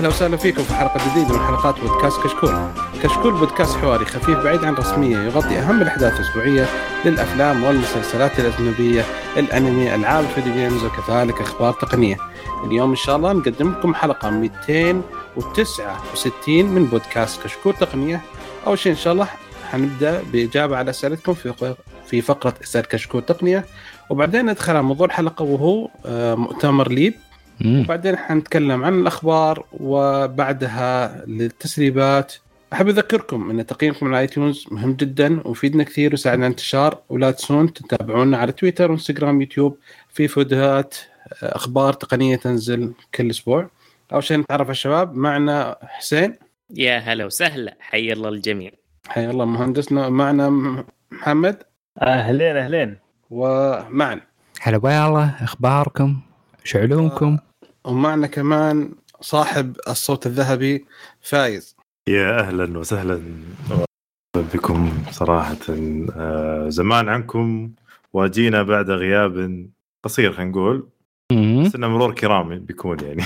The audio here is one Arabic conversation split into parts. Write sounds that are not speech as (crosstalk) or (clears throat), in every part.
أهلا وسهلا فيكم في حلقة جديدة من حلقات بودكاست كشكول. كشكول بودكاست حواري خفيف بعيد عن الرسميه يغطي أهم الأحداث الأسبوعية للأفلام والمسلسلات الأجنبية، الأنمي، ألعاب ال video games وكذلك أخبار تقنية. اليوم إن شاء الله نقدم لكم حلقة 269 من بودكاست كشكول تقنية. أول شيء إن شاء الله حنبدأ بإجابة على أسئلتكم في في فقرة اسال كشكول تقنية وبعدين ندخل على موضوع الحلقة وهو آه، مؤتمر ليد وبعدين حنتكلم عن الأخبار وبعدها للتسريبات. أحب أذكركم إن تقييمكم على iTunes مهم جدا ويفيدنا كثير ويساعدنا على انتشار ولا تنسون تتابعونا على تويتر وانستغرام يوتيوب في فيديوهات أخبار تقنية تنزل كل أسبوع. أول شيء نتعرف على الشباب معنا حسين. يا هلا وسهلا حي الله الجميع. حي الله مهندسنا معنا محمد. أهلين أهلين. ومعنا هلا والله أخباركم شعلونكم؟ ومعنا كمان صاحب الصوت الذهبي فايز. يا أهلا وسهلا. بكم صراحة. آه، زمان عنكم واجينا بعد غياب قصير خلينا نقول. بس إنه مرور كرامي بيكون يعني.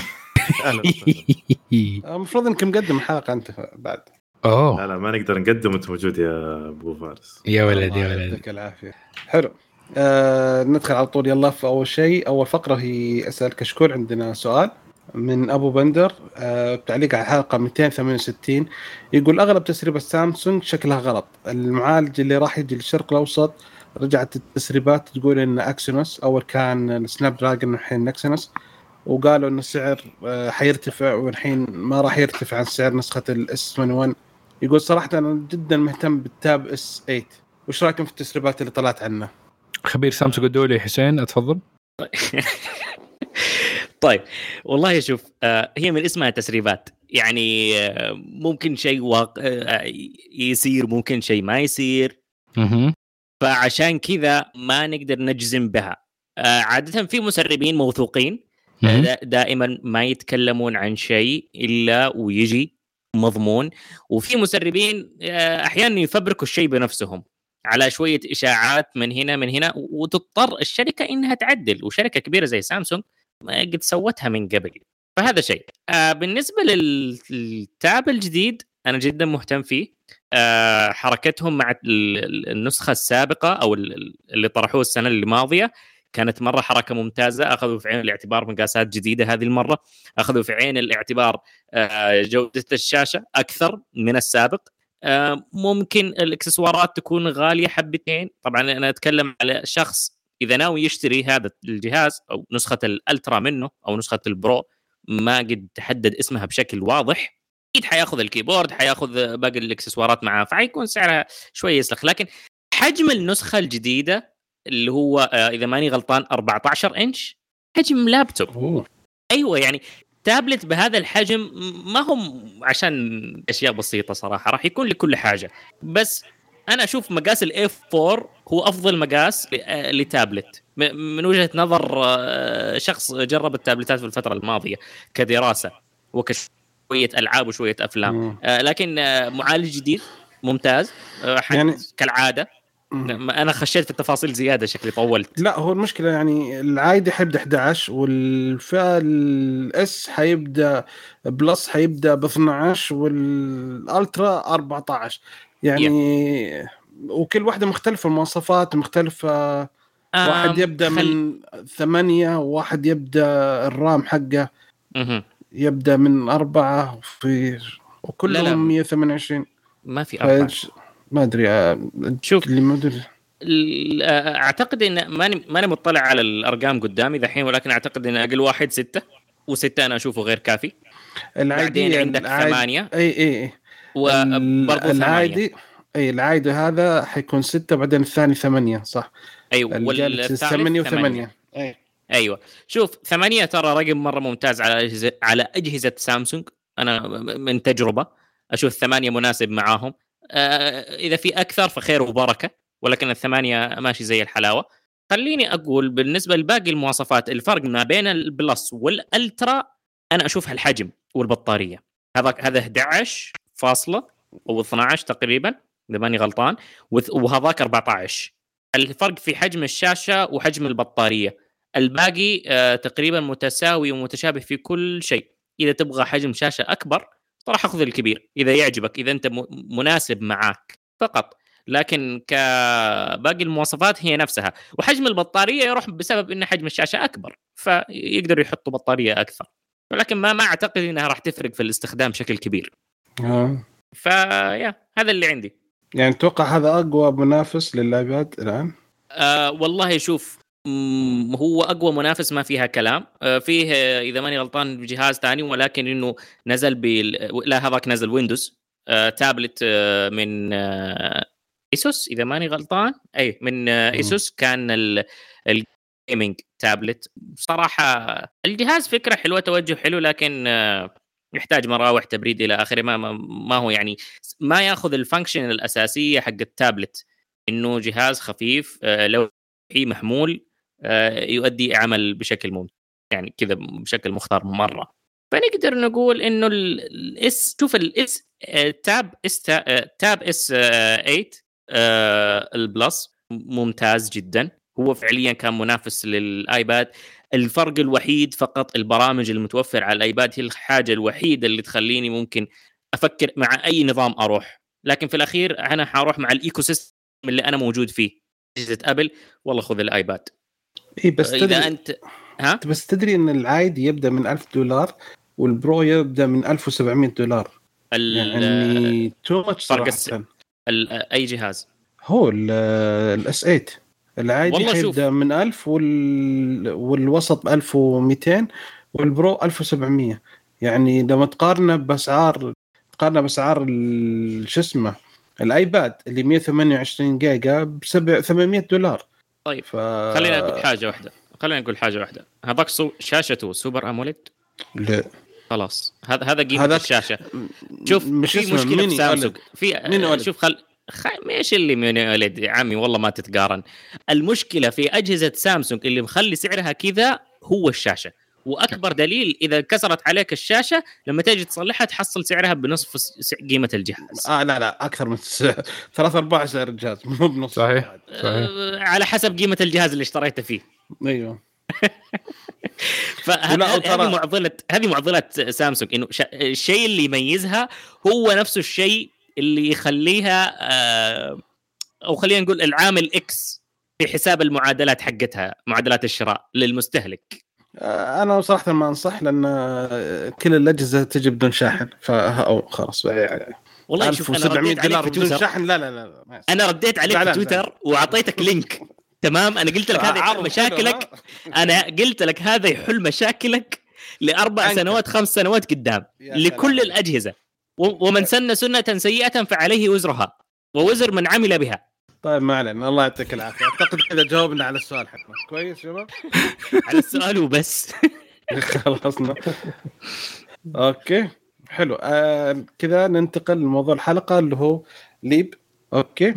(laughs) المفروض انك مقدم الحلقة أنت بعد. أوه. لا لا ما نقدر نقدم وانت موجود يا أبو فارس. يا ولد يا ولد. يعطيك العافية. حلو. آه ندخل على طول. يلا في اول شيء أول فقرة هي اسال كشكول عندنا سؤال من أبو بندر آه تعليق على الحلقة 268 يقول أغلب تسريبات سامسونج شكلها غلط. المعالج اللي راح يجي للشرق الأوسط رجعت التسريبات تقول إن Exynos أول كان ال Snapdragon الحين Exynos وقالوا إن السعر آه حيرتفع والحين ما راح يرتفع عن سعر نسخة ال S 21 يقول صراحة أنا جدا مهتم بالتاب إس 8 وش رأيكم في التسريبات اللي طلعت عنه؟ خبير سامسونج الدولي حسين اتفضل. (laughs) طيب والله شوف آه هي من اسمها تسريبات. يعني آه ممكن شيء واقع آه يصير ممكن شيء ما يصير. فعشان كذا ما نقدر نجزم بها. عادة في مسربين موثوقين دائما ما يتكلمون عن شيء إلا ويجي مضمون. وفي مسربين أحيانا يفبركوا الشيء بنفسهم. على شوية إشاعات من هنا من هنا وتضطر الشركة إنها تعدل وشركة كبيرة زي سامسونج قد سوتها من قبل. فهذا شيء. آه بالنسبة للتاب الجديد أنا جدا مهتم فيه. آه حركتهم مع النسخة السابقة أو اللي طرحوه السنة الماضية كانت مرة حركة ممتازة. أخذوا في عين الاعتبار مقاسات جديدة هذه المرة. أخذوا في عين الاعتبار آه جودة الشاشة أكثر من السابق. ممكن الإكسسوارات تكون غالية حبتين. طبعا أنا أتكلم على شخص إذا ناوي يشتري هذا الجهاز أو نسخة ال Ultra منه أو نسخة ال Pro ما قد تحدد اسمها بشكل واضح. أكيد حياخذ ال keyboard حياخذ باقي الإكسسوارات معاه فحيكون سعرها شوي يسلخ لكن حجم النسخة الجديدة اللي هو آه، إذا ماني غلطان 14 إنش حجم لابتوب. أوه. أيوه يعني تابلت بهذا الحجم ما هم عشان أشياء بسيطة صراحة راح يكون لكل حاجة. بس أنا أشوف مقاس الاي 4 هو أفضل مقاس لتابلت. من وجهة نظر آه، شخص جرب التابلتات في الفترة الماضية كدراسة وكشوية ألعاب وشوية أفلام. آه، لكن آه، معالج جديد ممتاز يعني كالعادة. أنا خشيت في التفاصيل زيادة شكلي طولت. لا هو المشكلة يعني العادي حيبدأ 11 والفئه ال S حيبدأ Plus حيبدأ ب 12 وال Ultra 14 يعني وكل واحدة مختلفة المواصفات مختلفة. واحد يبدأ خل... من ثمانية وواحد يبدأ ال RAM حقه. يبدأ من أربعة في وكلهم 128 ما في أربعة. ما أدري آه، شوف اللي ما أدري. آه، أعتقد إن ماني ماني مطلع على الأرقام قدامي ذحين ولكن أعتقد إن أقل واحد ستة وستة أنا أشوفه غير كافي. بعدين عندك ثمانية. إي إي إي. وبرضه العادي إي العادي هذا حيكون ستة بعدين الثاني ثمانية صح؟ أيوه والثالث ثمانية. وثمانية. أي. أيوه. شوف ثمانية ترى رقم مرة ممتاز على أجهزة على أجهزة سامسونج. أنا من تجربة أشوف ثمانية مناسب معاهم. إذا في أكثر فخير وبركة ولكن الثمانية ماشي زي الحلاوة. خليني أقول بالنسبة لباقي المواصفات الفرق ما بين البلس والألترا أنا اشوفها الحجم والبطارية. هذا هذا 11 فاصلة أو 12 تقريبا إذا ماني غلطان وهذاك 14 الفرق في حجم الشاشة وحجم البطارية. الباقي آه تقريبا متساوي ومتشابه في كل شيء. إذا تبغى حجم شاشة أكبر صراحة خذ الكبير إذا يعجبك إذا أنت مناسب معاك فقط. لكن كباقي المواصفات هي نفسها. وحجم البطارية يروح بسبب إن حجم الشاشة أكبر فيقدروا يحطوا بطارية أكثر. ولكن ما ما أعتقد إنها راح تفرق في الاستخدام بشكل كبير. آه. فيا هذا اللي عندي. يعني توقع هذا أقوى منافس للايباد الآن؟ آه والله شوف هو أقوى منافس ما فيها كلام. آه فيه إذا ماني غلطان جهاز ثاني ولكن إنه نزل بال لا هذاك نزل ويندوز آه تابلت آه من آه ASUS إذا ماني غلطان. أي من آه ASUS كان ال gaming tablet صراحة الجهاز فكرة حلوة توجه حلو لكن آه يحتاج مراوح تبريد إلى آخره. ما, ما هو يعني ما يأخذ ال function الأساسية حق التابلت إنه جهاز خفيف آه لو محمول آه يؤدي عمل بشكل ممتاز يعني كذا بشكل مختار مرة. فنقدر نقول إنه ال S شوف ال S Tab S Tab S 8 ال Plus ممتاز جدا. هو فعليا كان منافس لل iPad. الفرق الوحيد فقط البرامج المتوفر على ال iPad هي الحاجة الوحيدة اللي تخليني ممكن أفكر مع أي نظام أروح. لكن في الأخير أنا حأروح مع ال ecosystem اللي أنا موجود فيه. اجهزه أبل والله خذ ال iPad. اي بس إذا تدري انت ها؟ بس تدري إن العادي يبدأ من 1000 دولار وال Pro يبدأ من 1700 دولار. يعني too much فرق. أي جهاز؟ هو ال S 8 العادي حيبدا من 1000 وال... والوسط ب 1200 وال Pro 1700 يعني لما تقارنه باسعار تقارنه بأسعار شو اسمه الآيباد اللي 128 جيجا ب 800 دولار. طيب ف... خلينا أقول حاجة واحدة. خلينا نقول حاجة واحدة. هذاك سو... شاشته Super AMOLED؟ لا. خلاص. هذا هذا قيمة الشاشة. شوف مش في مشكلة في سامسونج. في شوف خل خ... إيش اللي من ولد يا عمي والله ما تتقارن. المشكلة في أجهزة سامسونج اللي مخلي سعرها كذا هو الشاشة. وأكبر دليل إذا كسرت عليك الشاشة لما تيجي تصلحها تحصل سعرها بنصف قيمة الجهاز. آه لا لا أكثر من ثلاث أرباع سعر الجهاز مو بنص. صحيح صحيح. آه على حسب قيمة الجهاز اللي اشتريته فيه. أيوه. (laughs) فهذه معضلة هذه معضلة سامسونج إنه الشيء اللي يميزها هو نفسه الشيء اللي يخليها آه أو خلينا نقول العامل X في حساب المعادلات حقتها معادلات الشراء للمستهلك. أنا صراحة ما أنصح لأن كل الأجهزة تجي بدون شاحن فا خلاص. والله شوف أنا رديت دولار بدون شاحن لا لا لا ما أنا رديت عليك في تويتر وأعطيتك link. تمام؟ أنا قلت لك هذا يحل مشاكلك. أنا قلت لك هذا يحل مشاكلك لأربع سنوات خمس سنوات قدام لكل الأجهزة. ومن سن سنة سيئة فعليه وزرها ووزر من عمل بها. طيب ما علينا. الله يعطيك العافية. أعتقد كذا جاوبنا على السؤال حقنا. كويس شباب (laughs) على السؤال وبس. (laughs) خلصنا okay حلو. آه كذا ننتقل لموضوع الحلقة اللي هو LEAP. okay.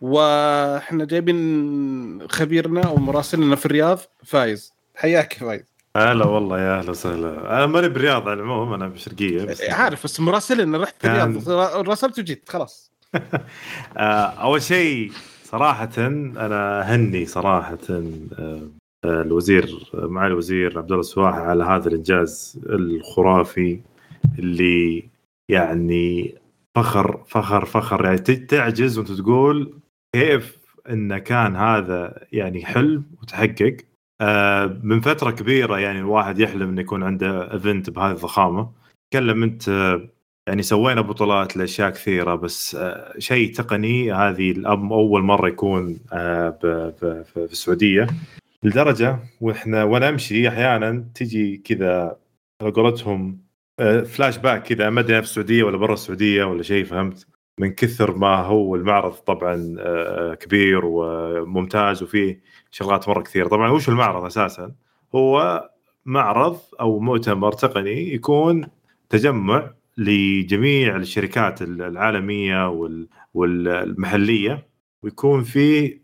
وإحنا جايبين خبيرنا ومراسلنا في الرياض فايز. حياك فايز. هلا والله يا أهلا وسهلا. أنا ماني بالرياض على العموم أنا بالشرقيه بس. عارف بس مراسلنا رحت الرياض. راسلت وجيت خلاص. (laughs) أول شيء صراحة أنا هني صراحة الوزير معالي الوزير عبد الله السواح على هذا الإنجاز الخرافي اللي يعني فخر فخر فخر. يعني تعجز وأنت تقول كيف انه كان هذا يعني حلم وتحقق. من فترة كبيرة يعني الواحد يحلم إنه يكون عنده event بهذه الضخامة. تكلم أنت يعني سوينا بطولات لأشياء كثيرة بس شيء تقني هذه أول مرة يكون في السعودية. لدرجة وإحنا وأنا أمشي أحيانا تجي كذا على قولتهم فلاش باك كذا ما أدري في السعودية ولا برا السعودية ولا شيء فهمت؟ من كثر ما هو المعرض طبعا كبير وممتاز وفيه شغلات مرة كثيرة. طبعا وش المعرض أساسا؟ هو معرض أو مؤتمر تقني يكون تجمع لجميع الشركات العالمية والمحلية ويكون في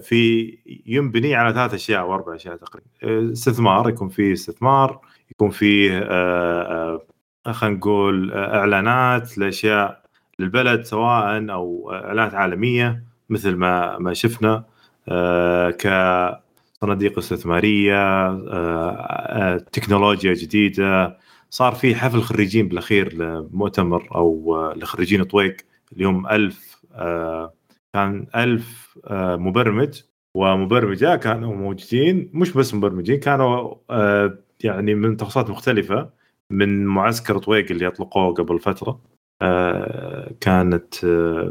في ينبني على ثلاث أشياء أو أربع أشياء تقريبا. استثمار يكون في استثمار يكون فيه خلينا نقول إعلانات لأشياء للبلد سواء أو إعلانات عالمية مثل ما ما شفنا كصناديق استثمارية تكنولوجيا جديدة صار في حفل خريجين بالأخير لمؤتمر أو لخريجين طويق. اليوم ألف كان ألف مبرمج. ومبرمجة كانوا موجودين مش بس مبرمجين كانوا يعني من تخصصات مختلفة. من معسكر طويق اللي أطلقوه قبل فترة. كانت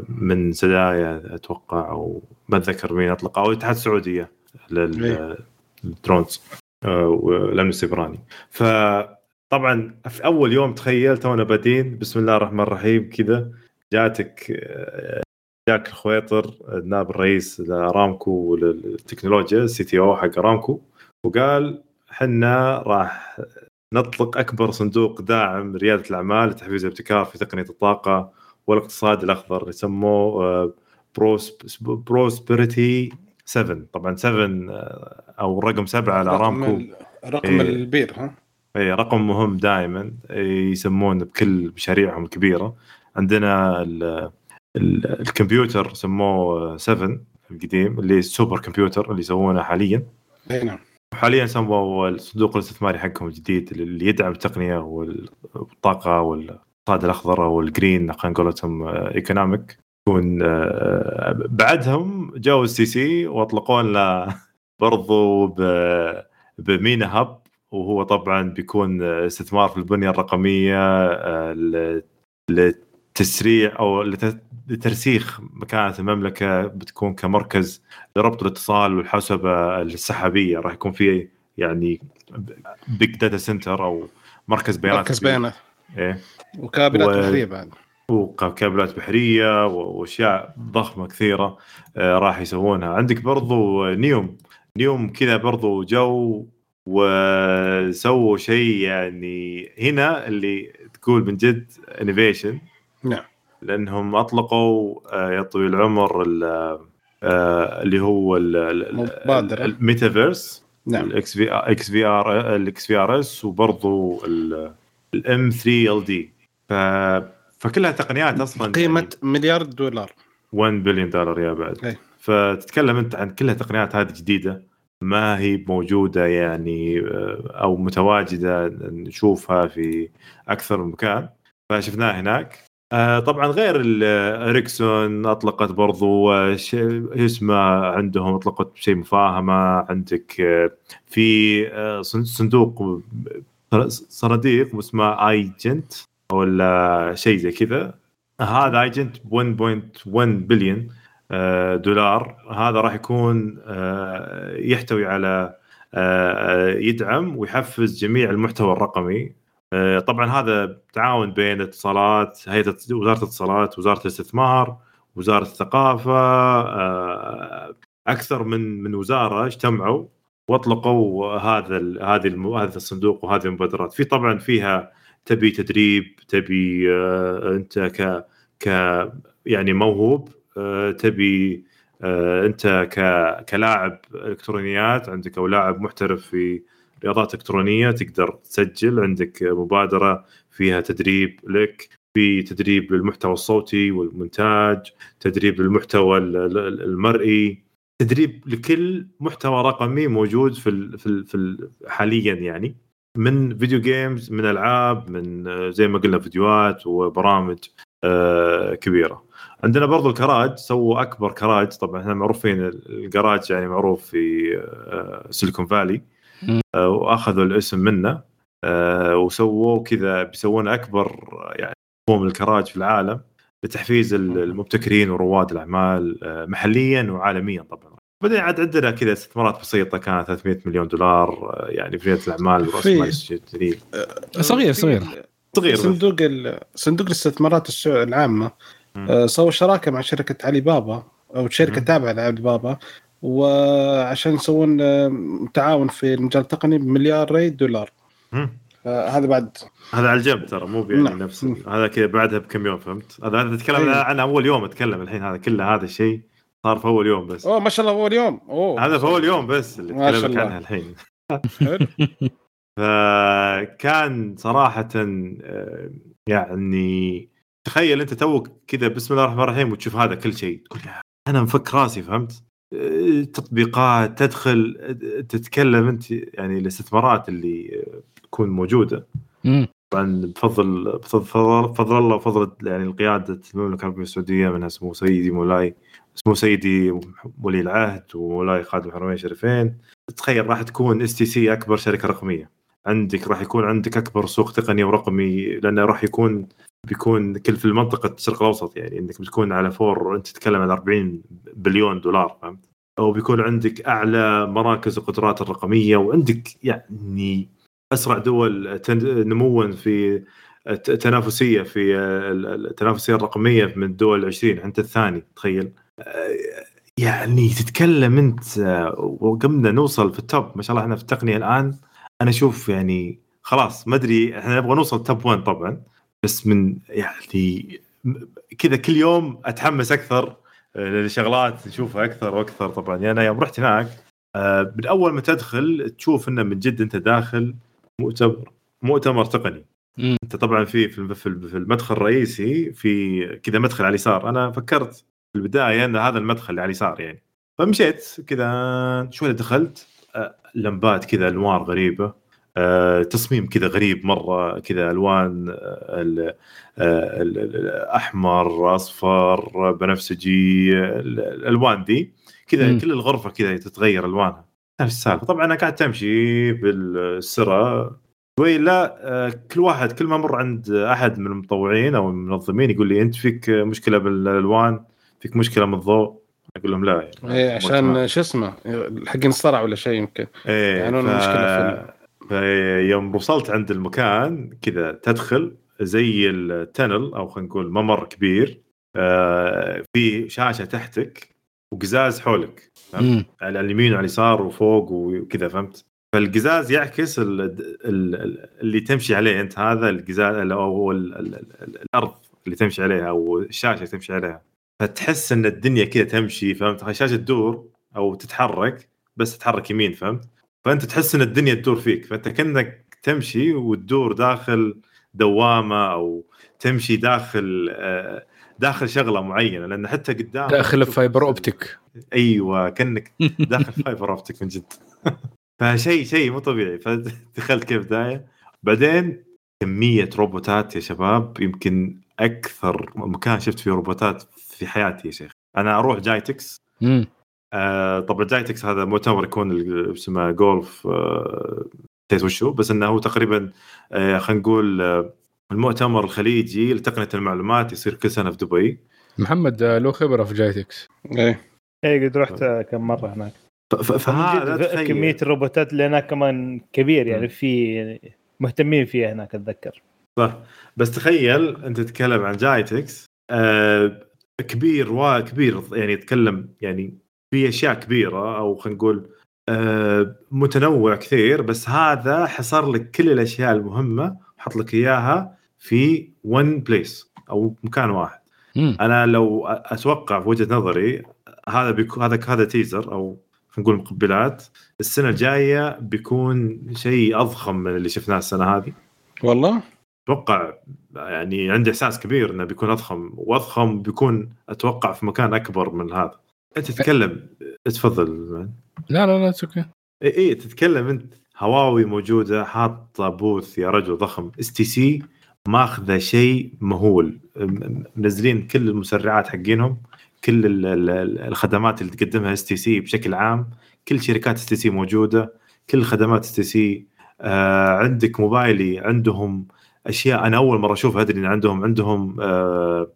من سدايا أتوقع أو ما أتذكر مين اطلق أو الاتحاد السعودية لل drones والأمن السيبراني. فطبعا في أول يوم تخيل تونا بادين بسم الله الرحمن الرحيم كذا جاتك جاك الخويطر نائب الرئيس لارامكو وللتكنولوجيا ال CTO حق ارامكو وقال حنا راح نطلق أكبر صندوق داعم رياده الأعمال لتحفيز الابتكار في تقنية الطاقة والاقتصاد الأخضر يسموه Prosperity 7 طبعا 7 آه، أو رقم 7 على ارامكو رقم إيه. البير ها؟ إي رقم مهم دائما يسمونه بكل مشاريعهم الكبيرة. عندنا الكمبيوتر سموه 7 القديم اللي ال supercomputer اللي يسوونه حاليا. إي نعم. حاليا سووا الصندوق الاستثماري حقهم الجديد اللي يدعم التقنية والطاقة والاقتصاد الأخضر أو ال green خلينا نقولهم economic يكون آه، بعدهم جو ال STC واطلقوا لنا برضو ب MENA Hub وهو طبعا بيكون استثمار في البنية الرقمية آه، لتسريع أو لترسيخ مكانة المملكة بتكون كمركز لربط الاتصال والحوسبه السحابية. راح يكون في يعني big data center أو مركز بيانات مركز بيانات. إيه. وكابلات و... بحرية بعد. وكابلات بحرية وأشياء ضخمة كثيرة آه راح يسوونها. عندك برضو نيوم. نيوم كذا برضو جو وسووا شيء يعني هنا اللي تقول من جد innovation نعم. لأنهم أطلقوا آه، يا طويل العمر آه، اللي هو الميتافيرس نعم. الاكس في إكس في ار الاكس في ار اس وبرضه ال M3LD فكلها تقنيات أصلا قيمة يعني مليار دولار. 1 بليون دولار يا بعد. هي. فتتكلم أنت عن كلها تقنيات هذه جديدة. ما هي موجودة يعني آه، أو متواجدة نشوفها في أكثر من مكان. فشفناها هناك. آه، طبعا غير إريكسون أطلقت برضو آه، اسمه عندهم أطلقت شيء مفاهمة. عندك آه، في صندوق صناديق اسمه آيجنت ولا شيء زي كذا. هذا آيجنت 1.1 بليون. دولار. هذا راح يكون يحتوي على يدعم ويحفز جميع المحتوى الرقمي. آه، طبعا هذا تعاون بين اتصالات هيئة وزارة الاتصالات وزارة الاستثمار وزارة الثقافة آه، أكثر من من وزارة اجتمعوا واطلقوا هذا هذه هذا الصندوق وهذه المبادرات. في طبعا فيها تبي تدريب تبي آه، أنت ك ك يعني موهوب. تبي انت ك كلاعب إلكترونيات عندك أو لاعب محترف في رياضات إلكترونية تقدر تسجل عندك مبادرة فيها تدريب لك في تدريب للمحتوى الصوتي والمونتاج تدريب للمحتوى المرئي تدريب لكل محتوى رقمي موجود في في في حاليا يعني من فيديو جيمز من ألعاب من زي ما قلنا فيديوهات وبرامج آه، كبيرة. عندنا برضو الكراج سووا أكبر كراج. طبعا إحنا معروفين الجراج يعني معروف في سيليكون فالي. آه، وأخذوا الاسم منه. آه، وسووا كذا بيسوون أكبر يعني مفهوم الكراج في العالم لتحفيز المبتكرين ورواد الأعمال آه، محليا وعالميا طبعا. بعدين عاد عندنا كذا استثمارات بسيطة كانت 300 مليون دولار يعني في رياده الأعمال ورأس مال صغير صغير. صغير. صندوق صندوق الاستثمارات العامة. سوى شراكة مع شركة علي بابا أو شركة تابعة لعلي بابا وعشان يسوون آه، تعاون في المجال التقني بمليار دولار. هذا بعد. هذا على الجنب ترى مو يعني نعم. نفس هذا كذا بعدها بكم يوم فهمت؟ هذا أنا اتكلم أيه. عن أول يوم أتكلم الحين هذا كله هذا الشيء صار في أول يوم بس. أوه ما شاء الله أول يوم. أوه. هذا في أول يوم بس اللي اتكلمك عنها الحين. (laughs) فكان صراحة آه، يعني تخيل أنت توك كذا بسم الله الرحمن الرحيم وتشوف هذا كل شيء تقول أنا مفك راسي فهمت؟ تطبيقات تدخل تتكلم أنت يعني الاستثمارات اللي تكون موجودة. طبعا بفضل بفضل بفضل الله وفضل يعني قياده المملكة العربية السعودية منها سمو سيدي مولاي سمو سيدي ولي العهد ومولاي خادم الحرمين الشريفين تخيل راح تكون STC أكبر شركة رقمية. عندك راح يكون عندك أكبر سوق تقني ورقمي لأنه راح يكون بيكون كل في المنطقة الشرق الأوسط يعني إنك بتكون على فور أنت تتكلم عن 40 بليون دولار فهمت؟ أو بيكون عندك أعلى مراكز القدرات الرقمية وعندك يعني أسرع دول نموا في تنافسية في التنافسية الرقمية من الدول العشرين انت الثاني تخيل؟ يعني تتكلم أنت وقمنا نوصل في التوب ما شاء الله إحنا في التقنية الآن. أنا أشوف يعني خلاص ما أدري إحنا نبغى نوصل توب 1 طبعا. بس من يعني كذا كل يوم أتحمس أكثر لشغلات نشوفها أكثر وأكثر. طبعا يعني أنا يوم رحت هناك آه، من أول ما تدخل تشوف إنه من جد أنت داخل مؤتمر مؤتمر تقني. مم. أنت طبعا في في المدخل الرئيسي في كذا مدخل على اليسار. أنا فكرت في البداية إن هذا المدخل اللي على اليسار يعني. فمشيت كذا شوي دخلت؟ آه، لمبات كذا انوار غريبة. آه، تصميم كذا غريب مرة كذا ألوان آه، الاحمر أصفر بنفسجي الألوان ذي كذا كل الغرفة كذا تتغير ألوانها. نفس السالفة. طبعا أنا قاعد تمشي بالسرة شوي لا آه، كل واحد كل ما مر عند أحد من المطوعين أو المنظمين يقول لي أنت فيك مشكلة بالألوان؟ فيك مشكلة من الضوء؟ أقول لهم لا يعني إيه عشان شو اسمه حق انصرع ولا شيء يمكن. إيه يعني ف... مشكله في يوم وصلت عند المكان كذا تدخل زي التنل أو خلينا نقول ممر كبير آه في شاشة تحتك وقزاز حولك على اليمين وعلى اليسار وفوق وكذا فهمت؟ فالقزاز يعكس اللي تمشي عليه أنت هذا القزاز أو الأرض اللي تمشي عليها أو الشاشة اللي تمشي عليها. فتحس إن الدنيا كذا تمشي فهمت؟ الشاشه تدور أو تتحرك بس تتحرك يمين فهمت؟ فأنت تحس إن الدنيا تدور فيك فأنت كأنك تمشي وتدور داخل دوامة أو تمشي داخل آه، داخل شغلة معينة لأن حتى قدام داخل fiber optic أيوه كأنك داخل fiber optic من جد. (laughs) فشيء شيء مو طبيعي. فدخلت كيف بدايه بعدين كمية روبوتات يا شباب يمكن أكثر مكان شفت فيه روبوتات في حياتي يا شيخ. أنا أروح جايتكس. آه طبعا جايتكس هذا مؤتمر يكون اسمه جولف آه وشو بس إنه هو تقريبا آه خلينا نقول آه المؤتمر الخليجي لتقنية المعلومات يصير كل سنة في دبي. محمد آه، له خبرة في جايتكس. إيه. إيه قد رحت كم مرة هناك. فهذا كمية الروبوتات اللي هناك كمان كبير يعني في مهتمين فيها هناك أتذكر. صح. بس تخيل أنت تتكلم عن جايتكس آه كبير وكبير يعني يتكلم يعني في أشياء كبيرة أو خلينا نقول آه متنوع كثير بس هذا حصر لك كل الأشياء المهمة وحط لك إياها في ون بليس أو مكان واحد. مم. أنا لو أتوقع في وجهة نظري هذا بيكون هذا هذا teaser أو نقول مقبلات السنة الجاية بيكون شيء أضخم من اللي شفناه السنة هذه. والله؟ أتوقع يعني عندي إحساس كبير إنه بيكون أضخم وأضخم بيكون أتوقع في مكان أكبر من هذا. أنت تتكلم. تفضل لا لا لا okay إي إي تتكلم أنت. هواوي موجودة حاطة booth يا رجل ضخم. اس تي سي ماخذة شيء مهول. منزلين كل المسرعات حقينهم. كل الخدمات اللي تقدمها اس تي سي بشكل عام. كل شركات اس تي سي موجودة. كل خدمات اس تي سي عندك موبايلي عندهم أشياء. أنا أول مرة أشوفها أدري إن عندهم عندهم آه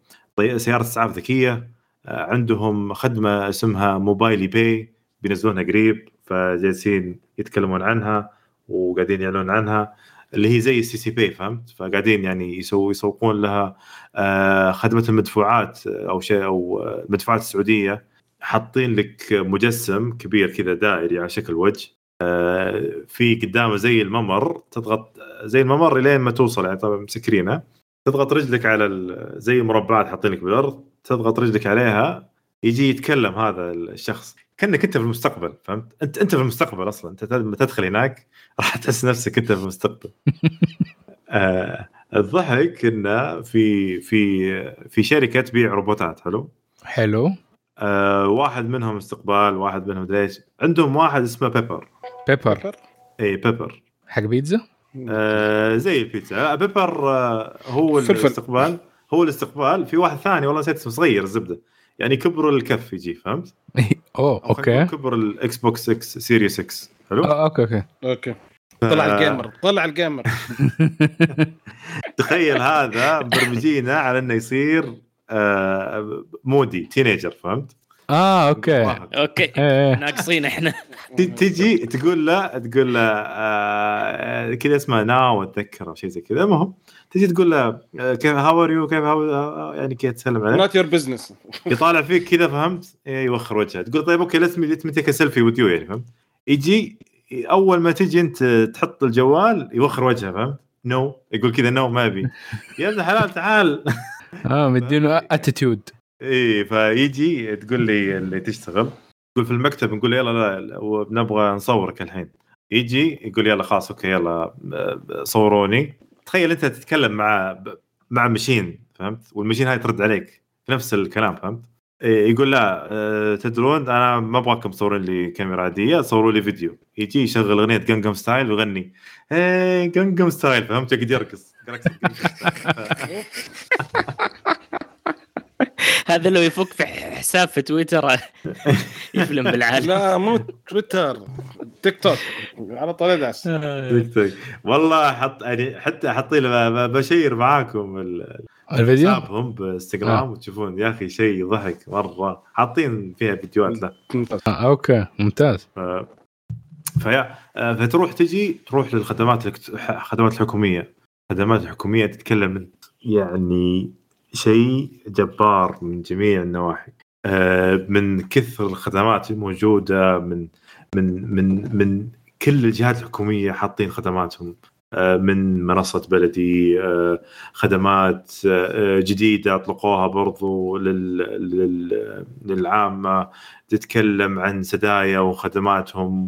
سيارة إسعاف ذكية. عندهم خدمة اسمها موبايلي باي بينزلونها قريب فجالسين يتكلمون عنها وقاعدين يعلنون عنها اللي هي زي السي سي بي فهمت؟ فقاعدين يعني يسوي يسوقون لها آه، خدمة المدفوعات أو شيء أو المدفوعات السعودية. حاطين لك مجسم كبير كذا دائري على شكل وجه آه، في قدامه زي الممر تضغط زي الممر لين ما توصل يعني طبعا مسكرينة. تضغط رجلك على زي مربعات حاطين لك بالأرض. تضغط رجلك عليها يجي يتكلم هذا الشخص. كأنك أنت في المستقبل فهمت؟ انت أنت في المستقبل أصلا. أنت لما تدخل هناك (laughs) راح تحس نفسك أنت في المستقبل. (laughs) آه الضحك إنه في في في شركة تبيع روبوتات حلو؟ حلو. آه واحد منهم استقبال واحد منهم ليش عندهم واحد اسمه بيبر. بيبر؟ اي بيبر. حق بيتزا؟ آه زي البيتزا. بيبر آه هو فلفل. الاستقبال. هو الاستقبال في واحد ثاني والله نسيت اسمه صغير الزبدة يعني كبر الكف يجي فهمت؟ (laughs) أوه okay كبر الاكس بوكس 6 series 6 حلو؟ آه، okay okay okay طلع ال gamer طلع ال gamer (laughs) تخيل هذا مبرمجينه على إنه يصير آه moody teenager فهمت؟ آه أوكي. أوكي. إيه، إيه. ناقصين إحنا. (laughs) تجي تقول له تقول له آه كذا اسمه ناو أتذكر أو شيء زي كذا. المهم تجي تقول له آه، كيف how are you كيف how يعني كذا تسلم عليه؟ not your business يطالع فيك كذا فهمت؟ إيه، يوخر وجهه. تقول طيب okay let me take selfie with you يعني فهمت؟ يجي أول ما تجي أنت تحط الجوال يوخر وجهه فهمت؟ no no. يقول كذا no no, ما أبي. يا ابن الحلال تعال. آه (laughs) مدينه attitude اي فيجي تقول لي اللي تشتغل تقول في المكتب نقول يلا لا نبغى نصورك الحين. يجي يقول يلا خلاص okay يلا صوروني. تخيل أنت تتكلم مع مع machine فهمت؟ وال machine هاي ترد عليك نفس الكلام فهمت؟ يقول لا آه، تدرون أنا ما أبغاكم تصورون لي كاميرا عادية صوروا لي فيديو. يجي يشغل أغنية جنجم ستايل ويغني إيه جنجم ستايل فهمت؟ يقعد يرقص. (laughs) (laughs) هذا لو يفك في حساب في تويتر (laughs) يفلم بالعالم. لا مو تويتر تيك توك على طول ادعس تيك توك. والله حط يعني حتى حطي بشير معاكم الفيديو؟ حسابهم بإنستغرام آه. وتشوفون. يا أخي شيء ضحك مرة. حاطين فيها فيديوهات له. آه أوكي. ممتاز. ف... فيا. آه، فتروح تجي تروح للخدمات الخدمات الحكومية. الخدمات الحكوميه تتكلم يعني شيء جبار من جميع النواحي. آه، من كثر الخدمات الموجودة من من من من كل الجهات الحكومية حاطين خدماتهم. آه، من منصة بلدي آه، خدمات جديدة أطلقوها برضو للعامة. تتكلم عن سدايا وخدماتهم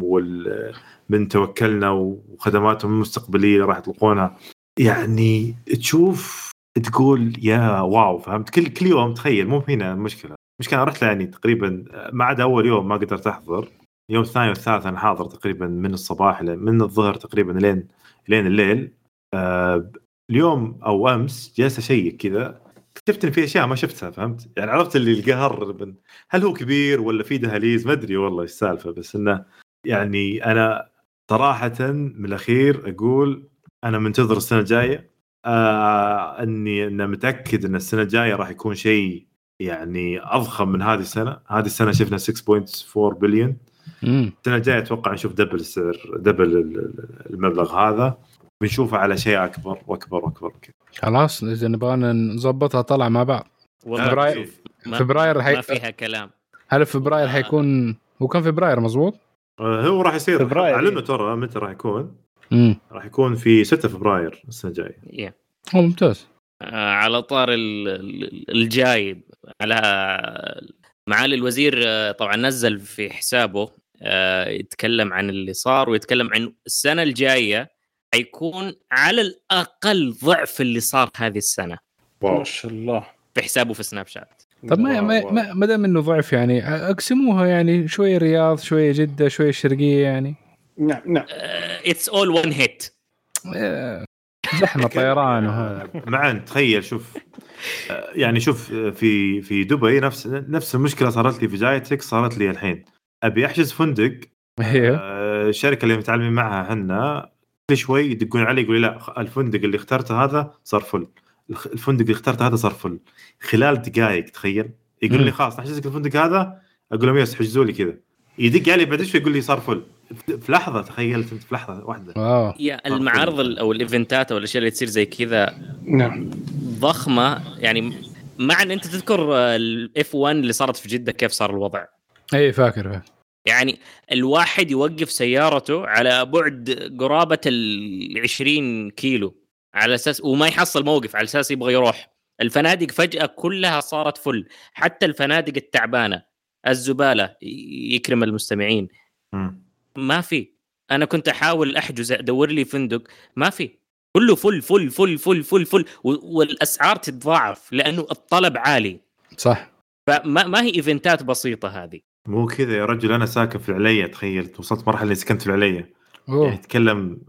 من توكلنا وخدماتهم المستقبلية راح يطلقونها. يعني تشوف تقول يا واو فهمت؟ كل كل يوم تخيل مو هنا المشكلة المشكلة رحت يعني تقريبا ما عدا أول يوم ما قدرت أحضر اليوم الثاني والثالث أنا حاضر تقريبا من الصباح من الظهر تقريبا لين لين الليل. آه اليوم أو أمس جالس أشيك كذا اكتشفت إن في أشياء ما شفتها فهمت؟ يعني عرفت اللي القهر هل هو كبير ولا في دهاليز؟ ما أدري والله إيش السالفة بس إنه يعني أنا صراحة من الأخير أقول أنا منتظر السنة الجاية. آه إني أنا متأكد إن السنة الجاية راح يكون شيء يعني أضخم من هذه السنة، هذه السنة شفنا 6.4 بليون السنة الجاية أتوقع نشوف double السعر double المبلغ هذا. بنشوفه على شيء أكبر واكبر واكبر خلاص إذا نبغى نظبطها طلع مع بعض. فبراير فبراير حي... ما فيها كلام. هل فبراير آه. حيكون هو كان فبراير مظبوط؟ آه هو راح يصير. فبراير أعلنوا ترى متى راح يكون. راح يكون في 6 فبراير السنة الجاية. Yeah. هو ممتاز. آه على طار الجاي. على معالي الوزير آه، طبعا نزل في حسابه آه يتكلم عن اللي صار ويتكلم عن السنة الجاية حيكون على الأقل ضعف اللي صار هذه السنة. ما شاء الله. في حسابه في سناب شات طب ما ما ما دام إنه ضعف يعني أقسموها يعني شوية رياض شوية جدة شوية الشرقيه يعني. نعم نعم. it's all one hit زحمة طيران وهذا. معا تخيل شوف. آه، يعني شوف آه، في في دبي نفس نفس المشكلة صارت لي في جايتكس صارت لي الحين. أبي أحجز فندق أيوه آه، الشركة اللي متعلمين معها إحنا كل شوي يدقون علي يقول لي لا الفندق اللي اخترته هذا صار full الفندق اللي اخترته هذا صار full خلال دقائق تخيل. يقول لي خلاص نحجز لك الفندق هذا؟ أقول لهم yes حجزوا لي كذا. يدق علي بعد شوي يقول لي صار full في لحظة تخيلت أنت في لحظة واحدة. wow. يا المعارض أو الإيفنتات أو الأشياء اللي تصير زي كذا نعم. ضخمة. يعني مع إن أنت تذكر ال F 1 اللي صارت في جدة كيف صار الوضع؟ اي فاكر يعني الواحد يوقف سيارته على بعد قرابة ال 20 كيلو على أساس وما يحصل موقف على أساس يبغى يروح. الفنادق فجأة كلها صارت فل. حتى الفنادق التعبانة الزبالة يكرم المستمعين. ما في. أنا كنت أحاول أحجز أدور لي فندق ما في. كله فل فل فل فل فل فل والأسعار تتضاعف لأنه الطلب عالي. صح. فما ما هي إيفنتات بسيطة هذه. مو كذا يا رجل أنا ساكن في العليا تخيل وصلت مرحلة اللي سكنت في العليا. يعني يتكلم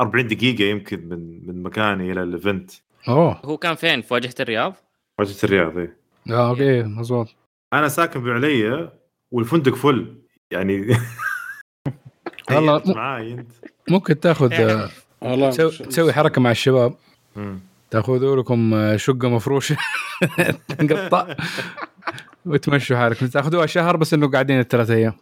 40 دقيقة يمكن من من مكاني إلى ال event. أوه. هو كان فين؟ في واجهة الرياض؟ واجهة الرياض اي آه okay مضبوط أنا ساكن بعليا والفندق full. يعني (laughs) والله معاي أنت. ممكن تاخذ والله تسوي حركة مع الشباب. تاخذوا لكم شقة مفروشة. (laughs) تنقطع. وتمشوا حالكم. تاخذوها شهر بس إنه قاعدين الثلاث أيام.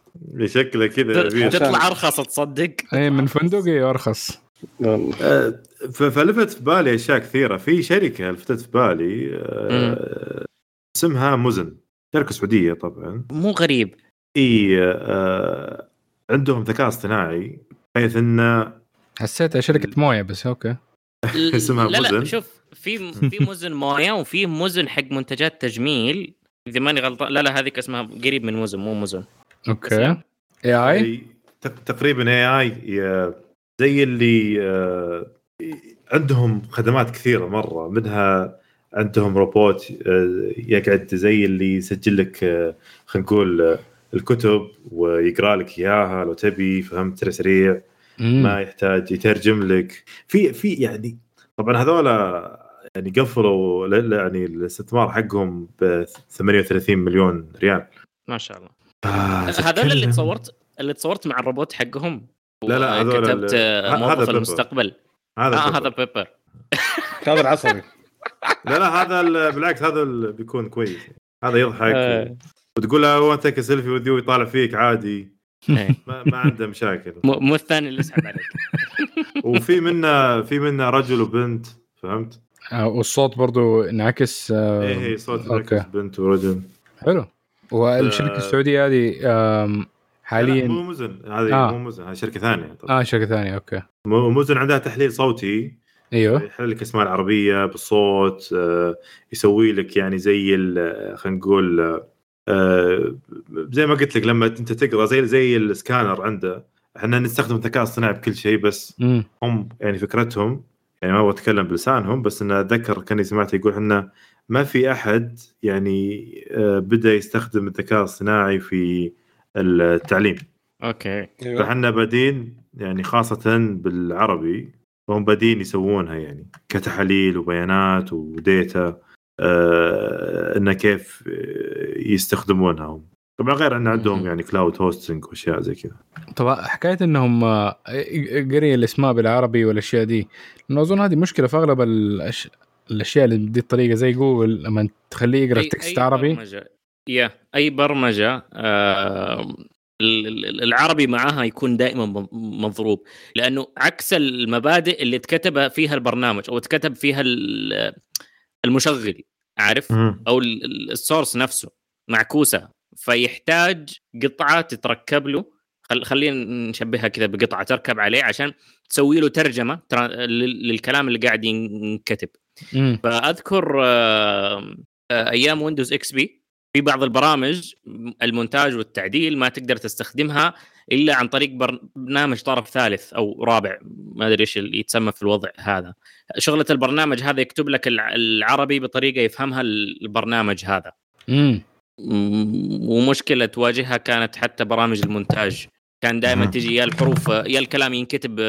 شكله كذا تطلع أرخص تصدق. اي من فندق اي أرخص. آه، فلفت في بالي أشياء كثيرة. في شركة لفتت في بالي آه، اسمها مزن. شركة سعودية طبعا. مو غريب. إي آه عندهم ذكاء اصطناعي بحيث إنه حسيتها شركة موية بس أوكي. (laughs) اسمها لا مزن. لا شوف في في (laughs) مزن موية وفي مزن حق منتجات تجميل. إذا ماني غلطان لا لا هذيك اسمها قريب من مزن مو مزن. أوكي. آي؟ أي تقريبا AI زي اللي آه، عندهم خدمات كثيرة مرة منها عندهم روبوت آه، يقعد زي اللي يسجل لك آه، خلينا نقول الكتب ويقرأ لك إياها لو تبي فهمت سريع. ما يحتاج يترجم لك. في في يعني طبعا هذولا يعني قفلوا يعني الاستثمار حقهم ب 38 مليون ريال. ما شاء الله. آه هذول اللي تصورت اللي تصورت مع الروبوت حقهم؟ لا لا هذول كتبت موظف المستقبل. هذا آه هذا Pepper (laughs) هذا العصبي. لا لا هذا بالعكس هذا بيكون كويس. هذا يضحك. آه. وتقول له هو take selfie with you يطالع فيك عادي. إيه. ما, ما عنده مشاكل. مو الثاني اللي يسحب عليك. (laughs) وفي منا في منا رجل وبنت فهمت؟ آه والصوت برضو انعكس آه إيه إيه صوت انعكس بنت ورجل. حلو. والشركة آه السعودية هذه حاليا مو مزن. هذه آه. مو مزن هذه شركة ثانية. طبعا. آه شركة ثانية أوكي. مو مزن عندها تحليل صوتي. أيوه. يحلل لك أسماء العربية بالصوت آه يسوي لك يعني زي خلينا نقول زي ما قلت لك لما انت تقرأ زي زي السكانر عنده إحنا نستخدم الذكاء الاصطناعي بكل شيء بس م. هم يعني فكرتهم يعني ما أتكلم بلسانهم بس انه أتذكر كاني سمعت يقول انه ما في أحد يعني آه بدأ يستخدم الذكاء الصناعي في التعليم. أوكي. فإحنا بادين يعني خاصة بالعربي فهم بادين يسوونها يعني كتحاليل وبيانات وديتا. آه انه كيف يستخدمونها هم طبعا غير إن عندهم يعني cloud hosting وأشياء زي كذا. طبعا حكاية إنهم آه، قري الاسماء بالعربي والأشياء دي لأنه أظن هذه مشكلة في أغلب الأش... الأشياء اللي بدي الطريقة زي جوجل لما تخليه يقرأ text عربي. برمجة. يا أي برمجة آه العربي معاها يكون دائما مضروب. لأنه عكس المبادئ اللي اتكتب فيها البرنامج أو اتكتب فيها المشغل عارف؟ أو ال source نفسه معكوسة. فيحتاج قطعة تتركب له. خل... خلينا نشبهها كذا بقطعة تركب عليه عشان تسوي له ترجمة للكلام اللي قاعد ينكتب. فأذكر أيام ويندوز إكس بي في بعض البرامج المونتاج والتعديل ما تقدر تستخدمها. إلا عن طريق برنامج طرف ثالث أو رابع ما أدري إيش اللي يتسمى في الوضع هذا. شغلة البرنامج هذا يكتب لك العربي بطريقة يفهمها البرنامج هذا. امم ومشكلة تواجهها كانت حتى برامج المونتاج. كان دائما تجي يا الحروف يا الكلام ينكتب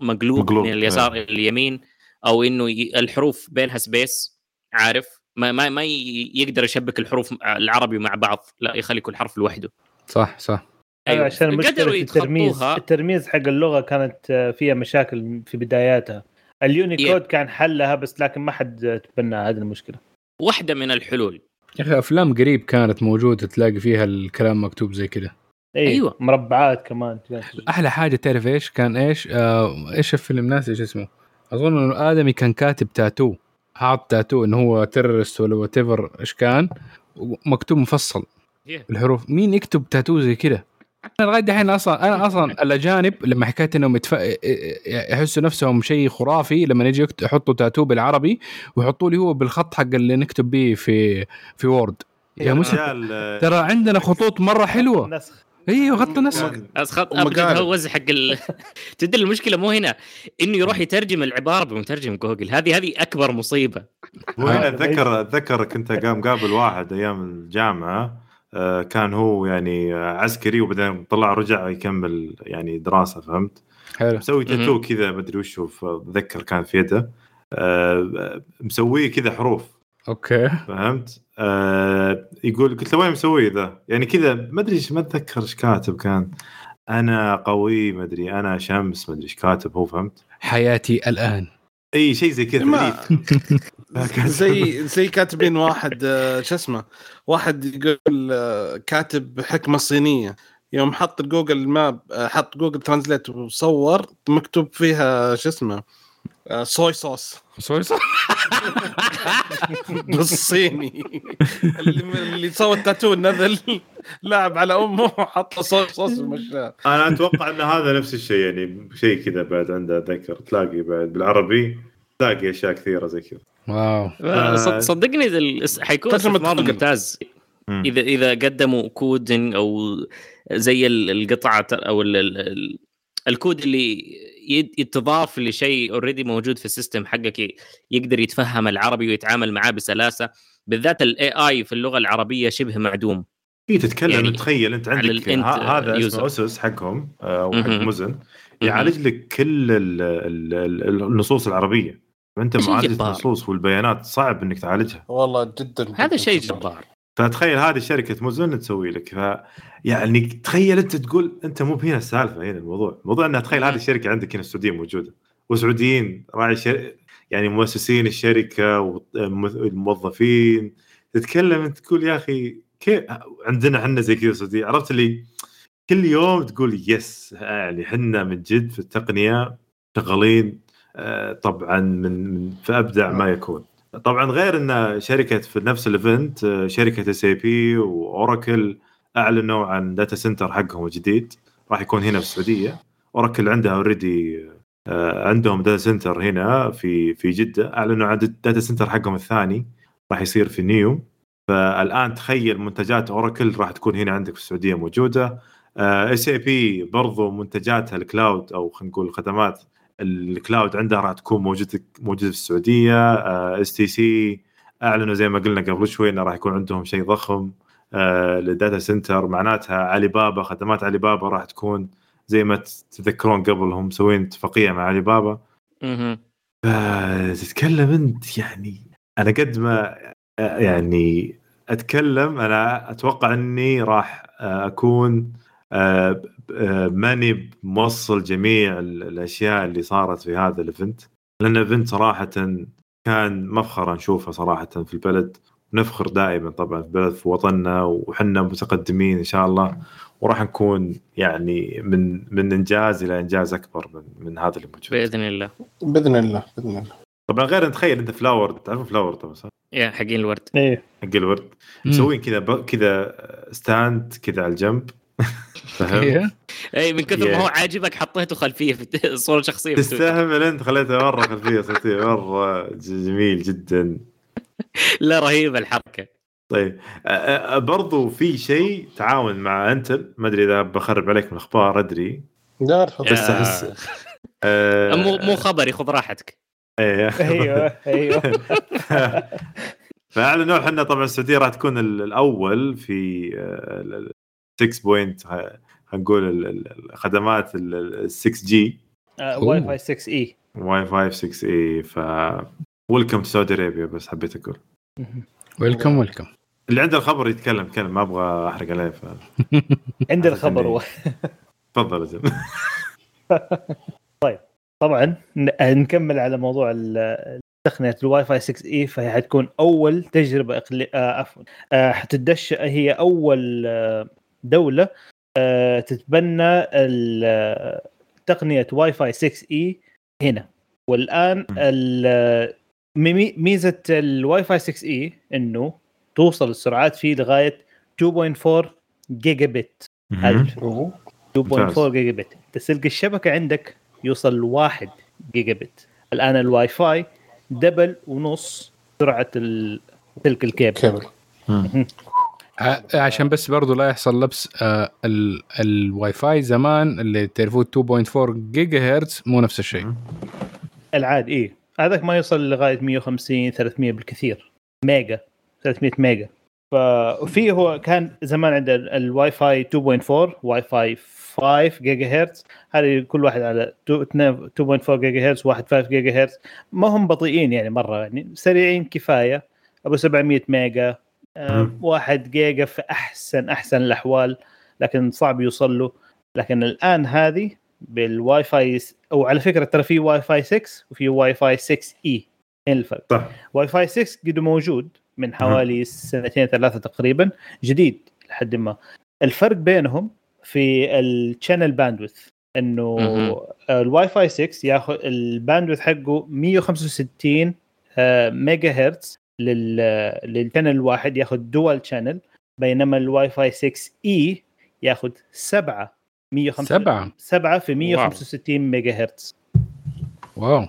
مقلوب, من اليسار إلى اليمين أو إنه الحروف بينها سبيس عارف؟ ما ما ما يقدر يشبك الحروف العربي مع بعض لا يخلي كل حرف لوحده. صح صح. أيوه عشان مشكلة الترميز الترميز حق اللغة كانت فيها مشاكل في بداياتها. ال Unicode yeah. كان حلها بس لكن ما حد تبنى هذه المشكلة. واحدة من الحلول. يا أخي أفلام قريب كانت موجودة تلاقي فيها الكلام مكتوب زي كذا. أيوة. أيوه. مربعات كمان. أحلى حاجة تعرف إيش؟ كان إيش؟ آه إيش الفيلم ناسي إيش اسمه؟ أظن إنه آدمي كان كاتب تاتو حاط تاتو إنه هو terrorist ولا what إيش كان ومكتوب مفصل. Yeah. الحروف. مين يكتب تاتو زي كذا؟ أنا لغاية دحين أصلا أنا أصلا الأجانب لما حكيت إنهم يتف... يحسوا نفسهم شيء خرافي لما يجي يحطوا تاتو بالعربي ويحطوا لي هو بالخط حق اللي نكتب به في في وورد يا مسلم. ترى عندنا خطوط مرة حلوة. نسخ. أيوه خط نسخ. خط أبجد حق ال... (laughs) تدري المشكلة مو هنا إنه يروح يترجم العبارة بمترجم جوجل. هذه هذه أكبر مصيبة. وهنا اتذكر أتذكر كنت قام قابل واحد أيام الجامعة آه، كان هو يعني عسكري وبعدين طلع رجع يكمل يعني دراسة فهمت؟ حلو مسوي تاتو كذا ما أدري وش اتذكر كان في يده آه مسويه كذا حروف أوكي فهمت؟ آه يقول قلت له وين مسويه ذا؟ يعني كذا ما أدري ما أتذكر إيش كاتب كان أنا قوي ما أدري أنا شمس ما أدري إيش كاتب هو فهمت؟ حياتي الآن إي شيء زي كذا. (laughs) زي زي كاتبين واحد آه، شو اسمه واحد يقول آه، كاتب حكمة صينية يوم حط Google Map آه، حط Google Translate وصور مكتوب فيها شو اسمه صوي صوص صوي صوص بالصيني. اللي اللي سوى التاتو نزل لعب على أمه وحط soy sauce ومشاه أنا أتوقع إن هذا نفس الشيء يعني شيء كذا بعد عنده ذكر. تلاقي بعد بالعربي تلاقي أشياء كثيرة زي كذا. wow. آه صدقني حيكون استثمار ممتاز. اذا إذا قدموا coding أو زي القطعة أو الكود اللي يتضاف لشيء already موجود في ال system حقك يقدر يتفهم العربي ويتعامل معاه بسلاسة. بالذات ال AI في اللغة العربية شبه معدوم. اي تتكلم يعني تخيل أنت عندك هذا اسمه اسس حقهم آه، أو حق مزن يعالج لك كل النصوص العربية. فأنت معالجه النصوص والبيانات صعب إنك تعالجها. والله جدا هذا شيء جبار. فتخيل هذه شركه مزن تسوي لك؟ ف يعني تخيل أنت تقول أنت مو هنا السالفة هنا الموضوع. الموضوع إنها تخيل هذه الشركة عندك هنا السعودية موجودة وسعوديين راعي شر... يعني مؤسسين الشركة والموظفين. تتكلم تقول يا أخي كيف؟ عندنا إحنا زي كذا السعودية. عرفت اللي كل يوم تقول yes يعني إحنا من جد في التقنية شغالين آه، طبعا من, من في ابدع ما يكون. طبعا غير إن شركة في نفس ال event آه، شركة SAP وأوراكل أعلنوا عن data center حقهم الجديد. راح يكون هنا في السعودية. أوراكل عندها already آه، عندهم data center هنا في في جدة. أعلنوا عن ال data center حقهم الثاني. راح يصير في نيوم فالآن تخيل منتجات أوراكل راح تكون هنا عندك في السعودية موجودة. SAP برضو منتجاتها ال cloud أو خلينا نقول الخدمات ال cloud عندها راح تكون موجوده موجودة في السعودية. STC أعلنوا زي ما قلنا قبل شوي إنه راح يكون عندهم شيء ضخم. آه لل data center معناتها علي بابا خدمات علي بابا راح تكون زي ما تتذكرون قبل هم مسوين اتفاقية مع علي بابا أها تتكلم أنت يعني أنا قد ما آه، يعني أتكلم أنا أتوقع إني راح آه، أكون آه، آه، ماني موصل جميع الأشياء اللي صارت في هذا ال event لأن ال event صراحة كان مفخره نشوفه صراحة في البلد. نفخر دائما طبعا في البلد في وطننا وحنا متقدمين إن شاء الله. وراح نكون يعني من من إنجاز إلى إنجاز أكبر من من هذا اللي موجود. بإذن الله. بإذن الله بإذن الله. طبعا غير تخيل أنت flower تعرف flower طبعا صح؟ يا حقين الورد. إيه. حق الورد. مسوين كذا كذا stand كذا على الجنب. فهمت؟ إيه. اي من كثر ما هو عاجبك حطيته خلفية في صورة شخصية تستهبل أنت خليته مرة خلفية صوتية مرة جميل جدا. لا رهيبه الحركة. طيب برضو في شيء تعاون مع أنتل ما أدري إذا بخرب عليك من الأخبار أدري. لا بس احس مو مو خبري خذ راحتك. (laughs) أيوه أيوه. (laughs) أيوه فاعلنوا إحنا طبعا السعودية راح تكون الأول في 6 point هنقول الخدمات ال 6G واي فاي 6 اي واي فاي 6 اي ف welcome to Saudi Arabia بس حبيت أقول. welcome welcome اللي عنده الخبر يتكلم يتكلم ما أبغى أحرق عليه ف. (laughs) عندي الخبر (laughs) تفضل يا (laughs) طيب طبعا نكمل على موضوع تقنية الواي فاي 6 اي فهي حتكون أول تجربة اقليميه آه عفوا آه حتدش هي أول آه دولة آه، تتبنى تقنية واي فاي 6 إي هنا. والآن ميزة الواي فاي 6 إي إنه توصل السرعات فيه لغاية 2.4 جيجا بت 2.4 جيجا بت تسلق الشبكة عندك يوصل 1 جيجا بت الان ال WiFi double ونص سرعة تلك الكيبل. عشان بس برضو لا يحصل لبس آه الواي فاي زمان اللي تعرفوه 2.4 جيجا هرتز مو نفس الشيء. العاد إيه. هذاك ما يوصل لغاية 150 300 بالكثير. mega 300 mega. ففي هو كان زمان عندنا الواي فاي 2.4 واي فاي 5 جيجا هرتز هذه كل واحد على 2.4 جيجا هرتز واحد 5 جيجا هرتز ما هم بطيئين يعني مرة يعني سريعين كفاية. أبو 700 mega. آه، واحد جيجا في أحسن أحسن الأحوال لكن صعب يوصل له. لكن الآن هذه بالواي فاي أو على فكرة ترى في واي فاي 6 وفي واي فاي 6 إي. هنا الفرق. صح. واي فاي 6 قد موجود من حوالي سنتين ثلاثة تقريبا جديد لحد ما. الفرق بينهم في ال channel bandwidth إنه الواي فاي 6 ياخذ ال bandwidth حقه 165 ميجا هرتز. لل channel الواحد ياخذ دول channel بينما الواي فاي 6 E ياخذ 7 105 7 في 165 wow. megahertz wow.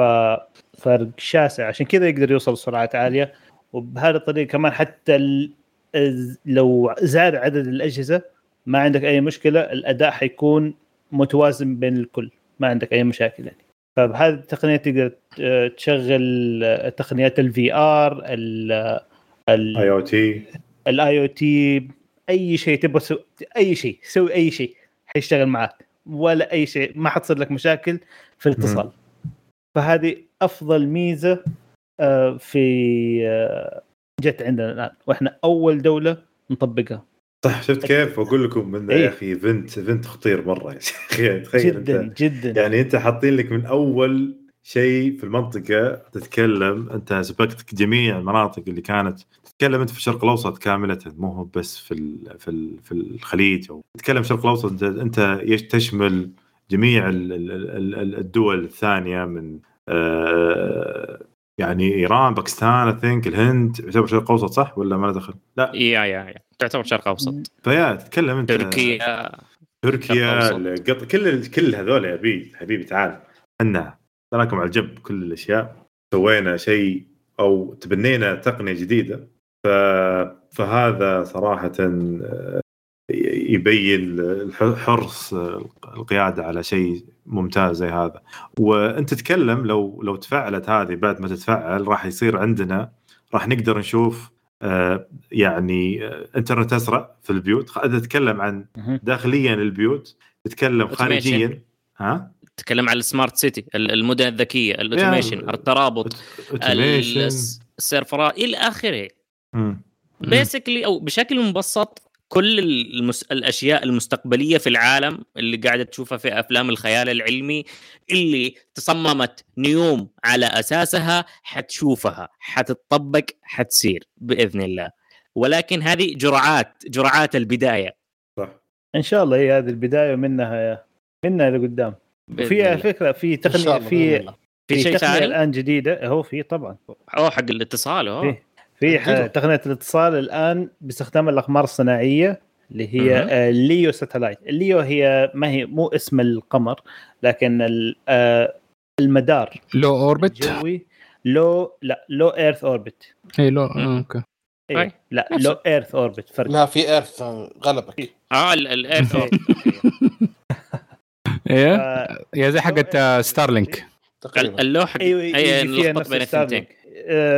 ففرق شاسع. عشان كذا يقدر يوصل لسرعات عالية. وبهذه الطريقة كمان حتى لو زاد عدد الأجهزة ما عندك أي مشكلة. الأداء حيكون متوازن بين الكل. ما عندك أي مشاكل يعني. فبهذه التقنية تقدر تشغل تقنيات ال VR ال IoT. ال IoT أي شيء تبغى أي شيء سوي أي شيء حيشتغل معك ولا أي شيء ما حتصير لك مشاكل في الاتصال. فهذه أفضل ميزة آه، في آه، جت عندنا الآن. وإحنا أول دولة نطبقها. صح شفت كيف؟ أقول لكم من إيه؟ يا أخي event event خطير مرة يا أخي (laughs) تخيل جدا أنت. جدا يعني أنت حاطين لك من أول شيء في المنطقة تتكلم أنت سبقت جميع المناطق اللي كانت تتكلم أنت في الشرق الأوسط كاملة مو هو بس في ال في ال في الخليج. أو تتكلم الشرق الأوسط أنت تشمل جميع الدول الثانية من آه، يعني إيران باكستان اي ثينك الهند يعتبر شرق أوسط صح؟ ولا ما دخل؟ لا. يا يا يا. تعتبر شرق أوسط. فيا تتكلم أنت. تركيا. تركيا كل كل هذول يا حبيبي حبيبي تعال. إحنا تراكم على الجنب كل الأشياء. سوينا شيء أو تبنينا تقنية جديدة. ف... فهذا صراحة آه، يبين حرص القيادة على شيء ممتاز زي هذا. وأنت تتكلم لو لو تفعلت هذه بعد ما تتفعل راح يصير عندنا راح نقدر نشوف آه، يعني آه، انترنت أسرع في البيوت. إذا تتكلم عن داخليا البيوت تتكلم خارجيا. ها؟ تتكلم عن ال smart city المدن الذكية ال automation الترابط السيرفرات إلى آخره. basically أو بشكل مبسط كل المس... الأشياء المستقبلية في العالم اللي قاعدة تشوفها في أفلام الخيال العلمي اللي تصممت نيوم على أساسها حتشوفها حتطبق حتصير بإذن الله. ولكن هذه جرعات جرعات البداية. صح. إن شاء الله هي هذه البداية منها منها لقدام في فكرة في تقنية في في شيء ثاني؟ الآن جديدة. هو في طبعا. هو حق الاتصال هو في تقنية الاتصال الآن باستخدام الأقمار الصناعية اللي هي آه LEO satellite. الليو هي ما هي مو اسم القمر لكن آه المدار low orbit؟ جوي low لا low earth orbit. اي low آه، okay. إيه. لا low earth orbit فرق. لا في earth غلبك. آه ال earth (laughs) إيه. يا زي حقت ستارلينك. اللوحة أيوه يجي نفس بين الثنتين.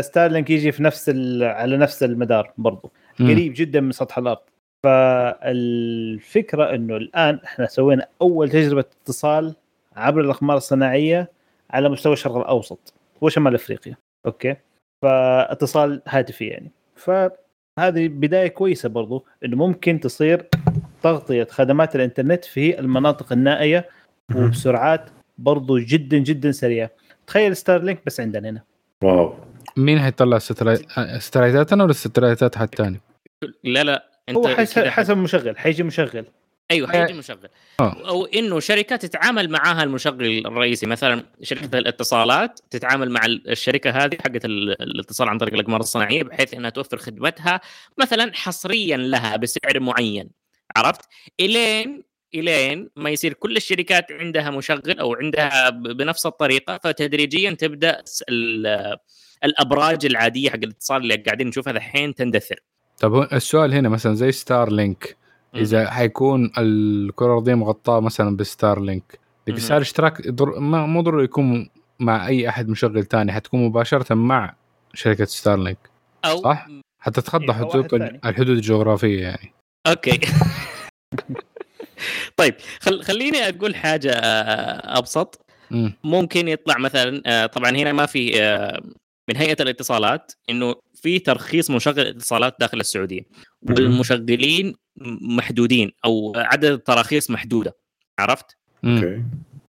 ستارلينك يجي في نفس على نفس المدار برضو. قريب جدا من سطح الأرض. فالفكرة إنه الآن إحنا سوينا أول تجربة اتصال عبر الأقمار الصناعية على مستوى الشرق الأوسط وشمال أفريقيا. أوكي؟ فاتصال هاتفي يعني. فهذه بداية كويسة برضو إنه ممكن تصير تغطية خدمات الإنترنت في المناطق النائية وبسرعات برضو جدا جدا سريعة. تخيل Starlink بس عندنا هنا. واو. مين حيطلع ستلايتاتنا ولا الستلايتات حق الثاني؟ لا لا انت هو حسب, حسب مشغل حيجي مشغل أيوه حيجي مشغل أوه. أو إنه شركات تتعامل معاها المشغل الرئيسي مثلا شركة الاتصالات تتعامل مع الشركة هذه حقت الاتصال عن طريق الإقمار الصناعيه بحيث إنها توفر خدمتها مثلا حصريا لها بسعر معين عرفت؟ إلين إلين ما يصير كل الشركات عندها مشغل أو عندها بنفس الطريقة فتدريجيا تبدأ الأبراج العادية حق الاتصال اللي قاعدين نشوفها الحين تندثر. طب السؤال هنا مثلا زي Starlink إذا حيكون الكرة الأرضية مغطاة مثلا ب Starlink بسعر اشتراك در... ما مو ضروري يكون مع أي أحد مشغل ثاني حتكون مباشرة مع شركة Starlink أو صح؟ حتى تتخطى حدود الحدود الجغرافية يعني. أوكي. (laughs) طيب خل... خليني أقول حاجة آه، أبسط. ممكن يطلع مثلا آه، طبعا هنا ما في آه، من هيئة الاتصالات إنه في ترخيص مشغل اتصالات داخل السعودية. والمشغلين محدودين أو عدد التراخيص محدودة. عرفت؟ أوكي.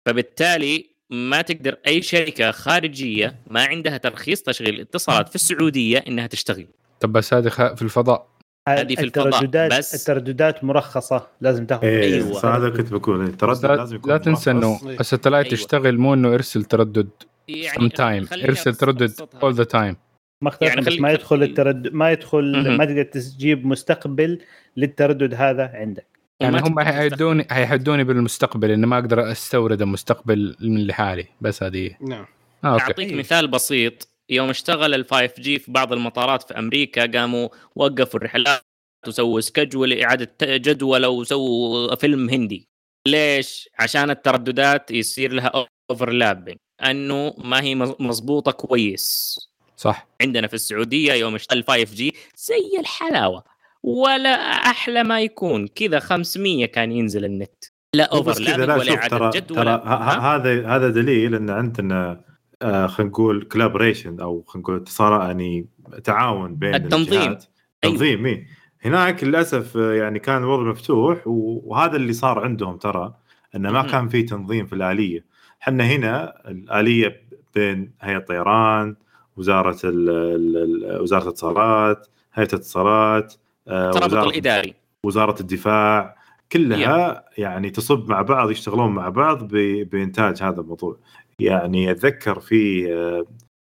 فبالتالي ما تقدر أي شركة خارجية ما عندها ترخيص تشغيل اتصالات في السعودية إنها تشتغل. طب بس هذه في الفضاء. هذه في الفضاء بس الترددات مرخصة لازم تاخذ إيه أيوه. هذا كنت بقول التردد لازم يكون لا تنسى إنه ال satellite أيوة. يشتغل مو إنه ارسل تردد. يعني إرسل تردد all the time ما يعني بس ما يدخل التردد ما يدخل ما تقدر تجيب مستقبل للتردد هذا عندك. يعني هم حيحدوني حيحدوني بالمستقبل إني ما أقدر أستورد المستقبل من لحالي بس هذه نعم. آه، أعطيك مثال بسيط. يوم اشتغل ال 5G في بعض المطارات في أمريكا قاموا وقفوا الرحلات وسووا schedule إعادة جدول وسووا فيلم هندي. ليش؟ عشان الترددات يصير لها overlapping أنه ما هي مضبوطة كويس. صح. عندنا في السعودية يوم اشتغل 5G زي الحلاوة ولا أحلى ما يكون. كذا 500 كان ينزل النت. لا overlapping ولا إعادة جدول هذا هذا دليل إن عندنا آه خلينا نقول collaboration أو خلينا نقول اتصال يعني تعاون بين التنظيم. الجهات. تنظيم أيوه. هناك للأسف آه، يعني كان الوضع مفتوح وهذا اللي صار عندهم ترى إنه ما كان في تنظيم في الآلية. إحنا هنا الآلية بين هيئة الطيران وزارة ال ال وزارة الاتصالات هيئة الاتصالات آه، وزارة الإداري. وزارة الدفاع كلها يعني تصب مع بعض يشتغلون مع بعض بإنتاج هذا الموضوع. يعني أتذكر في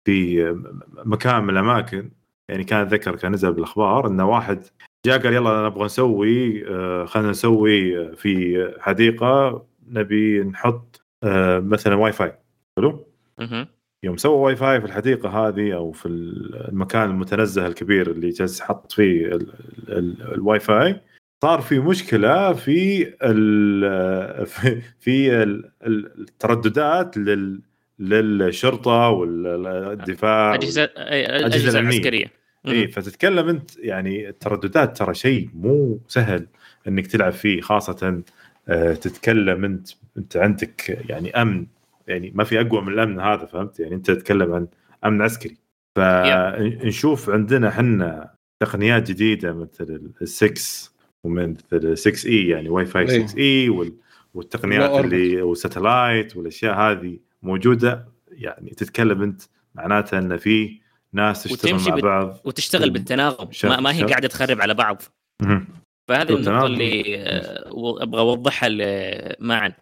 في مكان من الأماكن يعني كان أتذكر كان نزل بالأخبار إنه واحد جاء قال يلا نبغى نسوي آه، خلينا نسوي في حديقة نبي نحط آه، مثلا واي فاي حلو؟ يوم سوى واي فاي في الحديقة هذه أو في المكان المتنزه الكبير اللي جالس حط فيه الواي فاي صار في مشكلة في ال (laughs) في الترددات لل للشرطة والدفاع اجهزه الاجهزه العسكريه إي فتتكلم أنت يعني الترددات ترى شيء مو سهل إنك تلعب فيه خاصة آه، تتكلم انت انت عندك يعني أمن يعني ما في أقوى من الأمن هذا فهمت؟ يعني أنت تتكلم عن أمن عسكري. فنشوف عندنا إحنا تقنيات جديدة مثل ال6 ومثل 6E يعني واي فاي 6 اي والتقنيات اللي وال satellite والأشياء هذه موجودة. يعني تتكلم أنت معناتها إن في ناس تشتغل مع بعض وتشتغل بالتناغم. ما, ما هي قاعدة تخرب على بعض. فهذه النقطة اللي آه، أبغى أوضحها معا.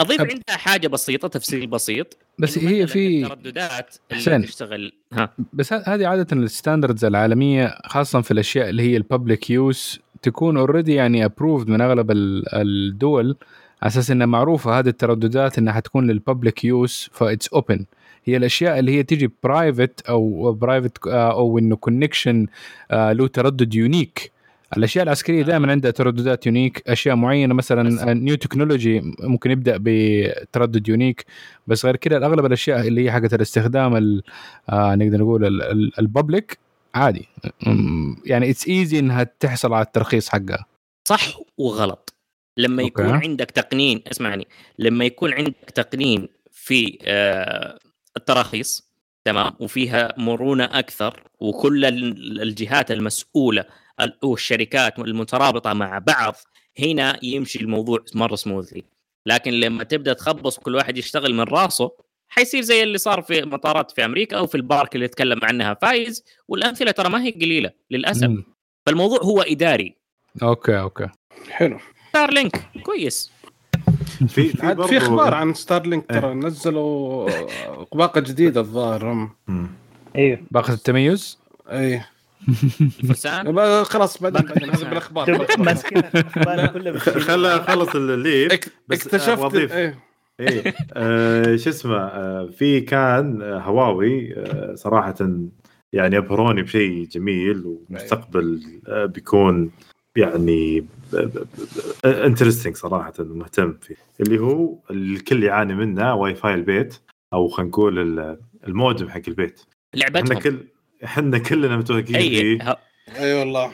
أضيف أب... عندها حاجة بسيطة تفسير بسيط بس هي في ترددات اللي تشتغل ها. بس هذه عادة ال standards العالمية خاصة في الأشياء اللي هي ال public use تكون already يعني approved من أغلب الدول على أساس إنها معروفة هذه الترددات إنها حتكون لل public use ف it's open هي الأشياء اللي هي تيجي private أو private آه، أو إنه connection آه، له تردد unique الأشياء العسكرية دائما عندها ترددات unique أشياء معينة مثلا new technology ممكن يبدأ بتردد unique بس غير كذا اغلب الأشياء اللي هي حقت الاستخدام آه نقدر نقول ال public عادي. يعني it's easy إنها تحصل على الترخيص حقها. صح وغلط. لما أوكي. يكون عندك تقنين اسمعني لما يكون عندك تقنين في آه التراخيص تمام وفيها مرونة أكثر وكل الجهات المسؤولة والشركات المترابطة مع بعض هنا يمشي الموضوع مرة smoothly لكن لما تبدأ تخبص كل واحد يشتغل من راسه حيصير زي اللي صار في مطارات في أمريكا أو في البارك اللي تكلم عنها فايز والأمثلة ترى ما هي قليلة للأسف. مم. فالموضوع هو إداري. أوكي أوكي. حلو. ستار لينك كويس. في في, في أخبار عن ستار لينك ترى إيه. نزلوا باقه جديدة الظاهر أيوه باقه التميز؟ إيه. الفرسان؟ خلاص بعدين هذا بالأخبار. خلى خلص الليل اكتشفت إيه. إيه. آه شو اسمه آه في كان هواوي آه صراحة يعني ابهروني بشيء جميل ومستقبل آه بيكون يعني interesting صراحة مهتم فيه. اللي هو الكل يعاني منه واي فاي البيت أو خلينا نقول المودم حق البيت. لعبتهم. كل إحنا كلنا متوهقين فيه. أي والله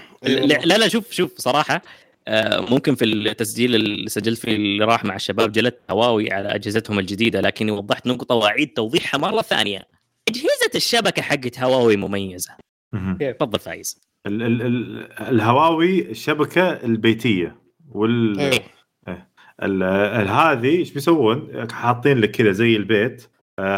لا لا شوف شوف صراحة آه، ممكن في التسجيل اللي سجلت فيه اللي راح مع الشباب جلدت هواوي على أجهزتهم الجديدة لكني وضحت نقطة وأعيد توضيحها مرة ثانية. أجهزة الشبكة حقت هواوي مميزة. تفضل فايز. ال ال ال الهواوي الشبكة البيتية وال أيوه. هذه إيش بيسوون؟ حاطين لك كذا زي البيت.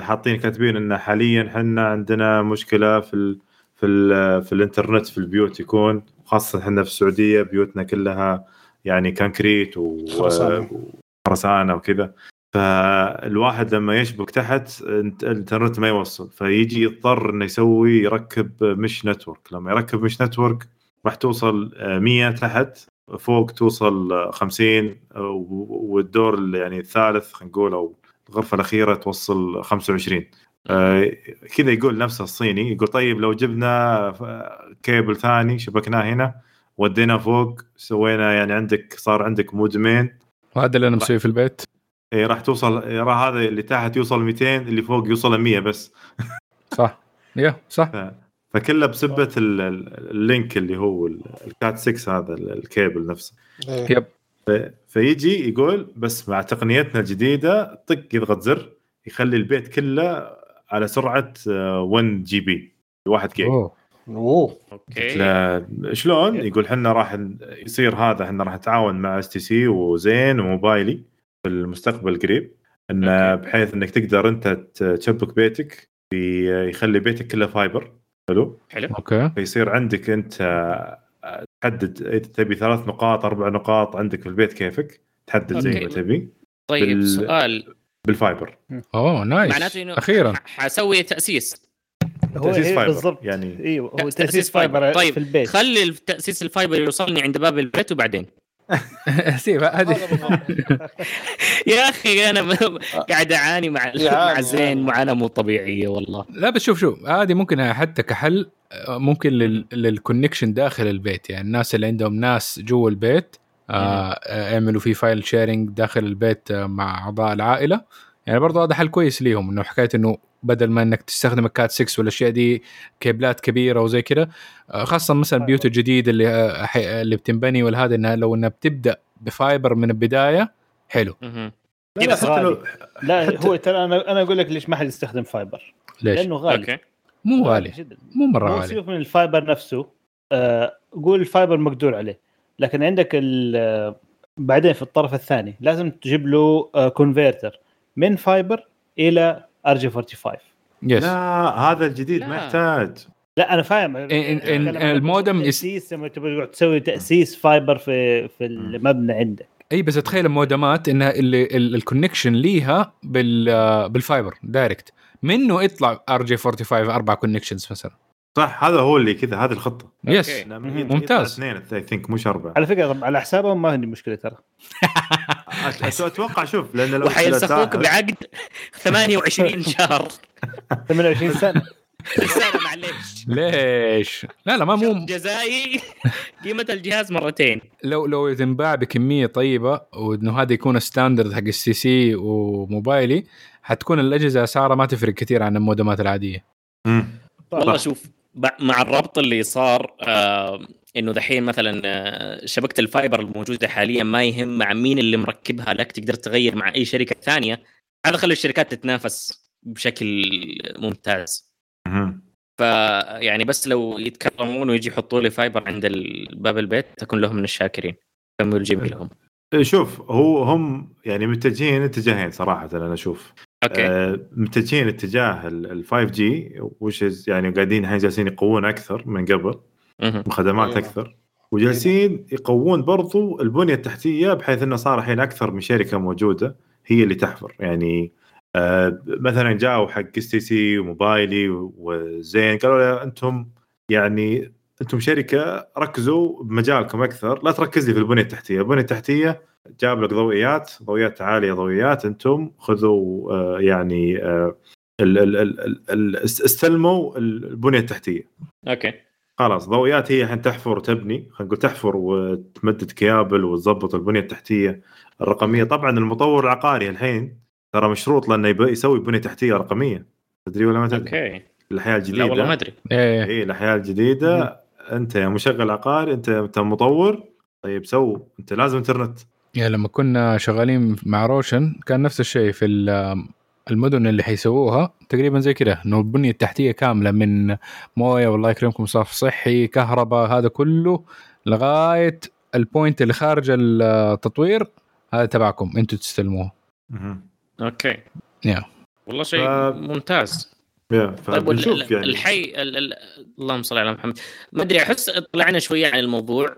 حاطين كاتبين إن حاليا إحنا عندنا مشكلة في ال في ال في الإنترنت في البيوت يكون خاصة إحنا في السعودية بيوتنا كلها يعني concrete وخرسانه وكذا. فالواحد لما يشبك تحت الإنترنت ما يوصل. فيجي يضطر إنه يسوي يركب mesh network. لما يركب mesh network راح توصل 100 تحت فوق توصل 50 والدور يعني الثالث خلينا نقول أو الغرفة الأخيرة توصل 25 آه كذا يقول نفسه الصيني يقول طيب لو جبنا كيبل ثاني شبكناه هنا ودينا فوق سوينا يعني عندك صار عندك مودمين وهذا اللي أنا مسويه في البيت. اي راح توصل هذا اللي تحت يوصل 200 اللي فوق يوصل 100 بس. (laughs) صح. يا صح. فكلها بسبة ال link اللي هو ال Cat 6 هذا الكيبل نفسه. yep. فيجي يقول بس مع تقنيتنا الجديدة طق يضغط زر يخلي البيت كله على سرعة 1 GB 1 جيجا أوه. أوه. okay. شلون؟ يقول إحنا راح يصير هذا إحنا راح نتعاون مع STC وزين وموبايلي في المستقبل القريب انه بحيث إنك تقدر أنت تشبك بيتك يخلي بيتك كله fiber حلو؟ حلو. okay. فيصير عندك أنت تحدد اذا تبي ثلاث نقاط أربع نقاط عندك في البيت كيفك؟ تحدد زي ما تبي. طيب بال... سؤال. بال fiber. أوه nice. معناته إنه أخيرا. حسوي تأسيس. هو تأسيس هي fiber بالضبط. يعني. أيوه هو تأسيس تأسيس fiber. طيب في البيت. خلي تاسيس ال fiber يوصلني عند باب البيت وبعدين. (laughs) سيب هذه. يا أخي أنا قاعد أعاني مع مع زين. معاناه مو طبيعيه والله. لا بس شوف شوف هذه ممكن حتى كحل آه، ممكن لل- لل connection داخل البيت. يعني الناس اللي عندهم ناس جوا البيت آه، آه، يعملوا فيه file sharing داخل البيت مع أعضاء العائلة. يعني برضو هذا حل كويس ليهم إنه حكاية إنه بدل ما إنك تستخدم ال Cat 6 والأشياء دي كيبلات كبيرة وزي كذا آه، خاصة مثلا البيوت الجديدة اللي آه، حي- اللي بتنبني والهذا إنها لو إنها بتبدأ ب fiber من البداية حلو. لا لا حتى لو لا هو ترى أنا أنا أقول لك ليش ما حد يستخدم fiber؟ ليش؟ لأنه غالي. okay. مو غالي جدا. مو مرة غالي. سيبك من ال fiber نفسه آه قول ال fiber مقدور عليه. لكن عندك ال- آه، بعدين في الطرف الثاني لازم تجيب له آه converter من fiber إلى RJ 45 yes لا هذا الجديد لا. ما يحتاج لا أنا فاهم. إن- إن- إن المودم يس- تأسيس لما تبغى تقعد تسوي تأسيس fiber في في المبنى عندك. إي بس تخيل المودمات إنها اللي ال- ال connection ليها بال بال fiber direct منه يطلع RJ 45 أربع connections مثلا. صح هذا هو اللي كذا هذه الخطة. yes ممتاز. اثنين I think مش أربعة. على فكرة على حسابهم ما عندي مشكلة ترى. (laughs) أتوقع شوف لأن لو وحيلصقوك لو- بعقد 28 (laughs) شهر. 28 سنة. سنة معلش ليش؟ لا لا ما مو جزائي قيمة الجهاز مرتين. لو لو تنباع بكمية طيبة وإنه هذا يكون standard حق STC وموبايلي حتكون الأجهزة اسعارها ما تفرق كثير عن المودمات العادية. مم. والله. شوف مع الربط اللي صار آه إنه دحين مثلا آه، شبكة ال fiber الموجودة حاليا ما يهم مع مين اللي مركبها لك تقدر تغير مع أي شركة ثانية. هذا خلى الشركات تتنافس بشكل ممتاز. فيعني بس لو يتكرمون ويجي يحطوا لي fiber عند باب البيت اكون لهم من الشاكرين. كملوا الجميل لهم. شوف هو هم يعني متجهين اتجاهين صراحة أنا أشوف. okay آه، متجهين اتجاه ال 5G وش يعني قاعدين الحين جالسين يقوون أكثر من قبل. وخدمات أيوة. أكثر وجالسين يقوون برضو البنية التحتية بحيث انه صار الحين أكثر من شركة موجودة هي اللي تحفر يعني آه مثلا جاوا حق STC وموبايلي وزين قالوا له أنتم يعني أنتم شركه ركزوا بمجالكم أكثر. لا تركز لي في البنية التحتية، البنية التحتية جاب لك ضوئيات ضوئيات عالية ضوئيات أنتم خذوا آه يعني آه ال- ال- ال- ال- ال- استلموا البنية التحتية. okay. خلاص ضوئيات هي الحين تحفر وتبني خلينا نقول تحفر وتمدد كيابل وتظبط البنية التحتية الرقمية. طبعا المطور العقاري الحين ترى مشروط لأنه يسوي بنية تحتية رقمية. تدري ولا ما تدري؟ okay. الاحياء الجديده لا والله ما أدري. اي إيه الاحياء الجديدة. أنت يا مشغل عقاري أنت أنت مطور طيب so أنت لازم إنترنت يعني لما كنا شغالين مع روشن كان نفس الشيء في المدن اللي حيسووها تقريبا زي كذا إنه البنيه التحتيه كاملة من موية والله يكرمكم صرف صحي كهرباء هذا كله لغاية ال point اللي خارج التطوير هذا تبعكم أنتم تستلموه. okay. يا والله شيء ف... ممتاز. طيب يعني. الحي ال... اللهم صل على محمد. ما أدري أحس طلعنا شوية عن الموضوع.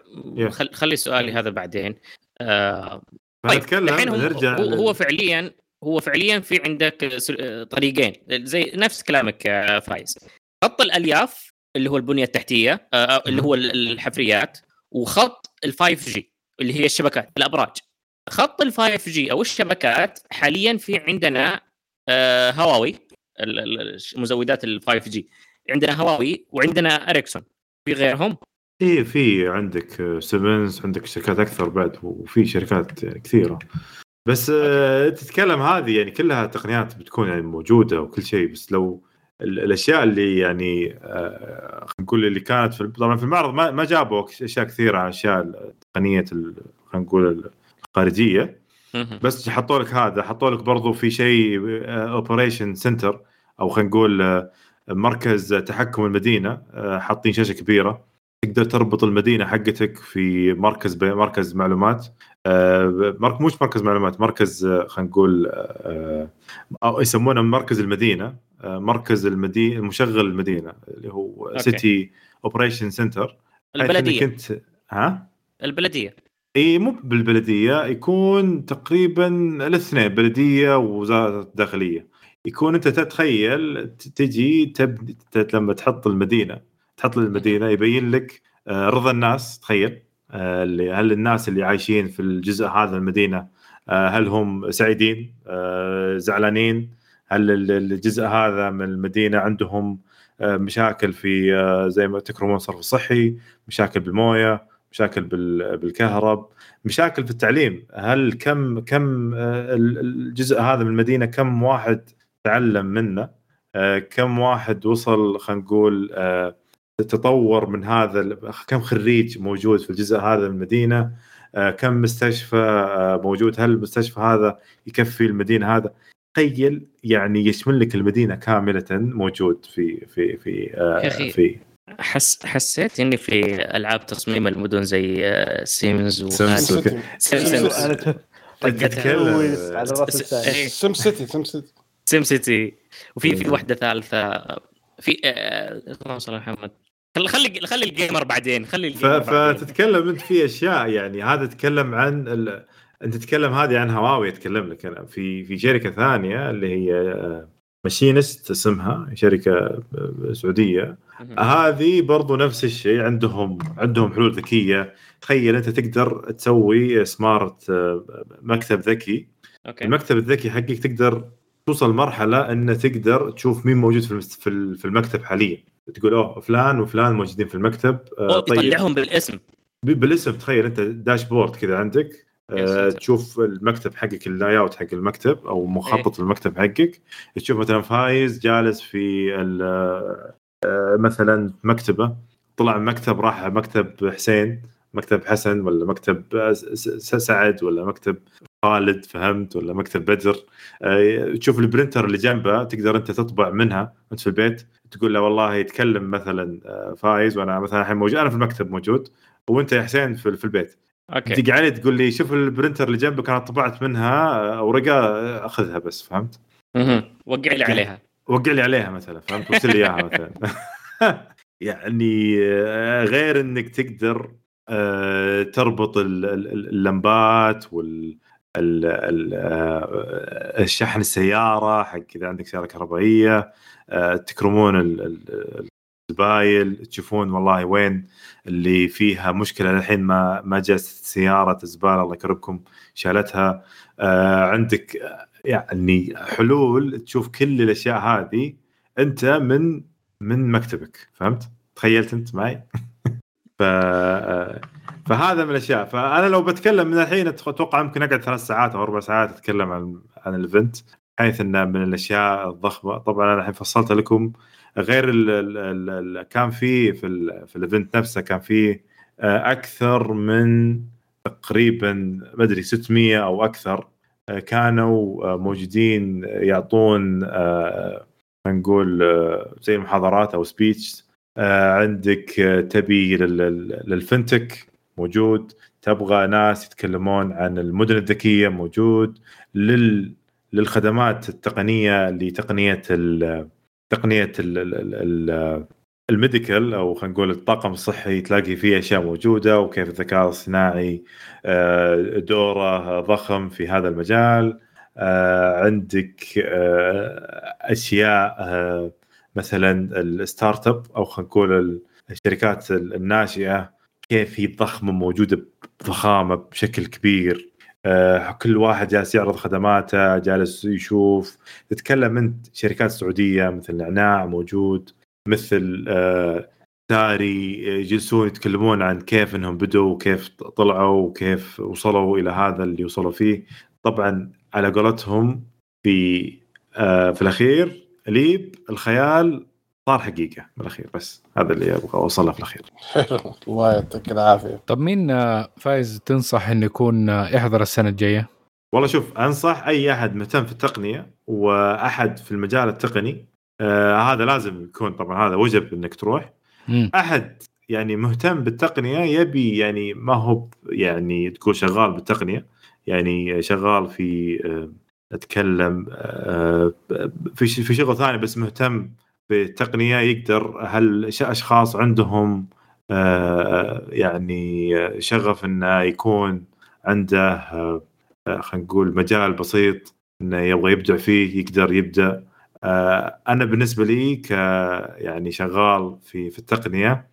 خل... خلي سؤالي هذا بعدين. آه... طيب الحين هو, هو, هو فعليا هو فعليا في عندك طريقين زي نفس كلامك فايز. خط الألياف اللي هو البنية التحتية آه، اللي هو الحفريات وخط ال 5 G اللي هي الشبكات الأبراج. خط ال 5 G أو الشبكات حاليا في عندنا آه، هواوي. مزودات ال 5 G عندنا هواوي وعندنا اريكسون في غيرهم؟ إيه في عندك سيمنز عندك شركات أكثر بعد وفي شركات كثيرة. بس آه تتكلم هذه يعني كلها تقنيات بتكون يعني موجودة وكل شيء بس لو الأشياء اللي يعني آه نقول اللي كانت في طبعا في المعرض ما, جابوا أشياء كثيرة أشياء تقنية خلينا نقول الخارجيه بس حطوا لك هذا حطوا لك برضو في شيء operation آه، center أو خلينا نقول آه، مركز تحكم المدينة آه، حاطين شاشة كبيرة. تقدر تربط المدينة حقتك في مركز مركز معلومات مرك مش مركز معلومات مركز خلينا نقول أو يسمونه مركز المدينة مركز المدينة مشغل المدينة اللي هو. city operation center البلدية. كنت ها؟ البلدية. إي مو بالبلدية يكون تقريبا الاثنين بلدية ووزارة الداخلية. يكون أنت تتخيل تجي تبني لما تحط المدينة تحط المدينة يبين لك آه، رضا الناس تخيل آه، اللي هل الناس اللي عايشين في الجزء هذا المدينة آه، هل هم سعيدين زعلانين؟ هل الجزء هذا من المدينة عندهم مشاكل في زي ما تكرمون صرف صحي مشاكل بالموية؟ مشاكل بالكهرب مشاكل في التعليم. هل كم كم آه، الجزء هذا من المدينة كم واحد تعلم منه؟ آه، كم واحد وصل خلينا نقول آه، تطور من هذا كم خريج موجود في الجزء هذا من المدينة؟ كم مستشفى موجود؟ هل المستشفى هذا يكفي المدينة هذا؟ تخيل يعني يشمل لك المدينة كاملة موجود في في في في حس حسيت إني في ألعاب تصميم المدن زي آه، Sims و Sims Sims SimCity SimCity SimCity وفي في واحدة ثالثة. في آه، اللهم صل على محمد. خلي خلي خلي ال gamer بعدين خلي ال gamer فتتكلم أنت في أشياء يعني هذا تتكلم عن ال... أنت تتكلم هذه عن هواوي اتكلم لك. أنا في في شركة ثانية اللي هي آه، Machinestalk اسمها شركة سعودية. هذه برضو نفس الشيء عندهم عندهم حلول ذكية. تخيل أنت تقدر تسوي smart مكتب ذكي. okay. المكتب الذكي حقك تقدر توصل مرحله أن تقدر تشوف مين موجود في في المكتب حاليا. تقول أوه فلان وفلان موجودين في المكتب آه، طيب. يطلعهم بالاسم. بالاسم. تخيل أنت dashboard كذا عندك أه تشوف المكتب حقك ال layout حق المكتب أو مخطط إيه؟ المكتب حقك. تشوف مثلا فايز جالس في آه، مثلا مكتبه طلع مكتب راح مكتب حسين مكتب حسن ولا مكتب سعد ولا مكتب خالد فهمت؟ ولا مكتب بدر. آه، تشوف ال printer اللي جنبه تقدر أنت تطبع منها انت في البيت تقول له والله يتكلم مثلا آه، فايز وأنا مثلا الحين موجود. أنا في المكتب موجود وأنت يا حسين في, البيت. okay. تجي علي تقول لي شوف ال printer اللي جنبك أنا طبعت منها ورقه أخذها بس فهمت؟ أها وقع لي عليها. وقع لي عليها مثلا فهمت؟ وصل لي إياها مثلا (laughs) يعني آه، غير إنك تقدر آه، تربط اللمبات وال آه، الشحن السيارة حق إذا عندك سيارة كهربائية تكرمون الزبايل تشوفون والله وين اللي فيها مشكلة للحين ما ما جت سيارة زباله الله يكرمكم شالتها عندك يعني حلول تشوف كل الأشياء هذه أنت من من مكتبك فهمت؟ تخيلت أنت معي؟ (laughs) ف فهذا من الأشياء فأنا لو بتكلم من الحين أتوقع يمكن أقعد ثلاث ساعات أو أربع ساعات أتكلم عن عن الإيفنت حيث إنه من الأشياء الضخمة طبعا أنا الحين فصلت لكم غير ال ال ال كان في في, في ال event نفسه كان في آه، أكثر من تقريبا ما أدري 600 أو أكثر كانوا آه، موجودين يعطون نقول زي محاضرات أو speech عندك تبي لل fintech موجود. تبغى ناس يتكلمون عن المدن الذكية موجود. لل للخدمات التقنية لتقنيه تقنية ال medical أو خلينا نقول الطاقم الصحي تلاقي فيه أشياء موجودة وكيف الذكاء الصناعي آه، دوره ضخم في هذا المجال. آه، عندك آه، أشياء مثلا ال startup أو خلينا نقول الشركات الناشئة كيف هي ضخمة موجودة بضخامة بشكل كبير. كل واحد جالس يعرض خدماته جالس يشوف. تتكلم أنت شركات سعودية مثل نعناع موجود. مثل تاري آه، يجلسون يتكلمون عن كيف إنهم بدوا وكيف طلعوا وكيف وصلوا إلى هذا اللي وصلوا فيه. طبعا على قولتهم في آه، في الأخير ليب الخيال صار حقيقة بالاخير بس هذا اللي أبغى أوصله في الأخير. (laughs) الله يعطيك العافية. طب مين آه، فايز تنصح انه يكون يحضر السنة الجاية؟ والله شوف أنصح أي أحد مهتم في التقنية وأحد في المجال التقني آه هذا لازم يكون طبعا هذا وجب إنك تروح. م. أحد يعني مهتم بالتقنية يبي يعني ما هو يعني تقول شغال بالتقنية. يعني شغال في آه أتكلم آه في في شغل ثاني بس مهتم بالتقنية يقدر هل أشخاص عندهم آه يعني شغف إنه يكون عنده خلينا نقول مجال بسيط إنه يبغى يبدع فيه يقدر يبدا أنا بالنسبة لي ك يعني شغال في في التقنية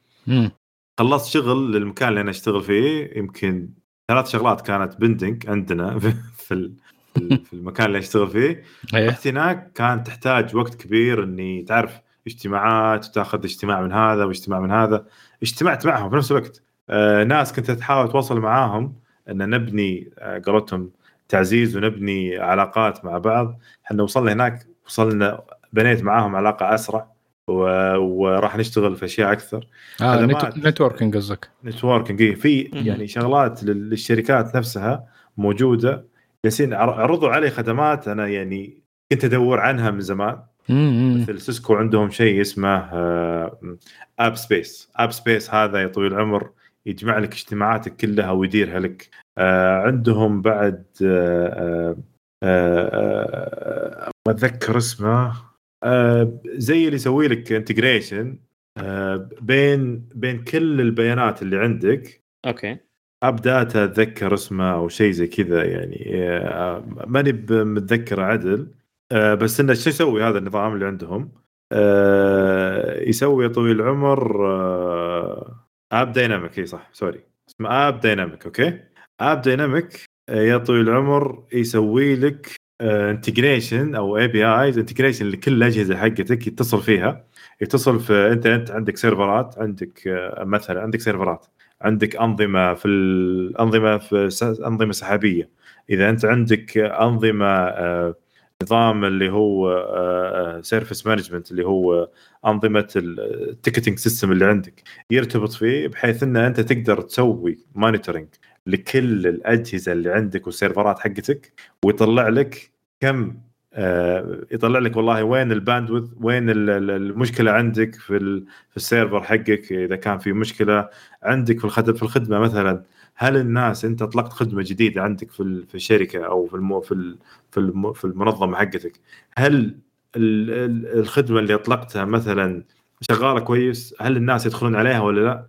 خلصت شغل للمكان اللي أنا أشتغل فيه يمكن ثلاث شغلات كانت بندنج عندنا (laughs) في في المكان اللي أشتغل فيه. أيه. رحت هناك كانت تحتاج وقت كبير إني تعرف اجتماعات وتاخذ اجتماع من هذا واجتماع من هذا. اجتمعت معهم في نفس الوقت. آه ناس كنت تحاول أتواصل معاهم إن نبني آه قولتهم تعزيز ونبني علاقات مع بعض. إحنا وصلنا هناك وصلنا بنيت معاهم علاقة أسرع وراح نشتغل في أشياء أكثر. آه networking قصدك. networking اي في يعني شغلات للشركات نفسها موجودة. جالسين عرضوا علي خدمات أنا يعني كنت أدور عنها من زمان. مثل سيسكو عندهم شيء اسمه Appspace Appspace هذا يا طويل العمر يجمع لك اجتماعاتك كلها ويديرها لك. آه عندهم بعد آه آه ما اتذكر اسمه. آه زي اللي يسوي لك integration آه بين بين كل البيانات اللي عندك. okay. App Data أتذكر اسمه أو شيء زي كذا يعني. آه ماني متذكر عدل. آه بس إنه شو يسوي هذا النظام اللي عندهم؟ آه يسوي طويل العمر آه AppDynamic إي صح sorry. اسمه AppDynamic okay؟ AppDynamic يا طويل العمر يسوي لك integration أو APIs integration لكل الأجهزة حقتك يتصل فيها. يتصل في انت انت عندك سيرفرات عندك آه، مثلا عندك سيرفرات عندك أنظمة في الانظمه في أنظمة سحابية. إذا أنت عندك أنظمة آه، نظام اللي هو service آه، management اللي هو أنظمة ال ticketing system اللي عندك يرتبط فيه بحيث إن أنت تقدر تسوي monitoring لكل الأجهزة اللي عندك وال servers حقتك ويطلع لك كم آه يطلع لك والله وين ال bandwidth وين المشكلة عندك في في ال server حقك إذا كان في مشكلة عندك في الخدمه في الخدمة مثلا. هل الناس أنت أطلقت خدمة جديدة عندك في في الشركة أو في المو في في في المنظمة حقتك هل الخدمة اللي أطلقتها مثلا شغالة كويس؟ هل الناس يدخلون عليها ولا لا؟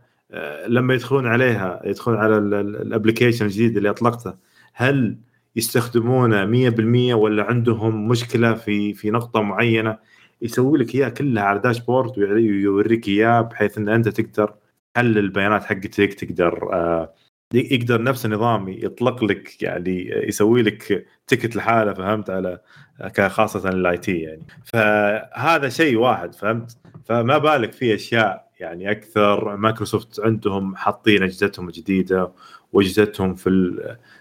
لما يدخلون عليها يدخلون على ال application الجديد اللي أطلقته هل يستخدمونه 100% ولا عندهم مشكلة في في نقطة معينة؟ يسوي لك إياها كلها على dashboard ويوريك اياه بحيث إن أنت تقدر تحلل البيانات حقتك تقدر آه يقدر نفس النظام يطلق لك يعني يسوي لك ticket لحاله فهمت؟ على خاصه ال IT يعني. فهذا شيء واحد فهمت؟ فما بالك في أشياء يعني أكثر. مايكروسوفت عندهم حاطين أجهزتهم الجديده وأجهزتهم في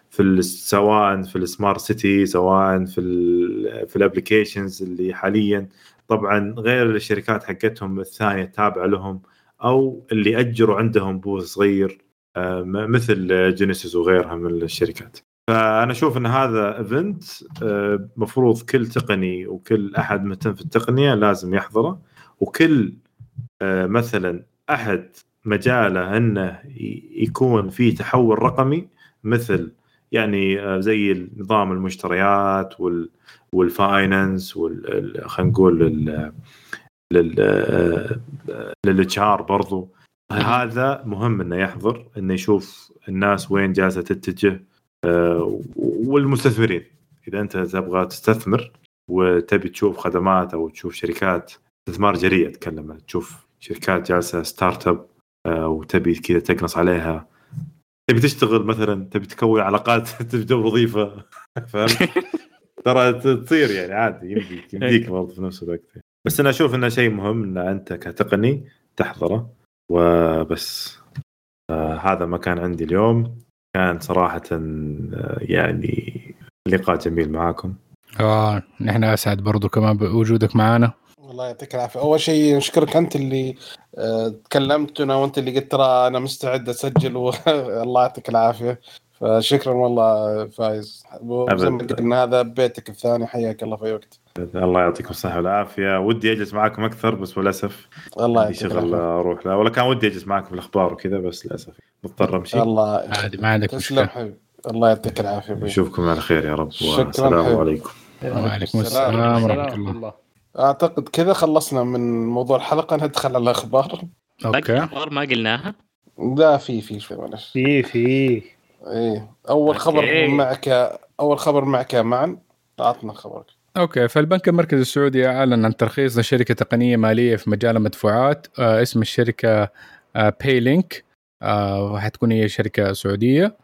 في سواء في ال smart city سواء في ال في ال applications اللي حاليا. طبعا غير الشركات حقتهم الثانية التابعه لهم أو اللي أجروا عندهم booth صغير آه، مثل جينيسيس وغيرها من الشركات. فأنا أشوف إن هذا event مفروض كل تقني وكل أحد مهتم في التقنية لازم يحضره. وكل آه، مثلا أحد مجاله أنه يكون في تحول رقمي مثل يعني آه، زي نظام المشتريات وال وال finance وال خلينا نقول لل HR برضو. هذا مهم إنه يحضر إنه يشوف الناس وين جالسة تتجه آه، والمستثمرين. إذا أنت تبغى تستثمر وتبي تشوف خدمات أو تشوف شركات استثمار جريء أتكلم. تشوف شركات جالسة startup آه، وتبي كذا تقنص عليها. تبي تشتغل مثلا تبي تكون علاقات (laughs) تبدا وظيفة. فهمت؟ (laughs) ترى تصير يعني عادي يمديك (laughs) يمديك برضه في نفس الوقت. بس أنا أشوف إنه شيء مهم إن أنت كتقني تحضره. وبس آه هذا ما كان عندي اليوم. كان صراحة آه يعني لقاء جميل معاكم. آه نحن أسعد برضو كمان بوجودك معنا. الله يعطيك العافية. أول شيء نشكرك أنت اللي آه، تكلمتنا وأنت اللي قلت ترى أنا مستعد أسجل والله (laughs) يعطيك العافية. فشكرا والله فايز. زي ما قلنا هذا بيتك الثاني حياك الله في أي وقت. الله يعطيكم الصحة والعافية. ودي أجلس معاكم أكثر بس للاسف الله عندي شغل أروح له. ولا كان ودي أجلس معاكم في الأخبار وكذا بس للأسف مضطر أمشي. الله عادي ما عندك مشكلة. حبيبي. الله يعطيك العافية. نشوفكم على خير يا رب. والسلام عليكم. وعليكم السلام. ورحمة الله. أعتقد كذا خلصنا من موضوع الحلقة. ندخل على الأخبار. Okay. الأخبار ما قلناها؟ لا في في شوي معلش. في في. إيه. أول خبر معك أول خبر معك معا أعطنا خبرك. Okay. فالبنك المركزي السعودي أعلن عن ترخيص لشركة تقنية مالية في مجال المدفوعات. آه اسم الشركة آه باي لينك آه وحتكون هي شركة سعودية.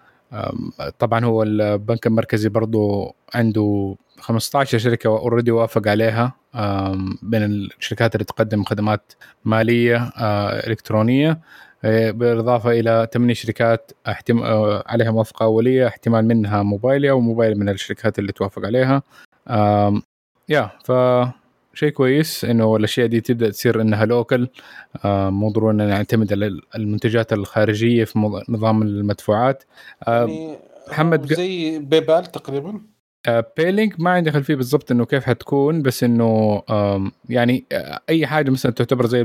طبعا هو البنك المركزي برضو عنده 15 شركة already وافق عليها بين الشركات اللي تقدم خدمات مالية آه، إلكترونية. آه، بالإضافة إلى ثمانية شركات احتم... آه، عليها موافقة أولية احتمال منها موبايلي أو موبايل من الشركات اللي توافق عليها. يا ف شيء كويس إنه الأشياء دي تبدأ تصير إنها لوكل مو ضروري إن نعتمد على المنتجات الخارجية في نظام المدفوعات. يعني محمد زي بيبال تقريبا؟ بيلينج ما عندي خلفية بالضبط إنه كيف حتكون بس إنه يعني أي حاجة مثلا تعتبر زي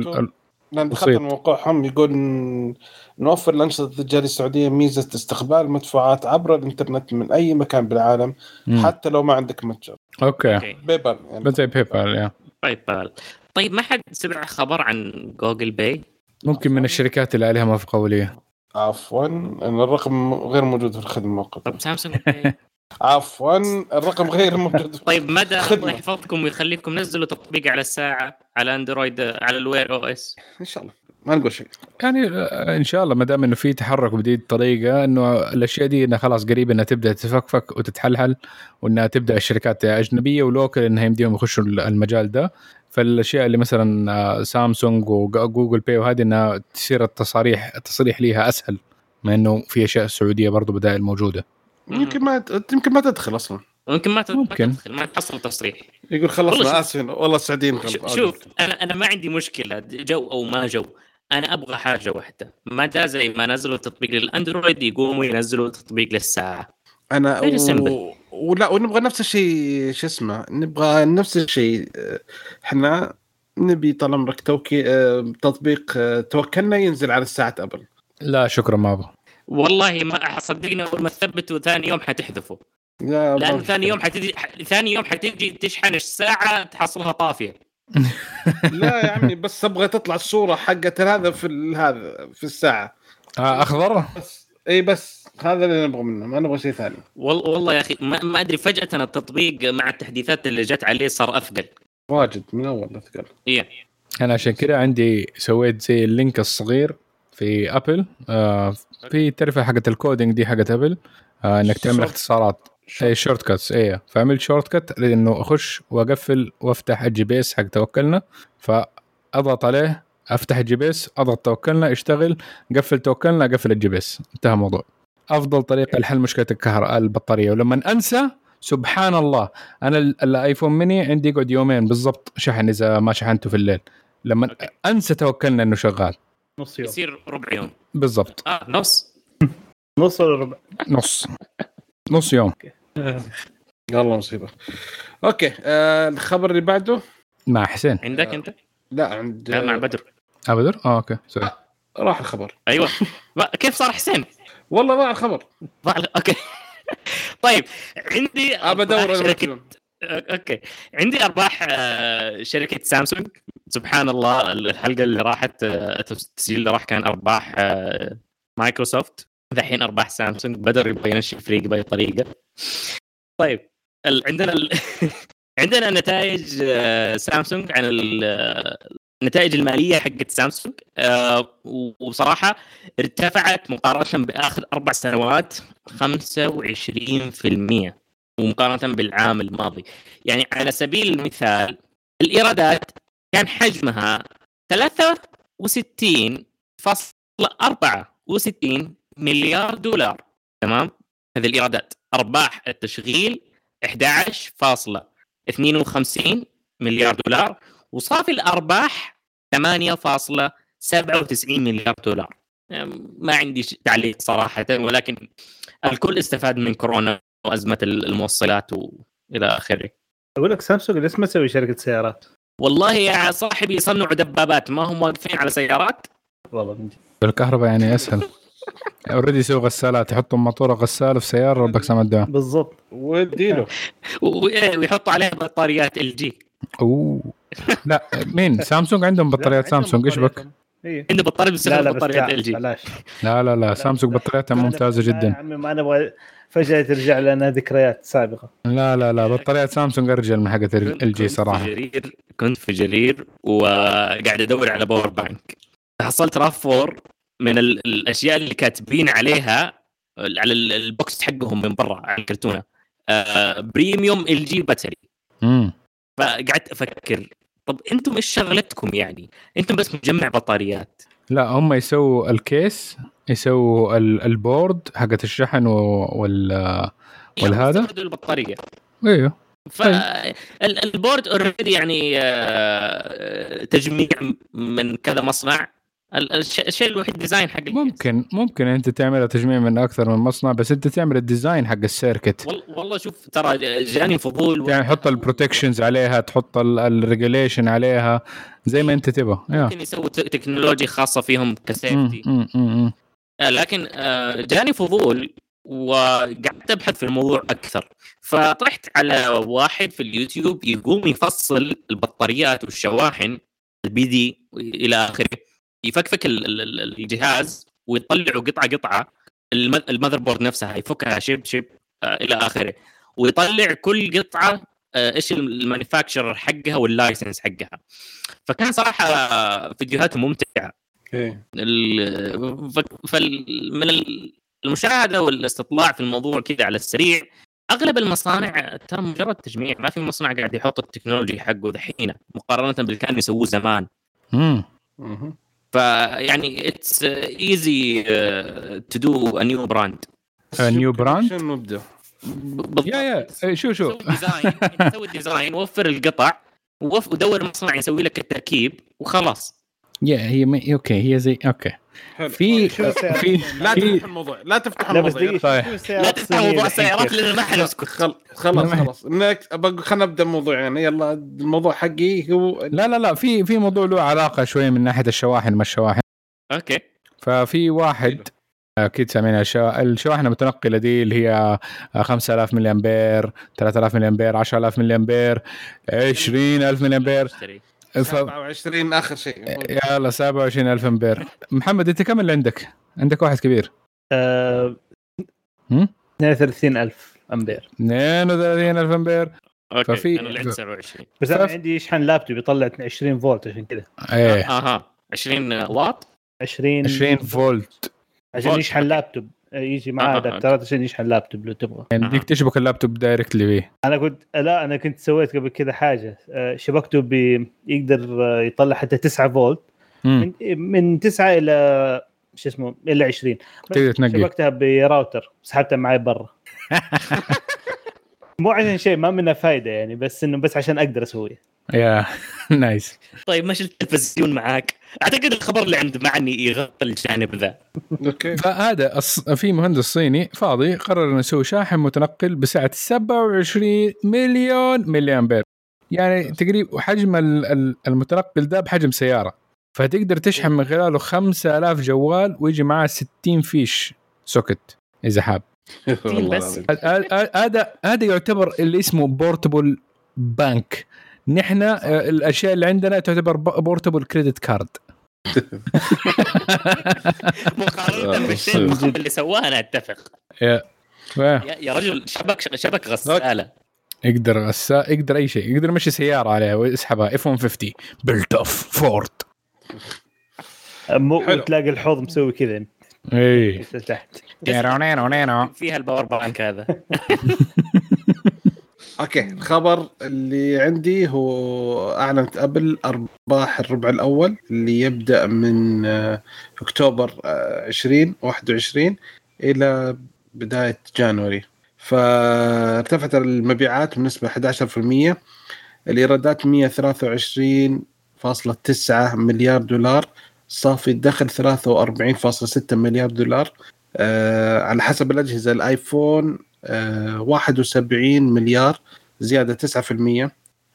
لأن دخلت موقعهم يقول نوفر الانشطه التجارية السعودية ميزة استقبال مدفوعات عبر الإنترنت من أي مكان بالعالم مم. حتى لو ما عندك متجر. أوكي. بيبال يعني. زي بيبال يا بيبال طيب ما حد سمع خبر عن جوجل باي؟ ممكن من الشركات اللي عليها موافقة اوليه عفوا. إن الرقم غير موجود في الخدمة المؤقته طيب سامسونج باي عفوا الرقم غير موجود. (laughs) طيب مدى الله يحفظكم ويخليكم نزلوا تطبيق على الساعة على أندرويد على ال Wear OS؟ إن شاء الله. ما نقول شيء. يعني إن شاء الله ما دام إنه في تحرك بهذه الطريقة إنه الأشياء دي إنها خلاص قريب إنها تبدأ تتفكفك وتتحلحل وإنها تبدأ الشركات أجنبية و local إنها يمديهم يخشوا المجال ده. فالأشياء اللي مثلا آه، سامسونج وجوجل باي وهذه إنها تصير التصاريح التصريح ليها أسهل ما إنه في أشياء سعوديه برضو بدائل موجودة. يمكن ما يمكن ما تدخل أصلا. ممكن ما ممكن. ما تحصل تصريح. يقول خلصنا آسفين. والله سعيدين شوف أنا أنا ما عندي مشكلة جو أو ما جو. أنا أبغى حاجة واحدة. ما دا زي ما نزلوا تطبيق للأندرويد يقوموا ينزلوا تطبيق للساعة. أنا و... ولا ونبغى نفس الشيء شو اسمه نبغى نفس الشيء. إحنا نبي طال عمرك توكي آه، تطبيق آه، توكلنا ينزل على الساعة أبل. لا شكرا ما أبغى. والله ما صدقني أول ما تثبته ثاني يوم حتحذفه لا لأن ثاني يوم حتجي ثاني يوم حتجي تشحن الساعة تحصلها طافية. (laughs) لا يا عمي بس أبغى تطلع الصورة حقت هذا في هذا في الساعة. آه أخضر؟ بس إي بس هذا اللي نبغى منه ما نبغى شيء ثاني. والله يا أخي ما, ما أدري فجأة التطبيق مع التحديثات اللي جت عليه صار أثقل. واجد من أول أثقل. إيه. أنا عشان كذا عندي سويت زي ال link الصغير في ابل آه في تعرف حقت ال coding دي حقت ابل آه إنك تعمل اختصارات. اي shortcuts اي فعملت shortcut لإنه أخش وأقفل وأفتح ال GPS حق توكلنا. فأضغط عليه أفتح ال GPS أضغط توكلنا اشتغل قفل توكلنا اقفل ال GPS. انتهى الموضوع. أفضل طريقة لحل مشكلة الكهرباء البطارية. ولما أنسى سبحان الله. أنا الآيفون ميني عندي يقعد يومين. بالضبط شحن إذا ما شحنته في الليل. لما. أنسى توكلنا إنه شغال. نص يوم. يصير ربع يوم. بالضبط. آه نص. نص ولا ربع؟ نص. نص يوم. والله مصيبة. Okay آه الخبر اللي بعده؟ مع حسين. عندك أنت؟ لا عند لا مع بدر. آه بدر؟ آه okay sorry. راح الخبر. أيوه. كيف صار حسين؟ والله ضاع الخبر. ضاع (laughs) okay طيب عندي أبى أدور شركه okay. عندي أرباح آه، شركة سامسونج. سبحان الله الحلقة اللي راحت آه، التسجيل اللي راح كان أرباح آه، مايكروسوفت. ذحين أرباح سامسونج. بدر يبغى ينشي فريق بأي طريقة. طيب عندنا ال... (laughs) عندنا نتائج سامسونج عن النتائج المالية حقت سامسونج. وبصراحه ارتفعت مقارنة بآخر أربع سنوات 25% ومقارنة بالعام الماضي. يعني على سبيل المثال الإيرادات كان حجمها 63.64 مليار دولار. تمام؟ هذه الإيرادات. أرباح التشغيل 11.52 مليار دولار وصافي الأرباح 8.97 مليار دولار. يعني ما عندي تعليق صراحة ولكن الكل استفاد من كورونا. وأزمة الموصلات والى آخره. أقول لك سامسونج ليش ما تسوي شركة سيارات؟ والله يا صاحبي يصنعوا دبابات ما هم واقفين على سيارات؟ والله بنجي. الكهرباء يعني أسهل. أوريدي يسوي غسالات يحطوا موتور غسالة في سيارة ربك سما الدوام بالضبط واديله (laughs) ويحطوا عليها بطاريات ال جي أوه لا مين سامسونج عندهم بطاريات سامسونج إيش بك؟ إيه. عنده بطاريه بيستخدم بطاريات LG لا لا لا سامسونج بطارياتها ممتازة جدا يا عمي ما نبغى فجأة ترجع لنا ذكريات سابقة. لا لا لا بطاريات سامسونج أرجل من حقت ال جي صراحة. جرير كنت في جرير وقاعد أدور على power bank حصلت راف 4 من الأشياء اللي كاتبين عليها على ال box حقهم من برا على الكرتونة. آه premium LG battery فقعدت أفكر طب أنتم إيش شغلتكم يعني؟ أنتم بس مجمع بطاريات. لا هم يسووا ال case يسووا ال board حقت الشحن وال والهذا. البطارية. إيوه. فال board. already يعني آه، تجميع من كذا مصنع. الشيء الوحيد design حق ممكن ممكن أنت تعمل تجميع من أكثر من مصنع بس أنت تعمل ال design حق ال circuit. والله شوف ترى جاني فضول يعني حط ال protections عليها تحط ال regulation عليها زي ما أنت تبغى. ممكن يسووا تكنولوجيا خاصة فيهم ك safety. آه، لكن آه، جاني فضول وقعدت أبحث في الموضوع أكثر. فطرحت على واحد في اليوتيوب يقوم يفصل البطاريات والشواحن ال PD إلى آخره. يفكفك الجهاز ويطلعه قطعة قطعة. ال motherboard نفسها يفكها chip chip آه إلى آخره. ويطلع كل قطعة آه إيش ال manufacturer حقها وال license حقها. فكان صراحة فيديوهات ممتعة. إيه. من المشاهدة والاستطلاع في الموضوع كذا على السريع أغلب المصانع ترى مجرد تجميع. ما في مصنع قاعد يحط ال technology حقه دحين مقارنة باللي كانوا يسووه زمان. امم فيعني it's easy to do a new brand new brand نبدا يا يا شو شو؟ design سوي ديزاين (laughs) وفر القطع ودور مصنع يسوي لك التركيب وخلاص. يا هي. okay هي زي أوكي في في لا تفتح الموضوع لا تفتح الموضوع لا تفتح موضوع السيارات لأن ما حنسكت خلاص خلاص. خلينا نبدأ الموضوع يعني يلا الموضوع حقي هو لا لا لا في في موضوع له علاقة شوية من ناحية الشواحن ما الشواحن. okay. ففي واحد أكيد سامعين الشواحن المتنقلة دي اللي هي 5000 ملي امبير 3000 ملي امبير 10000 ملي امبير 20000 ملي امبير 27 آخر شيء. يلا 27000 امبير محمد أنت كم اللي عندك؟ عندك واحد كبير. أه... 32000 أمبير. 32000 أمبير. okay ففي أنا 27 بس أنا عندي يشحن لابتوب يطلع 20 فولت عشان كذا. إيه. أها 20 واط؟ 20 20 فولت. عشان يشحن لابتوب. يجي معاه adapterات عشان يشحن لابتوب لو تبغى. يعني بدك تشبك ال laptop directly بيه أنا كنت لا أنا كنت سويت قبل كذا حاجة. آه، شبكته ب يقدر يطلع حتى 9 فولت. من, من 9 إلى شو اسمه؟ الا 20 تقدر تنقي. شبكتها براوتر. سحبتها معي برا. (laughs) مو عشان شيء ما منها فايدة يعني بس إنه بس عشان أقدر اسويه يا nice طيب ما شلت التلفزيون معاك؟ أعتقد الخبر اللي عند معني يغطي الجانب ذا. okay. فهذا في مهندس صيني فاضي قرر إنه يسوي شاحن متنقل بسعة 27 مليون ملي امبير يعني تقريبا حجم ال- ال- المتنقل ده بحجم سيارة. فتقدر تشحن من خلاله 5000 جوال ويجي معاه 60 فيش socket إذا حاب. (laughs) بس. هذا هذا يعتبر اللي اسمه portable bank نحن آه، الأشياء اللي عندنا تعتبر portable credit card مقارنة بالشيء اللي سواه أنا أتفق. yeah yeah. رجل شبك شبك غسالة. يقدر غسا يقدر أي شيء يقدر يمشي سيارة عليها ويسحبها. F 150 pickup of Ford مو. تلاقي الحوض مسوي كذا. اي تحت. فيها ال power bank هذا. (laughs) okay الخبر اللي عندي هو أعلنت ابل أرباح الربع الأول اللي يبدأ من آه، أكتوبر آه، 2021 إلى بداية January. فارتفعت المبيعات بنسبة 11% الإيرادات 123.9 مليار دولار صافي الدخل 43.6 مليار دولار آه على حسب الأجهزة الآيفون آه 71 مليار زيادة 9%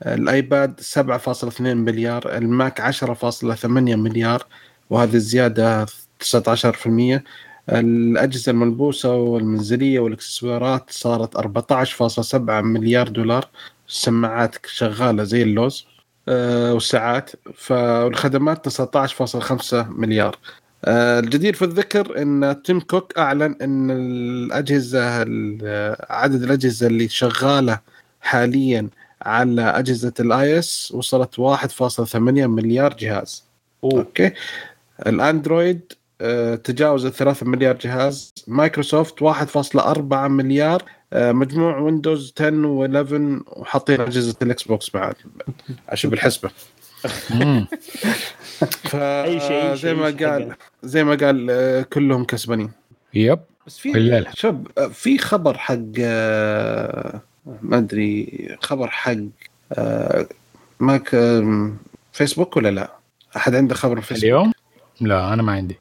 الآيباد 7.2 مليار. الماك 10.8 مليار وهذه زياده 19% الأجهزة الملبوسة والمنزلية والإكسسوارات صارت 14.7 مليار دولار. السماعات شغالة زي اللوز آه، والساعات فالخدمات 19.5 مليار. آه، الجدير في الذكر إن تيم كوك أعلن إن الأجهزة ال- عدد الأجهزة اللي شغالة حاليا على أجهزة ال iOS وصلت 1.8 مليار جهاز. okay. الأندرويد آه، تجاوز ال 3 مليار جهاز. مايكروسوفت 1.4 مليار. آه، مجموع ويندوز 10 و11 وحاطين أجهزة الإكس بوكس بعد. (laughs) عشان بالحسبه (laughs) (laughs) أي شيء- زي ما قال. زي ما قال آه، كلهم كسبانين يب بس في. شوف آه، في خبر حق آه، ما أدري خبر حق ماك فيسبوك ولا لا؟ أحد عنده خبر فيسبوك؟ اليوم لا أنا ما عندي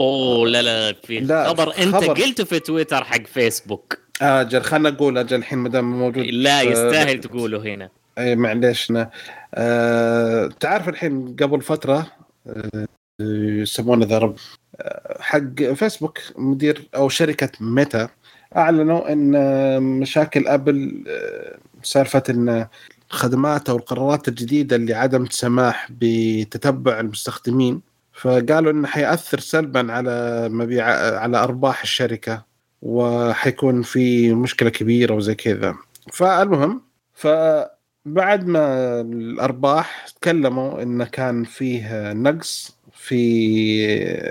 أوه لا لا في لا، خبر أنت خبر. قلته في تويتر حق فيسبوك أجل خلنا نقول أجل الحين ما دام موجود لا آه، يستاهل تقوله هنا اي معليش أنا- آه، تعرف الحين قبل فترة آه، يسمونه ذا آه، حق فيسبوك مدير أو شركة ميتا أعلنوا إن آه، مشاكل أبل آه، سالفة إن الخدمات أو القرارات الجديدة اللي عدم السماح بتتبع المستخدمين فقالوا إنه حيأثر سلبا على مبيع على أرباح الشركة وحيكون في مشكلة كبيرة وزي كذا. فالمهم فبعد ما الأرباح تكلموا إنه كان فيه نقص في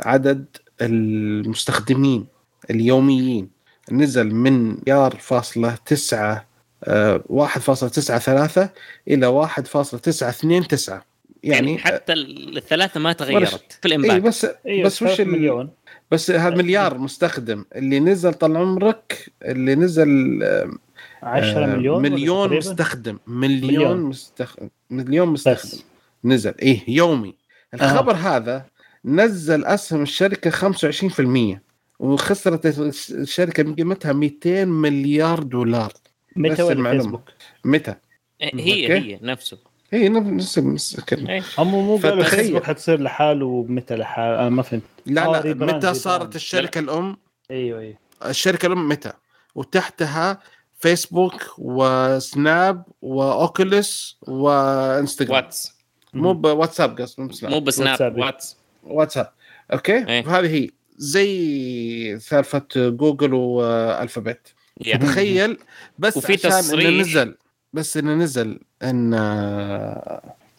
عدد المستخدمين اليوميين. نزل من مليار فاصلة تسعة آه، 1.93 إلى 1.929 يعني, يعني حتى الثلاثة ما تغيرت في اي الامباك بس أيوه بس وش مليون. بس هذا مليار مستخدم اللي نزل طال عمرك اللي نزل آه، 10 آه، مليون مليون؟ مستخدم مليون, مليون. مستخدم مليون مستخدم بس نزل إيه يومي الخبر آه. هذا نزل أسهم الشركة 25% وخسرت الشركة من قيمتها 200 مليار دولار ميتا بس ولا. فيسبوك؟ متى؟ هي أوكي. هي نفسه هي نفس نفس الكلمة إيه. هم مو قالوا. فيسبوك حتصير لحاله وميتا لحاله أنا ما فهمت لا آه، لا ميتا صارت. الشركة الأم أيوه أيوه الشركة الأم ميتا وتحتها فيسبوك وسناب و Oculus وانستغرام واتس مو بواتساب قصدي مو بسناب مو بسناب واتساب. واتس واتساب okay؟ إيه. فهذه هي. زي سالفة جوجل والفابت. تخيل بس وفي عشان تصريح. انه نزل بس إنه نزل إن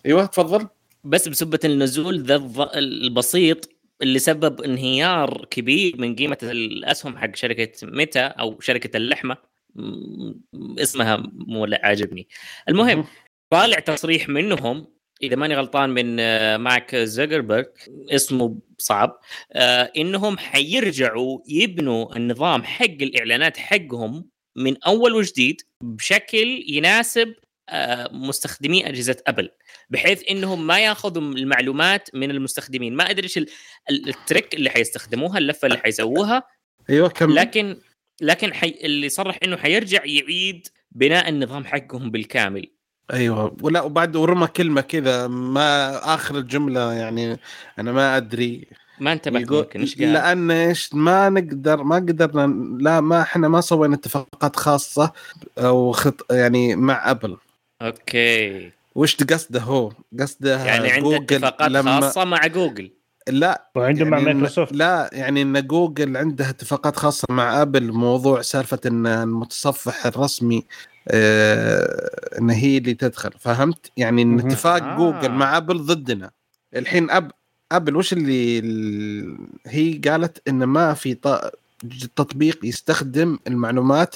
إيوه تفضل. بس بسبة النزول ذا البسيط اللي سبب انهيار كبير من قيمة الأسهم حق شركة ميتا أو شركة اللحمة. م- اسمها مو عاجبني المهم طالع تصريح منهم اذا ماني غلطان من مارك زوكربيرج اسمه صعب انهم حيرجعوا يبنوا النظام حق الاعلانات حقهم من اول وجديد بشكل يناسب مستخدمي اجهزه ابل بحيث انهم ما ياخذوا المعلومات من المستخدمين ما ادري إيش ال trick اللي حيستخدموها اللفه اللي حيسووها أيوه كم لكن لكن حي... اللي صرح إنه حيرجع يعيد بناء النظام حقهم بالكامل. أيوه. ولا وبعد ورمى كلمة كذا ما آخر الجملة يعني أنا ما أدري. ما انتبهت يقول ممكن إيش قال؟ لأن إيش ما نقدر ما قدرنا لا ما إحنا ما سوينا اتفاقات خاصة أو خط يعني مع أبل. okay. وش قصده هو؟ قصده يعني عنده اتفاقات لما... خاصة مع جوجل. لا وعنده يعني مع مايكروسوفت. لا يعني إن جوجل عندها اتفاقات خاصة مع آبل موضوع سالفة إن المتصفح الرسمي آه إن هي اللي تدخل فهمت؟ يعني إن اتفاق آه. جوجل مع آبل ضدنا. الحين اب آبل وش اللي هي قالت إن ما في تطبيق يستخدم المعلومات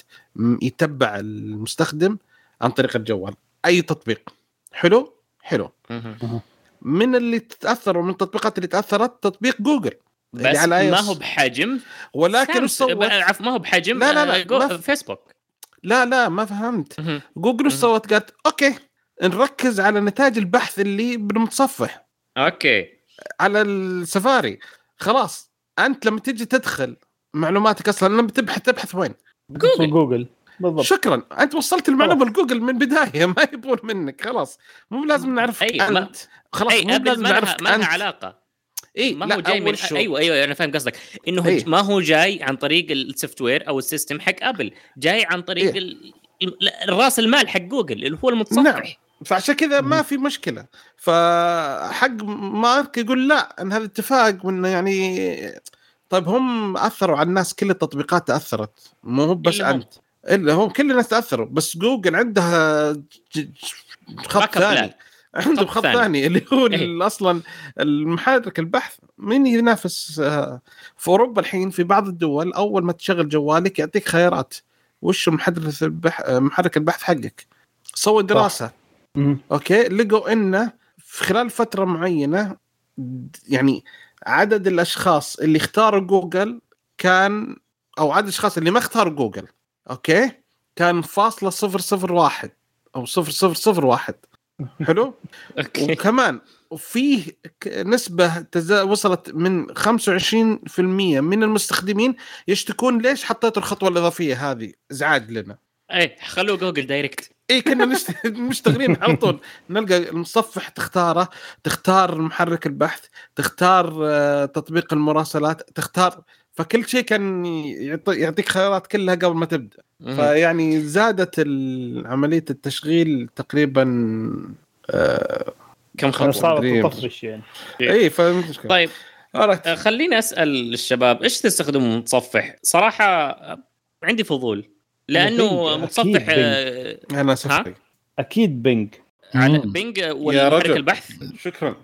يتبع المستخدم عن طريق الجوال. أي تطبيق. حلو؟ حلو. من اللي تاثروا من التطبيقات اللي تأثرت تطبيق جوجل. بس على ما هو بحجم. ولكن صوت. ما هو بحجم لا لا لا جو... ما فيسبوك لا لا ما فهمت. جوجل سوت قالت okay نركز على نتائج البحث اللي بالمتصفح. okay. على السفاري. خلاص أنت لما تيجي تدخل معلوماتك أصلا لما تبحث تبحث وين؟ جوجل. جوجل. بالضبط. شكرا. أنت وصلت المعلومة لجوجل من بداية (laughs) ما يبون منك. خلاص. مو لازم نعرف أي أنت. خلاص مو لازم نعرف ما لها علاقة. إي ما هو جاي من شو. أيوه أيوه أنا فاهم قصدك. إنه أي. ما هو جاي عن طريق ال software أو ال system حق أبل. جاي عن طريق إيه؟ راس المال حق جوجل اللي هو المتصفح. نعم. فعشان كذا ما في مشكلة. فحق مارك يقول لا إن هذا اتفاق وانه يعني طيب هم أثروا على الناس كل التطبيقات تاثرت مو هو بس أنت. إلا هم كل الناس تأثروا بس جوجل عندها خط ثاني. عندهم خط ثاني. اللي هو إيه؟ أصلا المحرك البحث مين ينافس آه، في أوروبا الحين في بعض الدول أول ما تشغل جوالك يعطيك خيارات. وش محرك البحث محرك البحث حقك؟ سوي دراسة. okay؟ لقوا إنه في خلال فترة معينة يعني عدد الأشخاص اللي اختاروا جوجل كان أو عدد الأشخاص اللي ما اختاروا جوجل okay؟ كان فاصلة صفر صفر واحد أو صفر صفر صفر واحد. حلو؟ (laughs) وكمان وفيه نسبة تز... وصلت من 25% من المستخدمين يشتكون ليش حطيتوا الخطوة الإضافية هذه؟ إزعاج لنا. اي خلوه جوجل direct اي كنا (laughs) مشتغلين على طول. نلقى المصفح تختاره تختار محرك البحث تختار آه، تطبيق المراسلات تختار فكل شيء كان يعطيك خيارات كلها قبل ما تبدأ. فيعني زادت عملية التشغيل تقريبا آه كم خطوة؟ صارت تطفش يعني. اي فهمت طيب آه خليني أسأل الشباب إيش تستخدموا متصفح؟ صراحة عندي فضول لأنه متصفح آه أنا سفاري أكيد بينج. على بينج ولا محرك البحث؟ شكرا.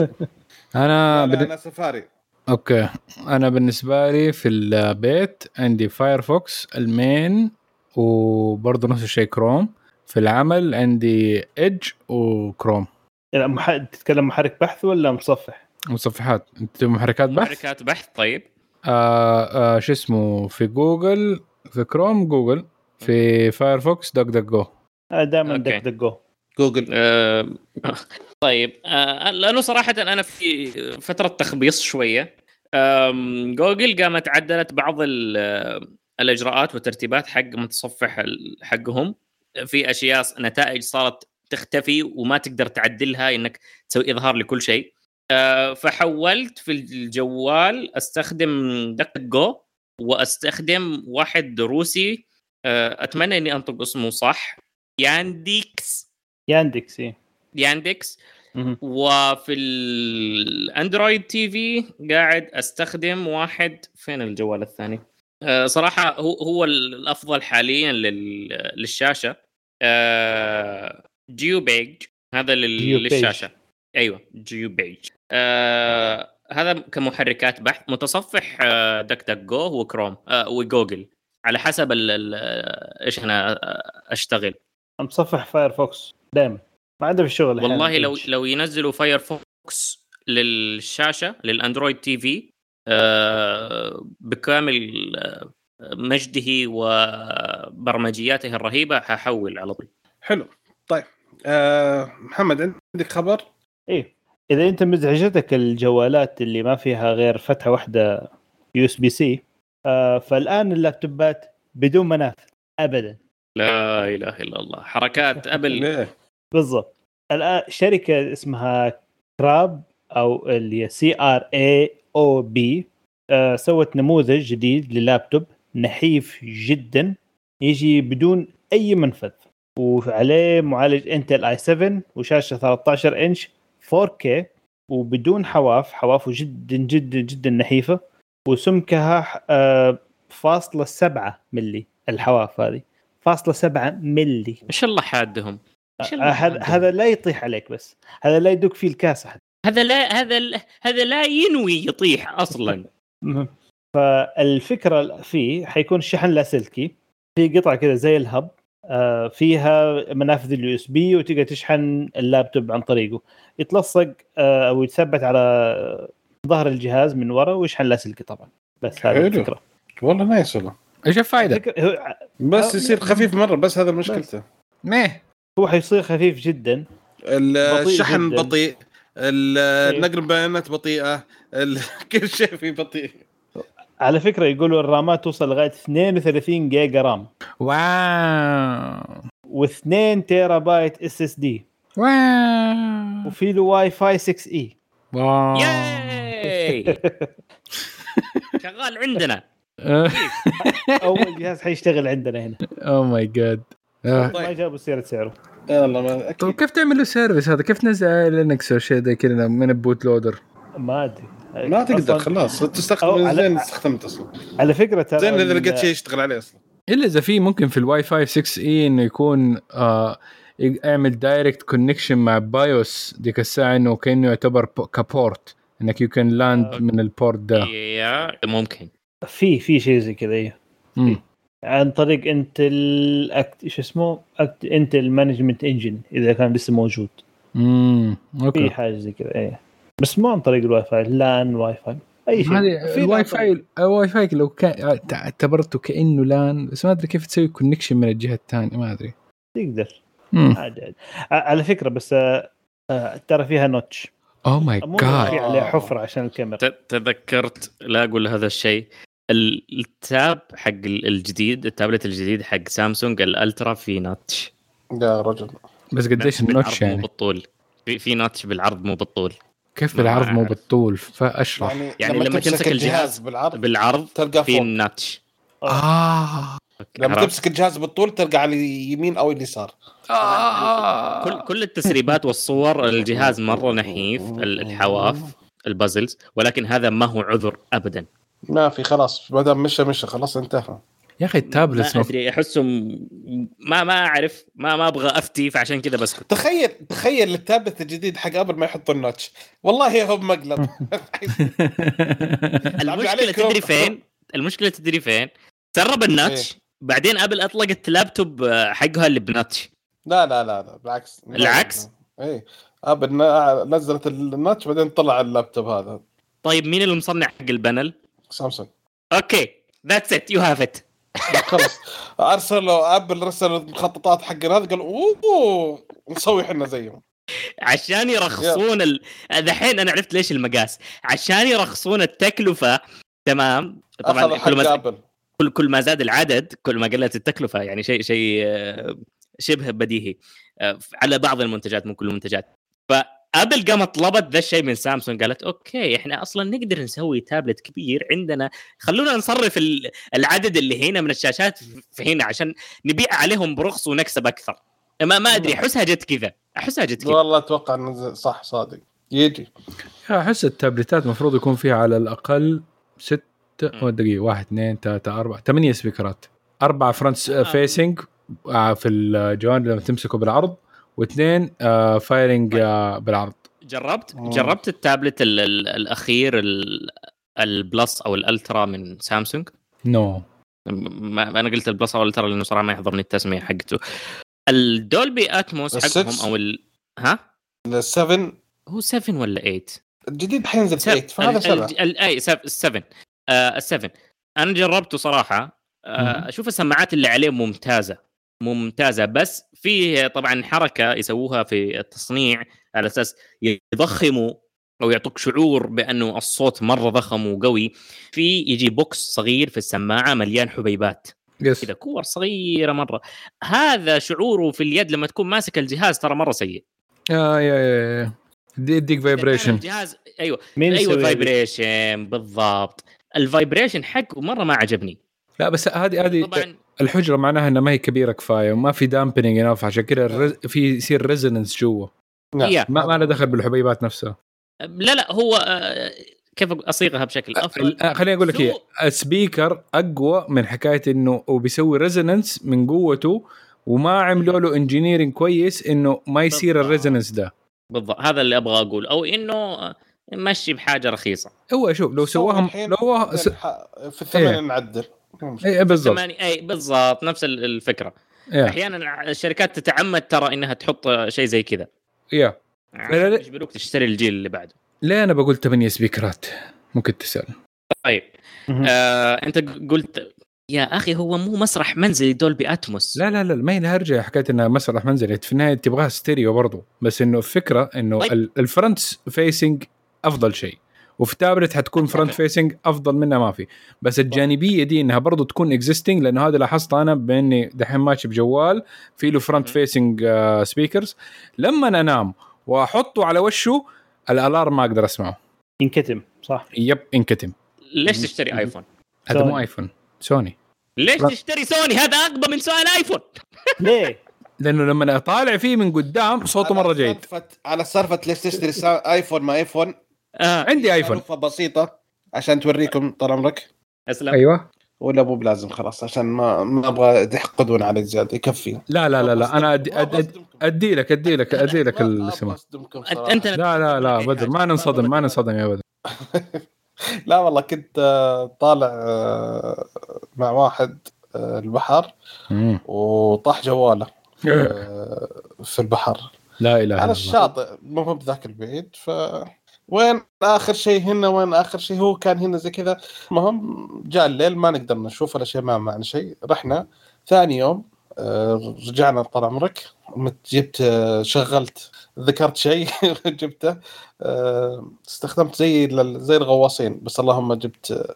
أنا بن... أنا سفاري. okay. أنا بالنسبة لي في البيت عندي فايرفوكس ال main وبرضه نفس الشيء كروم في العمل عندي ايدج وكروم مح... تتكلم محرك بحث ولا مصفح؟ مصفحات. أنت محركات بحث؟ محركات بحث طيب. آه آه شو اسمه؟ في جوجل في كروم جوجل. في فايرفوكس دق دق جو دائما دق دق جو جوجل آه (coughs) طيب آه لأنه صراحة أنا في فترة تخبيص شوية جوجل قامت عدلت بعض الإجراءات والترتيبات حق متصفح حقهم. في أشياء نتائج صارت تختفي وما تقدر تعدلها إنك تسوي إظهار لكل شيء. آه، فحولت في الجوال أستخدم Duck Go وأستخدم واحد روسي آه، أتمنى إني أنطق اسمه صح يانديكس ياندكس إيه. ياندكس. وفي الأندرويد TV قاعد أستخدم واحد. فين الجوال الثاني؟ أه صراحة هو هو الأفضل حاليا للشاشة. أه جيو بيج هذا للشاشة. أيوه جيو بيج أه هذا كمحركات بحث. متصفح DuckDuckGo وكروم وجوجل على حسب إيش أنا أشتغل. متصفح فايرفوكس دائما ما عنده في الشغل والله لو لو ينزلوا فايرفوكس للشاشة لل Android TV آه بكامل آه، مجده وبرمجياته الرهيبة ححول على طول. حلو. طيب آه محمد عندك خبر؟ إيه. إذا أنت مزعجتك الجوالات اللي ما فيها غير فتحة واحدة USB-C فالآن اللابتوبات بدون منافذ ابدا. لا إله إلا الله. حركات (laughs) أبل. بالضبط. الآن شركة اسمها Craob أو اللي هي C R A O B سوت نموذج جديد للابتوب نحيف جدا يجي بدون أي منفذ وعليه معالج Intel i7 وشاشة 13 إنش 4K وبدون حواف حوافه جدا جدا جدا نحيفة وسمكها آه، فاصلة سبعة ملي الحواف هذه. فاصلة سبعة ملي. ما شاء الله حادهم. آه، هذا هذا لا يطيح عليك بس. هذا لا يدق فيه الكاسة هذا لا هذا هذا لا ينوي يطيح أصلا. (laughs) فالفكرة فيه حيكون شحن لاسلكي في قطعة كذا زي ال hub. آه، فيها منافذ ال USB وتقدر تشحن اللابتوب عن طريقه. يتلصق آه، أو يتثبت على ظهر الجهاز من ورا ويشحن لاسلكي طبعا. بس هذه الفكرة. والله ما يسوى إيش الفائده؟ بس يصير خفيف مرة بس هذا مشكلته. ميه. هو حيصير خفيف جدا. الشحن بطيء النقل البيانات بطيئة (laughs) كل شيء فيه بطيء. على فكرة يقولوا الرامات توصل لغاية 32 جيجا رام. wow. و2 تيرا بايت SSD wow. وفي له Wi-Fi 6E wow. Yay. (laughs) شغال عندنا. (laughs) اول جهاز حيشتغل عندنا هنا. oh my God ما جابوا سيره سعره. يلا ما طيب كيف تعمل له service هذا؟ كيف تنزل Linux أو شيء زي كذا من ال bootloader؟ ما أدري. ما تقدر خلاص. تستخدم زين استخدمت أصلا. على فكرة ترى زين إذا لقيت شيء يشتغل عليه أصلا. إلا إذا في ممكن في الواي فاي 6 إي إنه يكون آه اعمل direct connection مع BIOS ديك الساعة إنه كأنه يعتبر كابورت إنك يو كان لاند من البورت ده. ممكن. في في شيء زي كذا إيه. عن طريق انتل أكت... إيش اسمه؟ أكت... انتل مانجمنت انجن إذا كان لسه موجود. امم أوكي. في حاجة زي كذا إيه. بس مو عن طريق الواي فاي لأن واي فاي أي شيء. هذه الواي فاي الواي فاي لو كان اعتبرته كأنه لأن بس ما أدري كيف تسوي كونكشن من الجهة الثانية ما أدري. تقدر. عادي عادي. على فكرة بس آه، آه، ترى فيها notch oh my God عليه حفرة عشان الكاميرا. تذكرت لا أقول هذا الشيء ال tab حق الجديد التابلت الجديد حق سامسونج ال Ultra في notch يا رجل. بس قديش ال notch يعني؟ مو بالطول. في في notch بالعرض مو بالطول. كيف بالعرض مو بالطول؟ فأشرح. يعني, يعني لما, تمسك الجهاز بالعرض بالعرض تلقى في ال notch. آه. لما تمسك الجهاز بالطول تلقى على اليمين أو اليسار. آه. كل كل التسريبات والصور الجهاز مرة نحيف الحواف ال bezels ولكن هذا ما هو عذر ابدا. ما في خلاص ما دام مشى مشى خلاص انتهى يا أخي التابلت ما أدري أحسهم ما ما أعرف ما ما أبغى أفتي فعشان كذا بس تخيل تخيل التابلت الجديد حق أبل ما يحط ال notch والله هو مقلب (laughs) المشكلة تدري فين؟ المشكلة تدري فين؟ سرب ال notch إيه؟ بعدين أبل أطلقت لابتوب حقها اللي ب notch لا لا لا لا بالعكس العكس؟ اي أبل نزلت ال notch بعدين طلع اللابتوب هذا طيب مين اللي مصنع حق ال panel؟ سامسونج. okay that's it you have it خلص ارسلوا أبل رسل المخططات حق هذا قال أوه نسوي إحنا زيهم. عشان يرخصون ال... دحين أنا عرفت ليش المقاس. عشان يرخصون التكلفة تمام؟ طبعا كل ما. كل كل ما زاد العدد كل ما قلت التكلفة يعني شيء شيء آه، شبه بديهي. آه، على بعض المنتجات مو كل المنتجات. أبل قامت طلبت ذا الشيء من سامسونج قالت okay إحنا أصلا نقدر نسوي تابلت كبير عندنا. خلونا نصرف العدد اللي هنا من الشاشات في هنا عشان نبيع عليهم برخص ونكسب أكثر. ما ما أدري أحسها جت كذا أحسها جت كذا. والله أتوقع انه صح صادق. يجي. أحس التابلتات المفروض يكون فيها على الأقل ست دقيقة واحد اثنين ثلاثة أربعة ثمانية سبيكرات. أربعة front آه. facing آه، في الجوانب لما تمسكه بالعرض. واثنين آه firing طيب. آه بالعرض. جربت أوه. جربت التابلت ال ال الأخير ال ال Plus أو ال Ultra من سامسونج؟ no no. ما أنا قلت البلس أو الألترا لأنه صراحة ما يحضرني التسميه حقته. الدولبي أتموس حقهم أو ال... ها؟ ال7 هو 7 ولا 8 الجديد حينزل 8 فهذا سبعة. أي 7 7 أنا جربته صراحة. آه، أشوف السماعات اللي عليه ممتازة. ممتازة. بس في طبعا حركة يسووها في التصنيع على أساس يضخموا أو يعطوك شعور بأنه الصوت مرة ضخم وقوي. في يجي box صغير في السماعة مليان حبيبات. yes. كذا كور صغيرة مرة. هذا شعوره في اليد لما تكون ماسك الجهاز ترى مرة سيء. آه يا يا يا يديك vibration الجهاز أيوه. مين أيوه؟ ال vibration بالضبط. الفايبريشن حقه مره ما عجبني. لا بس هذه هذه طبعا الحجرة معناها إنها ما هي كبيرة كفاية وما في damping ينفع عشان كذا الرز... في يصير resonance جوا. نعم. ما, ما له دخل بالحبيبات نفسها. لا لا هو آه، كيف أصيغها بشكل أفضل؟ آه، خليني أقول لك هي ال speaker أقوى من حكاية إنه وبيسوي resonance من قوته وما عملوا له engineering كويس إنه ما يصير بالضبط. ال resonance ده. بالضبط. هذا اللي أبغى أقول أو إنه آه، مشي بحاجة رخيصة. هو شوف لو سواهم لو هو س... في الثمانية إيه. نعدل. اي بالضبط. ثمانية اي بالضبط نفس ال- الفكرة. يا أحيانا الشركات تتعمد ترى إنها تحط شيء زي كذا. yeah. عشان يجبروك تشتري الجيل اللي بعده؟ ليه أنا بقول ثمانية speaker ات. ممكن تسأل. طيب. آه أنت قلت يا أخي هو مو مسرح منزلي Dolby Atmos. لا لا لا ما هي هرجه حكايه إنها مسرح منزلي. في النهاية تبغاها ستيريو برضو. بس إنه الفكرة إنه طيب. ال- ال front facing أفضل شيء. وفي تابلت حتكون front facing أفضل منها ما في. بس الجانبية دي إنها برضو تكون existing لأنه هذا لاحظت أنا بإني دحين ماشي بجوال في له front. facing speakers لما أنا أنام وأحطه على وشه ال alarm ما أقدر أسمعه. ينكتم صح. yep انكتم ليش تشتري ايفون؟ هذا مو. ايفون سوني. ليش لا. تشتري سوني؟ هذا اقوى من سؤال ايفون (laughs) ليه؟ لأنه لما أطالع فيه من قدام صوته مرة جيد. على سالفة ليش تشتري ايفون ما ايفون آه. عندي ايفون بسيطة عشان توريكم طال عمرك أسلم. أيوه. ولا مو بلازم خلاص عشان ما ما أبغى تحقدون علي زيادة. يكفي. لا لا لا لا. أنا ادي ادي أصدمكم. أدي لك أدي لك أدي لك الاسم أنت لا لا لا بدر ما ننصدم ما ننصدم يا بدر. (laughs) لا والله كنت آه، طالع آه، مع واحد آه، البحر. وطاح جواله آه، في البحر. لا إله إلا على الله الشاطئ مو بذاك البعيد ف وين آخر شيء هنا وين آخر شيء؟ هو كان هنا زي كذا. المهم جاء الليل ما نقدر نشوف ولا شيء ما معنا شيء. رحنا. ثاني يوم آه، رجعنا طال عمرك. جبت آه، شغلت. ذكرت شيء (laughs) جبته. آه، استخدمت زي زي الغواصين. بس اللهم جبت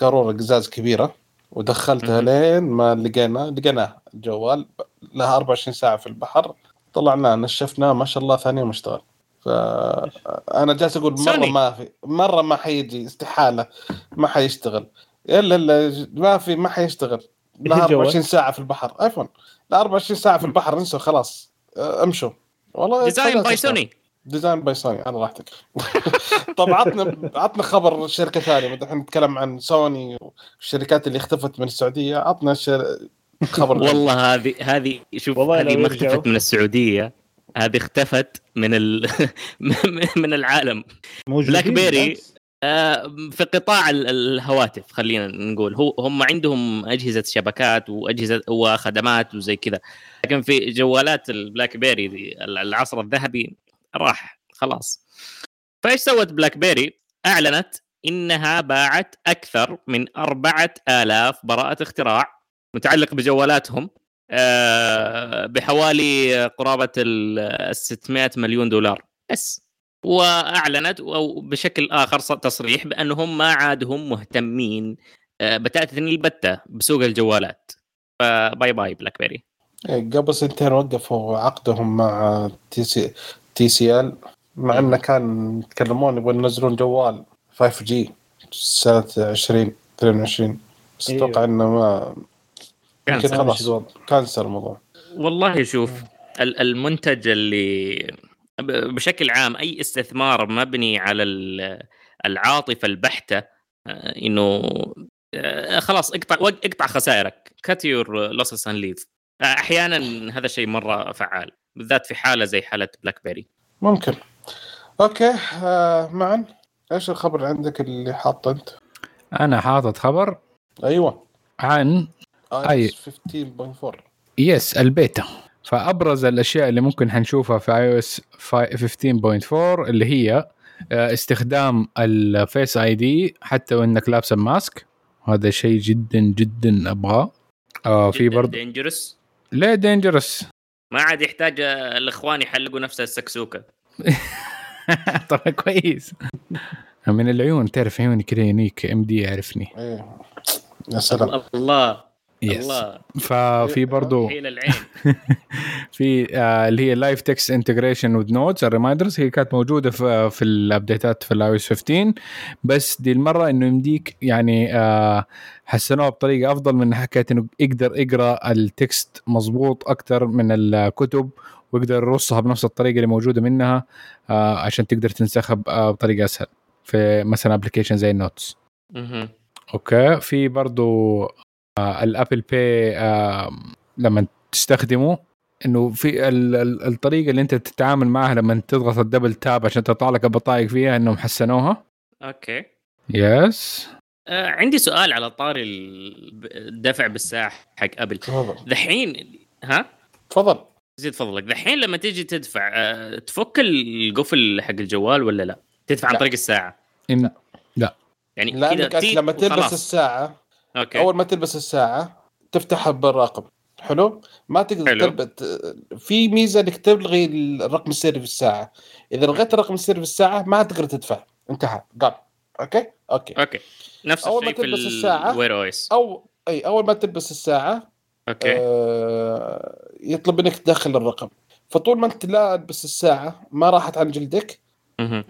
قارورة قزاز كبيرة. ودخلتها. لين ما لقينا لقيناه الجوال لها 24 ساعة في البحر. طلعناه نشفناه ما شاء الله ثاني يوم اشتغل. فانا جالس أقول مرة سوني. ما في مرة ما حيجي استحالة ما حيشتغل. الا الا ما في ما حيشتغل. لها الجوال؟ 24 ساعة في البحر. ايفون لا 24 ساعة في البحر انسوا خلاص. امشوا. والله design by. سوني design by سوني على راحتك. (laughs) طب عطنا عطنا خبر شركة ثانية. الحين نتكلم عن سوني والشركات اللي اختفت من السعودية. عطنا شر... خبر والله هذه هذه شوف والله هذه ما. اختفت من السعودية. هذه اختفت من ال... (laughs) من العالم. بلاك بيري. آه، في قطاع ال- الهواتف خلينا نقول. هو هم عندهم أجهزة شبكات وأجهزة وخدمات وزي كذا. لكن في جوالات البلاك بيري دي العصر الذهبي راح خلاص. فإيش سوت بلاك بيري أعلنت إنها باعت أكثر من 4000 براءة اختراع متعلق بجوالاتهم. بحوالي قرابة ال 600 مليون دولار. بس. وأعلنت أو بشكل آخر تصريح بأنهم ما عادهم مهتمين آه، بتاتا البتة بسوق الجوالات. ف bye bye بلاك بيري إيه، قبل سنتين وقفوا عقدهم مع TC TCL مع إنه كان يتكلمون يبغون ينزلون جوال 5 G سنة 20 22 بس أيوه. أتوقع إنه ما خلاص. cancel الموضوع. والله شوف ال- المنتج اللي ب- بشكل عام أي استثمار مبني على ال- العاطفة البحتة آه، إنه آه، خلاص اقطع اقطع خسائرك. cut your losses and leave أحيانا هذا الشيء مرة فعال بالذات في حالة زي حالة بلاك بيري ممكن. أوكي آه معا إيش الخبر اللي عندك اللي حاطه أنت؟ أنا حاطط خبر أيوه. عن iOS 15.4 yes ال beta. فأبرز الأشياء اللي ممكن حنشوفها في iOS 15.4 اللي هي آه، استخدام ال Face ID حتى وإنك لابس ال mask هذا شيء جدا جدا أبغاه. آه في برضه dangerous ليه dangerous؟ ما عاد يحتاج الإخوان يحلقوا نفس السكسوكة. (laughs) طبعا كويس. من العيون تعرف عيوني كذا unique ID يعرفني. إيه. يا سلام. الله. yes. الله. (laughs) ففي برضو (laughs) في آه اللي هي live text integration with notes ال reminders هي كانت موجودة في في ال update ات في الاي 15 بس دي المرة إنه يمديك يعني آه حسنوها بطريقة أفضل من حكايه إنه يقدر يقرأ ال text مضبوط أكثر من الكتب ويقدر يرصها بنفس الطريقة اللي موجودة منها آه عشان تقدر تنسخها بطريقة أسهل في مثلا application زي ال notes okay. في برضو ال Apple Pay لما تستخدمه إنه في الطريقة اللي أنت تتعامل معها لما تضغط ال double tap عشان تطلع لك البطايق فيها إنهم حسنوها. okay. yes آه عندي سؤال على طاري الدفع بالساعة حق أبل. دحين ها؟ تفضل. زيد فضلك دحين لما تيجي تدفع آه تفك القفل حق الجوال ولا لا؟ تدفع لا. عن طريق الساعة. إن... لا. لا يعني لأنك لما تلبس الساعة okay. أول ما تلبس الساعة تفتحها بالرقم حلو؟ ما تقدر حلو. في ميزة إنك تلغي الرقم السري في الساعة. إذا لغيت الرقم السري في الساعة ما تقدر تدفع. انتهى. قال okay؟ okay. okay. نفس أول ما تلبس الساعة وير اويس أو أي أول ما تلبس الساعة okay. آه يطلب منك تدخل الرقم. فطول ما أنت لابس الساعة ما راحت عن جلدك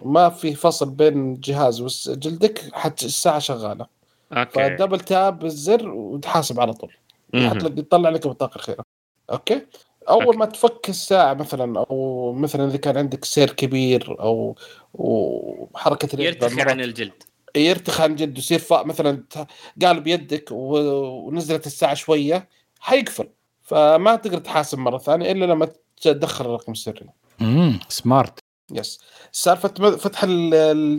ما في فصل بين الجهاز وجلدك حتى الساعة شغالة. okay. ف double tap الزر وتحاسب على طول. يطلع لك بطاقة الخيره okay؟ أول okay. ما تفك الساعة مثلا أو مثلا إذا كان عندك سير كبير أو وحركة يرتخي عن الجلد. يرتخي عن الجلد ويصير مثلا قالب يدك ونزلت الساعة شوية حيقفل. فما تقدر تحاسب مرة ثانية إلا لما تدخل الرقم السري. امم smart yes سالفة فتح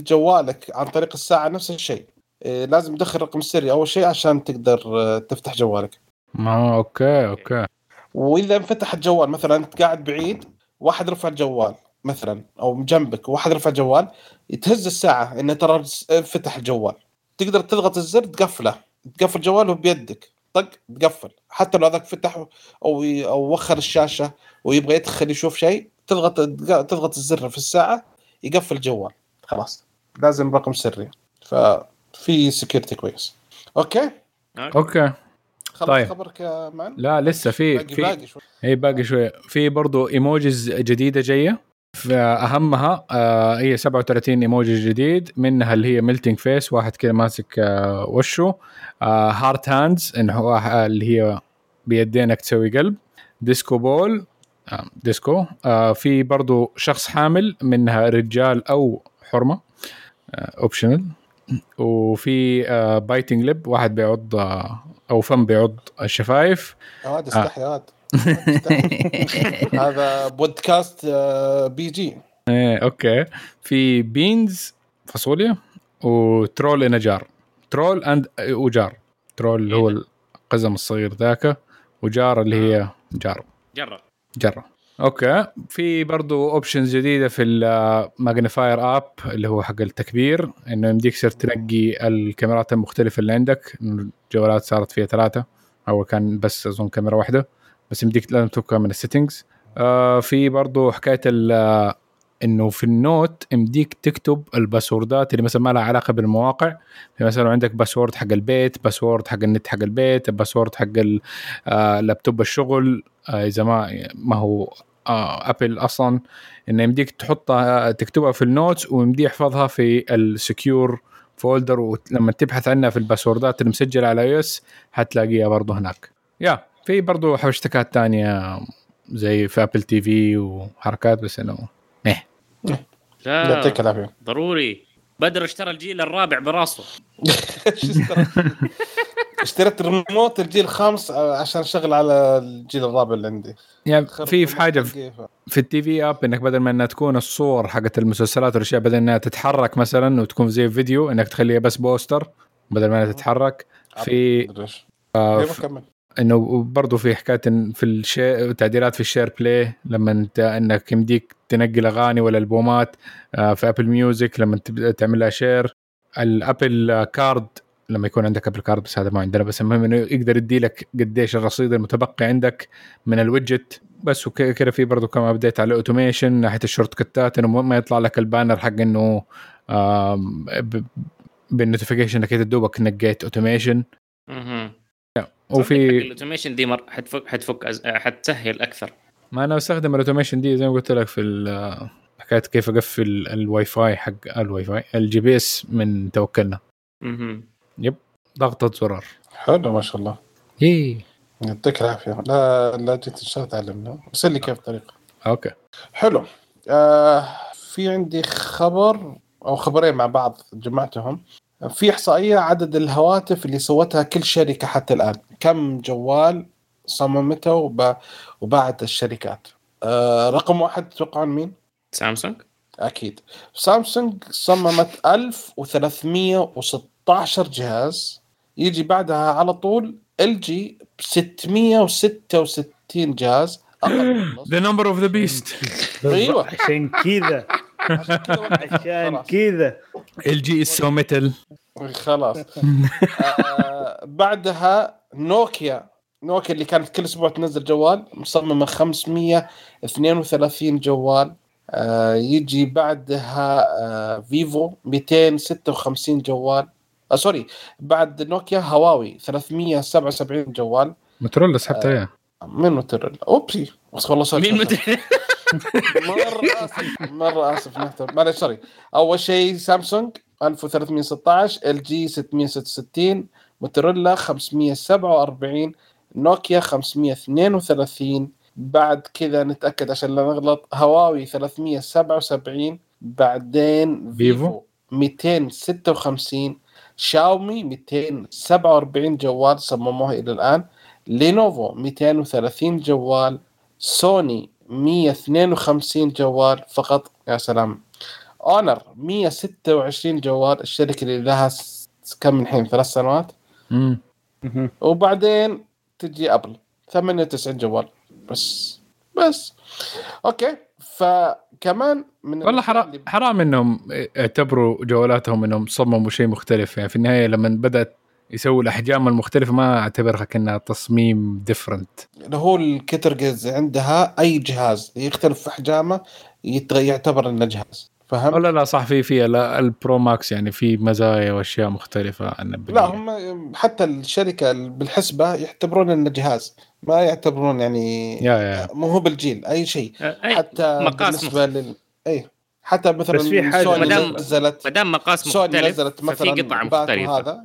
جوالك عن طريق الساعة نفس الشيء. لازم تدخل رقم السري أول شيء عشان تقدر آه، تفتح جوالك. آه okay okay. وإذا انفتح الجوال مثلا أنت قاعد بعيد واحد رفع الجوال مثلا أو جنبك وواحد رفع الجوال تهز الساعة انه ترى فتح الجوال. تقدر تضغط الزر تقفله. تقفل جواله بيدك. طق تقفل. حتى لو هذاك فتح أو أو وخر الشاشة ويبغى يدخل يشوف شيء تضغط تضغط الزر في الساعة يقفل الجوال. خلاص. لازم رقم سري. ففي security كويس okay؟ okay. طيب. خبرك يا man لا لسه في باقي في باقي شوي. اي باقي شوي. في برضه emojis جديدة جاية. أهمها آه هي 37 ايموجي جديد. منها اللي هي melting face واحد كذا ماسك آه وشه. آه heart hands انه هو اللي هي بيدينك تسوي قلب. disco ball آه disco آه في برضو شخص حامل منها رجال أو حرمة. optional آه وفي آه biting lip واحد بيعض آه أو فم بيعض الشفايف. يا واد استحي يا واد هذا (laughs) بودكاست آه، PG إيه okay. في beans فاصوليا و troll and jar. troll and و jar. troll اللي هو القزم الصغير ذاك و jar اللي هي jar. جرة. جرة. okay. في برضو options جديدة في ال magnifier app اللي هو حق التكبير إنه يمديك تصير تنقي الكاميرات المختلفة اللي عندك. الجوالات صارت فيها ثلاثة. أول كان بس أظن كاميرا واحدة. بس يمديك لازم تفكها من ال settings آه في برضو حكاية إنه في ال note يمديك تكتب ال password ات اللي مثلا ما لها علاقة بالمواقع. مثلا عندك password حق البيت password حق النت حق البيت password حق اللابتوب آه، الشغل. آه إذا ما ما هو آه ابل أصلا إنه يمديك تحطها تكتبها في ال notes ويمدي يحفظها في ال secure folder ولما تبحث عنها في ال password ات المسجله على iOS حتلاقيها برضه هناك. يا في برضه shortcuts تانية زي في Apple TV وحركات بس إنه إيه لا يعطيك العافية. ضروري. بدر اشترى الجيل الرابع براسه. (laughs) (laughs) اشتريت ريموت الجيل الخامس عشان اشغل على الجيل الرابع اللي عندي. يعني في في حاجة في, في ال TV app إنك بدل ما إنها تكون الصور حقت المسلسلات والاشياء بدل إنها تتحرك مثلا وتكون زي فيديو إنك تخليها بس poster بدل ما إنها تتحرك. في آه إنه برضه في حكاية في ال share تعديلات في ال SharePlay لما انت إنك يمديك تنقل أغاني ولا ألبومات آه، في Apple Music لما تعمل لها share ال Apple Card لما يكون عندك Apple Card بس هذا ما عندنا بس المهم إنه يقدر يدي لك قديش الرصيد المتبقي عندك من ال widget. بس وكذا في برضه كم update على ال automation ناحية ال shortcut ات انه ما يطلع لك ال banner حق إنه بال notification انك دوبك نقيت automation وفي ال automation دي مر... حتفك حتفك أز... حتسهل أكثر. ما أنا أستخدم ال automation دي زي ما قلت لك في حكايه كيف أقفل الواي فاي حق ال WiFi ال GPS من توكلنا. أها yep. ضغطة زرار. حلو ما شاء الله. إيه. يعطيك العافية. لا لا جيت إن شاء الله تعلمنا. بس لي كيف الطريقة okay. حلو. آه في عندي خبر أو خبرين مع بعض جمعتهم. في إحصائية عدد الهواتف اللي سوتها كل شركة حتى الآن. كم جوال صممته وباعت الشركات؟ آه رقم واحد تتوقعون مين؟ سامسونج. أكيد. سامسونج صممت 1316 جهاز يجي بعدها على طول ال جي ب 666 جهاز the number of the beast أيوه. (laughs) عشان كذا. عشان (laughs) كذا. LG is so metal خلاص. (laughs) آه بعدها نوكيا. نوكيا اللي كانت كل أسبوع تنزل جوال مصممة 532 جوال. آه يجي بعدها آه فيفو 256 جوال. آه sorry بعد نوكيا هواوي 377 جوال. موتورولا سحبتها اياه من موتورولا؟ oopsie. بس والله sorry مين مت... مرة آسف مرة آسف نحتر معلش sorry. أول شيء سامسونج 1316 إل جي 666 موتورولا 547 نوكيا 532 بعد كذا نتأكد عشان لا نغلط هواوي 377 بعدين فيفو. 256 شاومي 247 جوال صمموها إلى الآن. لينوفو 230 جوال. سوني 152 جوال فقط. يا سلام. اونر 126 جوال. الشركة اللي لها كم الحين؟ ثلاث سنوات؟ امم وبعدين تجي ابل 98 جوال. بس. بس. okay. فكمان من والله حرام حرام إنهم اعتبروا جوالاتهم إنهم صمموا شيء مختلف. يعني في النهاية لما بدأت يسووا الأحجام المختلفة ما أعتبرها كأنها تصميم different اللي هو ال categories عندها أي جهاز يختلف في أحجامه يعتبر إنه جهاز. فهمت؟ لا لا صح في في ال Pro Max يعني في مزايا وأشياء مختلفة عن لا هم حتى الشركة بالحسبة يعتبرون إنه جهاز ما يعتبرون يعني يا يا. مو هو بالجيل أي شيء. حتى مقاس بالنسبة لل أي حتى مثلا بس في حاجة سوني مدام- نزلت ما دام مقاس سوني مختلف نزلت مثلا ففي قطع مختلفة. وهذا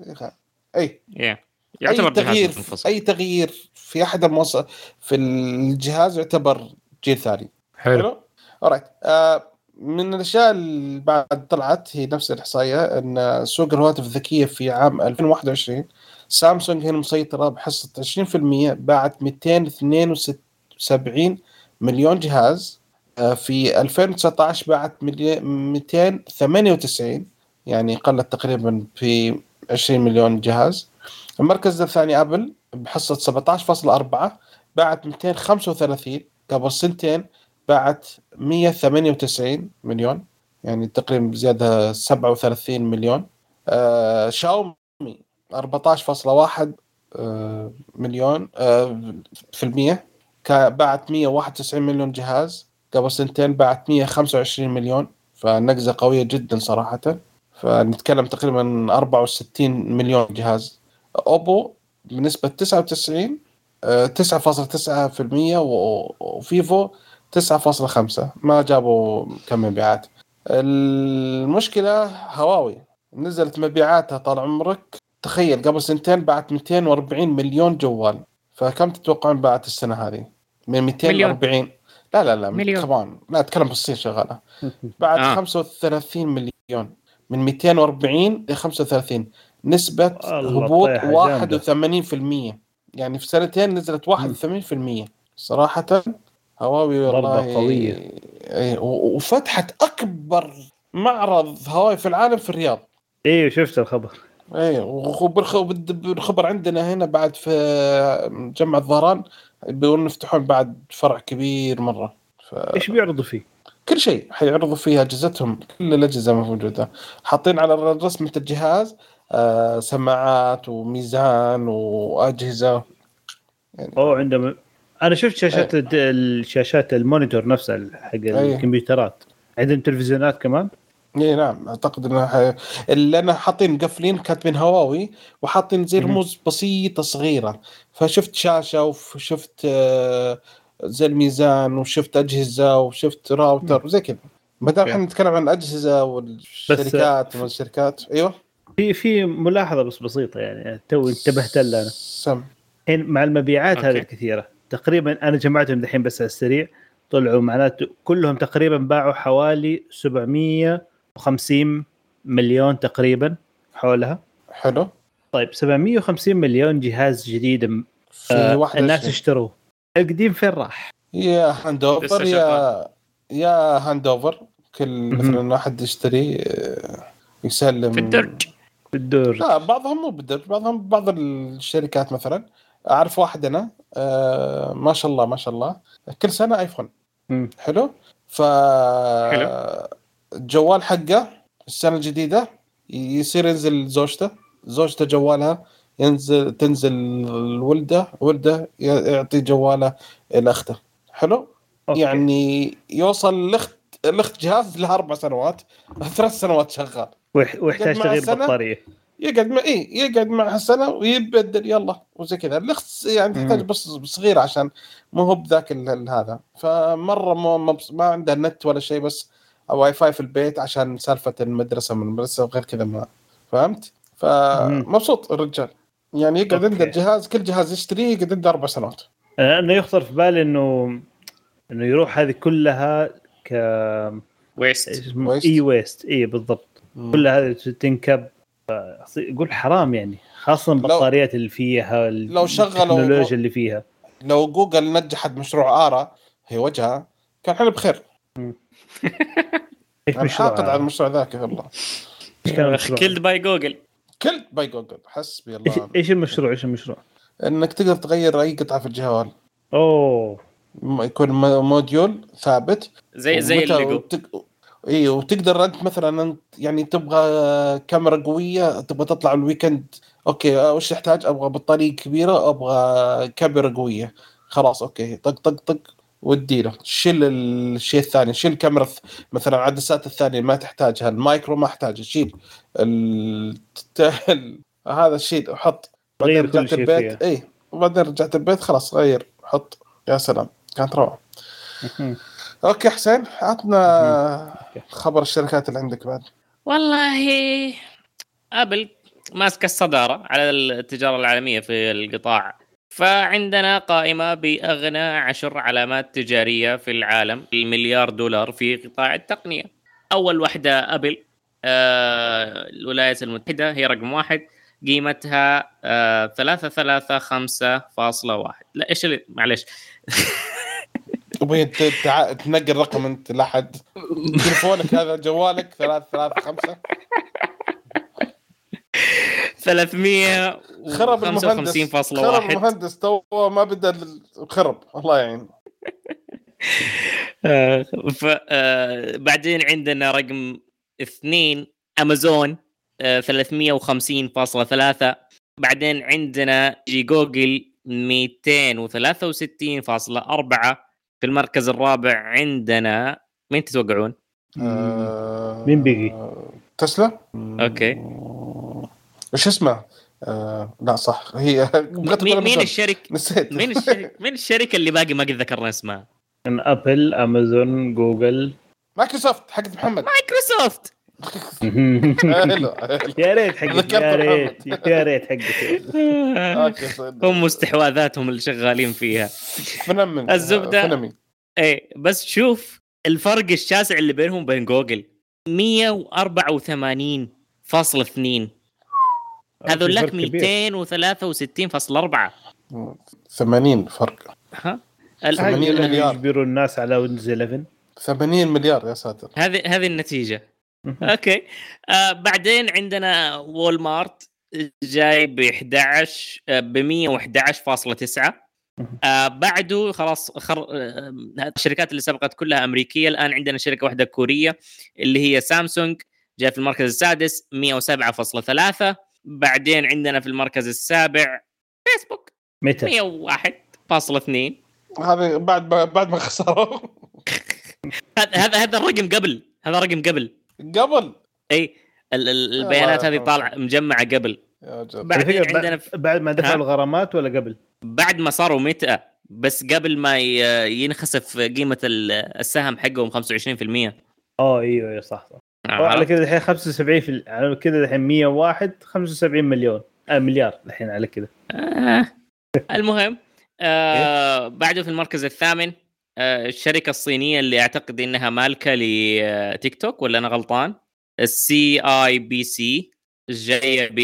أي. yeah. يعتبر أي تغيير أي تغيير في أحد الموصل في الجهاز يعتبر جيل ثاني. حلو. alright آه من الأشياء اللي بعد طلعت هي نفس الإحصائية إن سوق الهواتف الذكية في عام 2021 سامسونج هنا مسيطره بحصة 20% باعت 272 مليون جهاز. آه، في 2019 باعت ملي- 298 يعني قلت تقريبا في 20 مليون جهاز. المركز الثاني أبل بحصة 17.4 باعت 235 قبل سنتين باعت 198 مليون يعني تقريبا زياده 37 مليون. آه شاومي 14.1 آه مليون آه في المية. باعت 191 مليون جهاز. قبل سنتين باعت 125 مليون فنقزة قوية جدا صراحة. فنتكلم تقريبا 64 مليون جهاز. أوبو بنسبة 99 آه، 9.9% و- وفيفو 9.5 ما جابوا كم مبيعات. المشكلة هواوي. نزلت مبيعاتها طال عمرك. تخيل قبل سنتين باعت 240 مليون جوال. فكم تتوقعون باعت السنة هذه؟ من 240 لا لا لا مليون. كمان لا أتكلم بالصين شغالة. (laughs) بعد آه. آه. 35 مليون. من 240 ل 35 نسبة هبوط طيحة جامدة. 81% يعني في سنتين نزلت 81% صراحة هواوي والله قوية. إيه، وفتحت أكبر معرض هواوي في العالم في الرياض. أيوه شفت الخبر. اي وبالخبر عندنا هنا بعد في مجمع الظهران بيقولون يفتحون بعد فرع كبير مرة. ف... إيش بيعرضوا فيه؟ كل شيء. حيعرضوا فيه أجهزتهم. كل الأجهزة موجودة. حاطين على رسمة الجهاز آه سماعات وميزان وأجهزة. يعني أوه عندهم أنا شفت شاشات أيه. الشاشات ال monitor نفسها حق أيه. الكمبيوترات. عندهم تلفزيونات كمان؟ إي نعم أعتقد انها اللي أنا حاطين مقفلين كاتبين هواوي وحاطين زي رموز بسيطة صغيرة. فشفت شاشة وشفت آه، زي الميزان وشفت أجهزة وشفت راوتر وزي كذا. ما دام إحنا نتكلم عن الاجهزه والشركات والشركات أيوه. في في ملاحظة بس بسيطة يعني تو انتبهت لها أنا. سم. مع المبيعات هذه الكثيرة تقريبا أنا جمعتهم دحين بس على السريع طلعوا معناته كلهم تقريبا باعوا حوالي 750 مليون تقريبا حولها. حلو. طيب 750 مليون جهاز جديد آه الناس اشتروه. القديم فين راح؟ يا هاند اوفر يا يا هاند اوفر كل مثلا واحد يشتري آه، يسلم. في الدرج. في الدرج. لا بعضهم مو بالدرج بعضهم بعض الشركات مثلا. أعرف واحد أنا آه ما شاء الله ما شاء الله. كل سنة آيفون. حلو؟ ف حلو. الجوال حقه السنة الجديدة يصير ينزل زوجته. زوجته جوالها ينزل تنزل الولدة ولده يعطي جواله لاخته حلو؟ okay. يعني يوصل الاخت الاخت جهاز لها أربع سنوات ثلاث سنوات شغال. ويحتاج تغيير بطارية. يقعد مع اي يقعد معها سنه ويبدل يلا وزي كذا. الاخت يعني تحتاج بس صغيره عشان مو هو بذاك هذا. فمرة ما, ما عندها نت ولا شيء بس واي فاي في البيت عشان سالفة المدرسة من المدرسة وغير كذا ما فهمت؟ فمبسوط الرجال. يعني يقعد عنده الجهاز كل جهاز يشتريه يقعد عنده أربع سنوات. أنا يخطر في بالي انه إنه يروح هذه كلها ك waste e-waste إي بالضبط. كلها هذه تنكب يقول حرام يعني خاصة البطاريات اللي فيها لو شغلوا التكنولوجيا اللي فيها. لو جوجل نجحت مشروع آرا هي وجهها كان إحنا بخير. (laughs) إيش مشروع حاقد على المشروع ذاك والله. killed by Google. killed by Google حسبي الله. إيش المشروع؟ إيش المشروع؟ إنك تقدر تغير أي قطعة في الجوال أوه. يكون module ثابت. زي زي الليجو. اي وتقدر أنت مثلا انت يعني تبغى كاميرا قوية تبغى تطلع ال weekend okay وش تحتاج؟ أبغى بطارية كبيرة أبغى كاميرا قوية. خلاص okay طق طق طق ودي له. شيل الشيء الثاني شيل الكاميرا مثلا العدسات الثانية ما تحتاجها ال macro ما احتاجها شيل ال... هذا الشيء وحط غير كل شيء البيت اي وبعدين رجعت البيت خلاص غير حط. يا سلام كانت روعة. okay حسين عطنا خبر الشركات اللي عندك بعد. والله أبل ماسكة الصدارة على التجارة العالمية في القطاع. فعندنا قائمة بأغنى عشر علامات تجارية في العالم المليار دولار في قطاع التقنية. أول واحدة أبل آه الولايات المتحدة هي رقم واحد. قيمتها آه ثلاثة ثلاثة خمسة فاصلة واحد. لا إيش اللي معلش (laughs) تبغى تنقل رقم انت لأحد. تليفونك هذا جوالك ثلاثة ثلاثة خمسة. 355.1 خرب المهندس خرب المهندس تو ما بدا خرب الله يعين. آه، ف آه، بعدين عندنا رقم اثنين أمازون 350.3 آه، بعدين عندنا جي جوجل 263.4 في المركز الرابع عندنا مين تتوقعون؟ مين بيجي؟ تسلا؟ okay إيش اسمه؟ آه لا صح هي (laughs) مين, مين الشركة نسيت مين الشركة (laughs) مين الشركة اللي باقي ما قد ذكرنا اسمها؟ من ابل امازون جوجل مايكروسوفت حقت محمد مايكروسوفت يا ريت حقك يا ريت يا ريت حقك. هم استحواذاتهم اللي شغالين فيها. فنمن. الزبده إيه بس شوف الفرق الشاسع اللي بينهم وبين جوجل. 184.2 هذول لك 263.4 80 فرق. ها؟ 80 مليار. يجبروا الناس على ويندوز 11 80 مليار يا ساتر. هذه هذه النتيجة. okay. آه بعدين عندنا وول مارت جاي ب 11 ب 111.9 آه بعده خلاص خر... آه الشركات اللي سبقت كلها أمريكية. الآن عندنا شركة واحدة كورية اللي هي سامسونج جاي في المركز السادس 107.3 بعدين عندنا في المركز السابع فيسبوك متى؟ 101.2 هذا بعد بعد ما خسروا. (laughs) هذا هذا هذا الرقم قبل هذا رقم قبل. قبل. إي البيانات هذه طالعة مجمعة قبل. بعدين عندنا ف... بعد ما دفعوا الغرامات ولا قبل؟ بعد ما صاروا متى بس قبل ما ينخسف قيمة السهم حقهم 25% آه أيوه أيوه صح صح. آه. على كذا الحين 75 في على كذا الحين 101 75 مليون. آه مليار الحين على كذا. آه. المهم آه بعده في المركز الثامن. الشركة الصينية اللي أعتقد إنها مالكة لتيك توك ولا أنا غلطان؟ ال ICBC جاية ب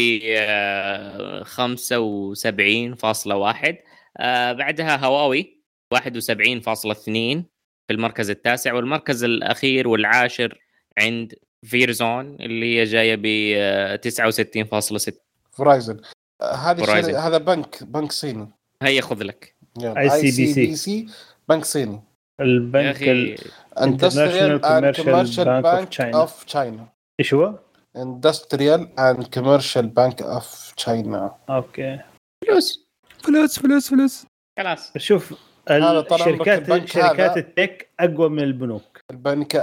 75.1 آه بعدها هواوي 71.2 في المركز التاسع والمركز الأخير والعاشر عند Verizon اللي هي جاية ب 69.6 Verizon هذه هذا بنك بنك صيني. هيا خذ لك. ICBC بنك صيني. البنك Industrial and Commercial Bank of China إيش هو؟ Industrial and Commercial Bank of China okay. فلوس. فلوس فلوس فلوس. خلاص. شوف الشركات شركات ال tech أقوى من البنوك. البنك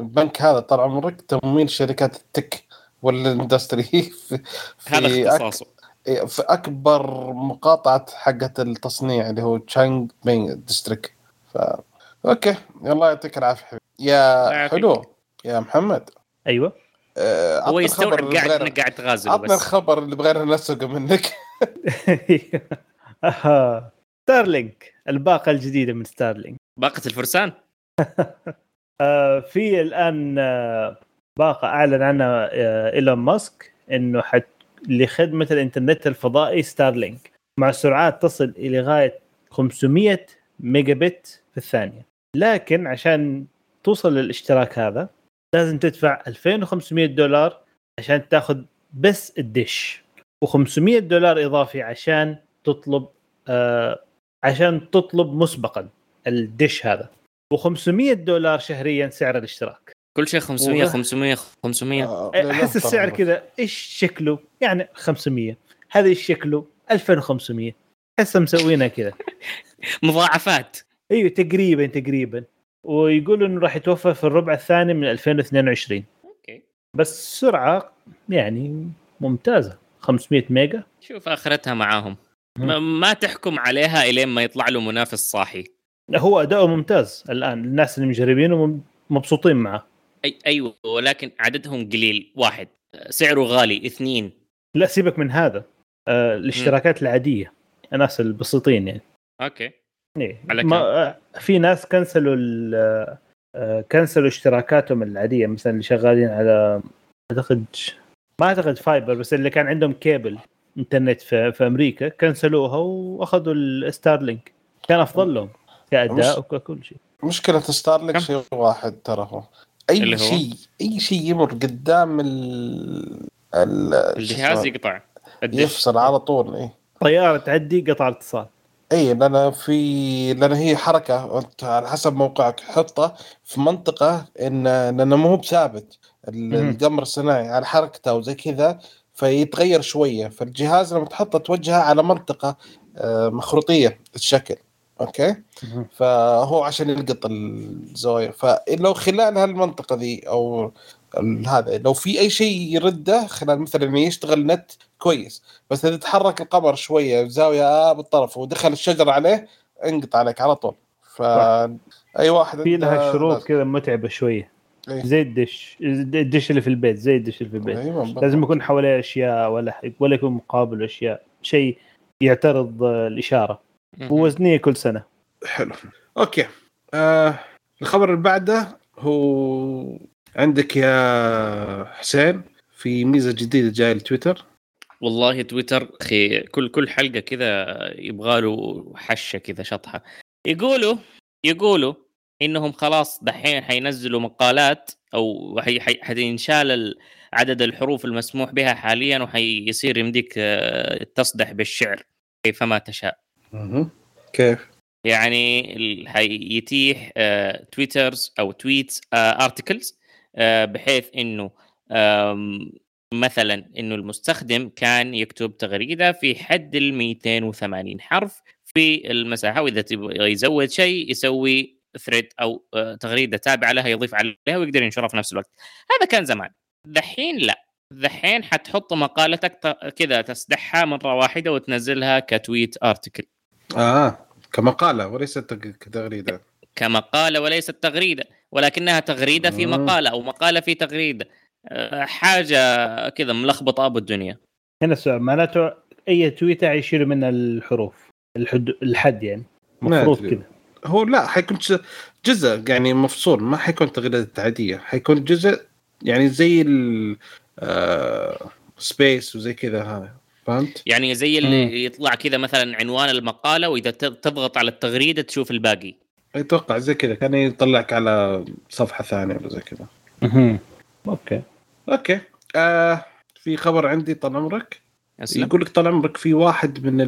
البنك هذا طال عمرك تمويل شركات ال tech وال industry (laughs) في, هذا اختصاصه. أك... في أكبر مقاطعة حقه التصنيع اللي هو تشانغ بين district ف okay. الله يعطيك العافية يا حلو. يا محمد. أيوه. آه هو يستوعب قاعد إنك قاعد تغازل عطنا الخبر اللي بغينا نسقه منك. (laughs) (laughs) Starlink الباقة الجديدة من Starlink. باقة الفرسان؟ (laughs) آه في الآن آه باقة أعلن عنها آه إيلون ماسك إنه حت لخدمة الإنترنت الفضائي Starlink. مع سرعات تصل إلى غاية 500 ميجا بت في الثانية. لكن عشان توصل للاشتراك هذا لازم تدفع 2500 دولار عشان تاخذ بس الدش. و500 دولار إضافي عشان تطلب آه عشان تطلب مسبقا الدش هذا. و500 دولار شهريا سعر الاشتراك. كل شيء 500 500 500 أحس السعر كذا إيش شكله؟ يعني 500 هذا إيش شكله؟ 2500 احس مسوينها كذا. مضاعفات. إيوه تقريبا تقريبا. ويقولوا إنه راح يتوفر في الربع الثاني من 2022 okay. بس سرعة يعني ممتازة. 500 ميجا. شوف آخرتها معاهم. ما تحكم عليها إلين ما يطلع له منافس صاحي. هو أداؤه ممتاز. الآن الناس اللي مجربينه مبسوطين معه. أي أيوه ولكن عددهم قليل. واحد. سعره غالي. اثنين. لا سيبك من هذا. آه الاشتراكات م. العادية. الناس البسيطين يعني. okay. إيه. ما في ناس كنسلوا آه كنسلوا اشتراكاتهم العادية مثلا اللي شغالين على أعتقد ما أعتقد fiber بس اللي كان عندهم cable internet في, في أمريكا كنسلوها وأخذوا ال Starlink كان أفضل لهم كأداء وكل شيء. مشكلة Starlink شيء واحد ترى هو. أي شيء أي شيء يمر قدام ال الجهاز يقطع يفصل على طول اي طيارة تعدي قطع الاتصال إي لأن في لأن هي حركة أنت على حسب موقعك حطه في منطقة إن لأنه مو بثابت. القمر الصناعي على حركته وزي كذا فيتغير شوية. فالجهاز لما تحطه توجهه على منطقة مخروطية الشكل. okay؟ فهو عشان يلقط الزوايا. فلو خلال هالمنطقة ذي أو هذا لو في أي شيء يرده خلال مثلا يشتغل نت كويس. بس إذا تحرك القمر شوية زاوية آه بالطرف ودخل الشجر عليه انقطع عليك على طول. ف أي واحد في لها شروط كذا متعبة شوية. أيه. زي الدش الدش اللي في البيت زي الدش اللي في البيت. أيه لازم يكون حواليه أشياء ولا ولا يكون مقابل أشياء. شيء يعترض الإشارة. ووزنية كل سنة. حلو. أوكي. آه الخبر اللي بعده هو عندك يا حسين في ميزة جديدة جاية لتويتر. والله تويتر أخي كل كل حلقة كذا يبغى له حشة كذا شطحة. يقولوا يقولوا إنهم خلاص دحين حينزلوا مقالات أو حينشال عدد الحروف المسموح بها حاليا وحيصير يمديك آه، تصدح بالشعر كيفما تشاء. كيف؟ يعني حيتيح تويترز أو tweets articles بحيث إنه مثلا إنه المستخدم كان يكتب تغريدة في حد ال 280 حرف في المساحة وإذا تبغى يزود شيء يسوي thread أو آه، تغريدة تابعة لها يضيف عليها ويقدر ينشرها في نفس الوقت. هذا كان زمان. دحين لا. دحين حتحط مقالتك كذا تسدحها مرة واحدة وتنزلها كتويت ارتكل آه كمقالة وليست كتغريدة. كمقالة وليست تغريدة ولكنها تغريدة في مقالة أو مقالة في تغريدة. آه، حاجة كذا ملخبطة أبو الدنيا. هنا السؤال معناته أي تويتر يشيل من الحروف الحد الحد يعني المفروض كذا. هو لا حيكون جزء يعني مفصول ما حيكون تغريدات عاديه حيكون جزء يعني زي ال space آه، وزي كذا هذا فهمت؟ يعني زي اللي مم. يطلع كذا مثلا عنوان المقالة وإذا تضغط على التغريدة تشوف الباقي. أتوقع زي كذا كان يطلعك على صفحة ثانية ولا زي كذا. أها أوكي. أوكي. آه في خبر عندي طال عمرك. يقول لك طال عمرك في واحد من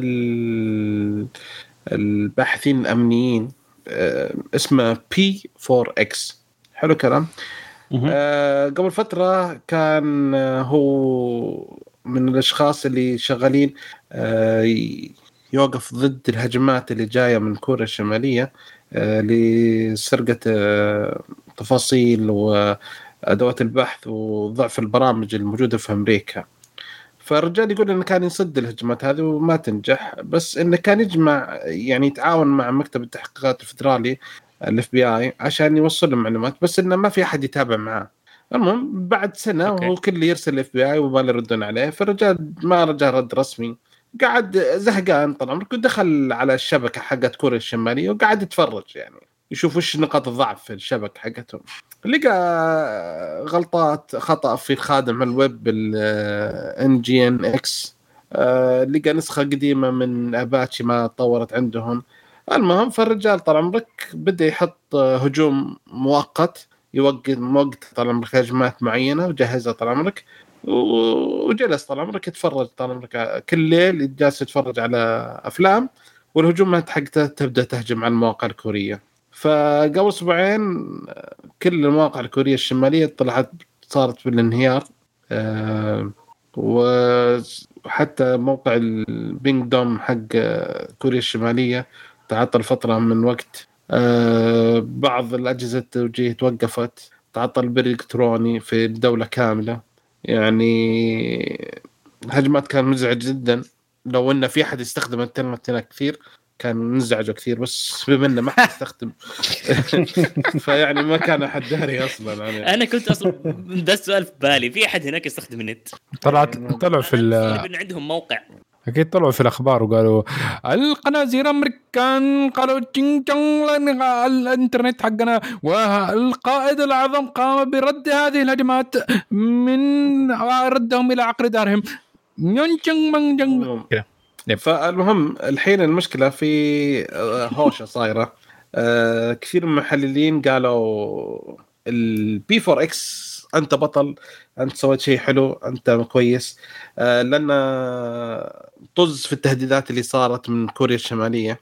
الباحثين الأمنيين آه اسمه بي 4 إكس حلو كلام. آه قبل فترة كان آه، هو من الأشخاص اللي شغالين آه يوقف ضد الهجمات اللي جاية من كوريا الشمالية آه لسرقة آه تفاصيل وادوات البحث وضعف البرامج الموجودة في أمريكا. فالرجال يقول إنه كان يصد الهجمات هذه وما تنجح بس إنه كان يجمع يعني يتعاون مع مكتب التحقيقات الفدرالي ال FBI عشان يوصل له معلومات بس إنه ما في أحد يتابع معاه. المهم بعد سنة okay. هو كل يرسل ال FBI وما يردون عليه فالرجال ما رجع رد رسمي. قعد زهقان طال عمرك ودخل على الشبكة حقت كوريا الشمالية وقعد يتفرج يعني يشوف وش نقاط الضعف في الشبكة حقتهم. لقى غلطات خطأ في خادم ال web ال nginx لقى نسخة قديمة من اباتشي ما طورت عندهم. المهم فالرجال طال عمرك بدأ يحط هجوم مؤقت يوقف موقت طال عمرك هجمات معينة وجهزها طال عمرك. وجلس طال عمرك يتفرج طال عمرك كل ليل جالس يتفرج على أفلام والهجومات حقته تبدأ تهجم على المواقع الكورية. فقبل أسبوعين كل المواقع الكورية الشمالية طلعت صارت بالانهيار. أه وحتى موقع البينج دوم حق كوريا الشمالية تعطل فترة من وقت. أه بعض الأجهزة التوجيه توقفت. تعطل البريد الالكتروني في الدولة كاملة. يعني هجمات كان مزعج جدا. لو انه في أحد يستخدم الإنترنت هناك كثير كان منزعجه كثير بس بما إنه ما حد يستخدم. (laughs) فيعني ما كان أحد داري أصلا يعني. أنا كنت أصلا ده السؤال في بالي في أحد هناك يستخدم النت؟ طلعت طلعوا في ال عندهم موقع. أكيد طلعوا في الأخبار وقالوا القنازير الامريكان قالوا تشينج الإنترنت حقنا والقائد الاعظم قام برد هذه الهجمات من ردهم إلى عقر دارهم. كذا فالمهم الحين المشكلة في آه، هوشة صايرة. آه، كثير من المحللين قالوا ال P4x أنت بطل أنت سويت شيء حلو أنت كويس. آه، لأن طز في التهديدات اللي صارت من كوريا الشمالية.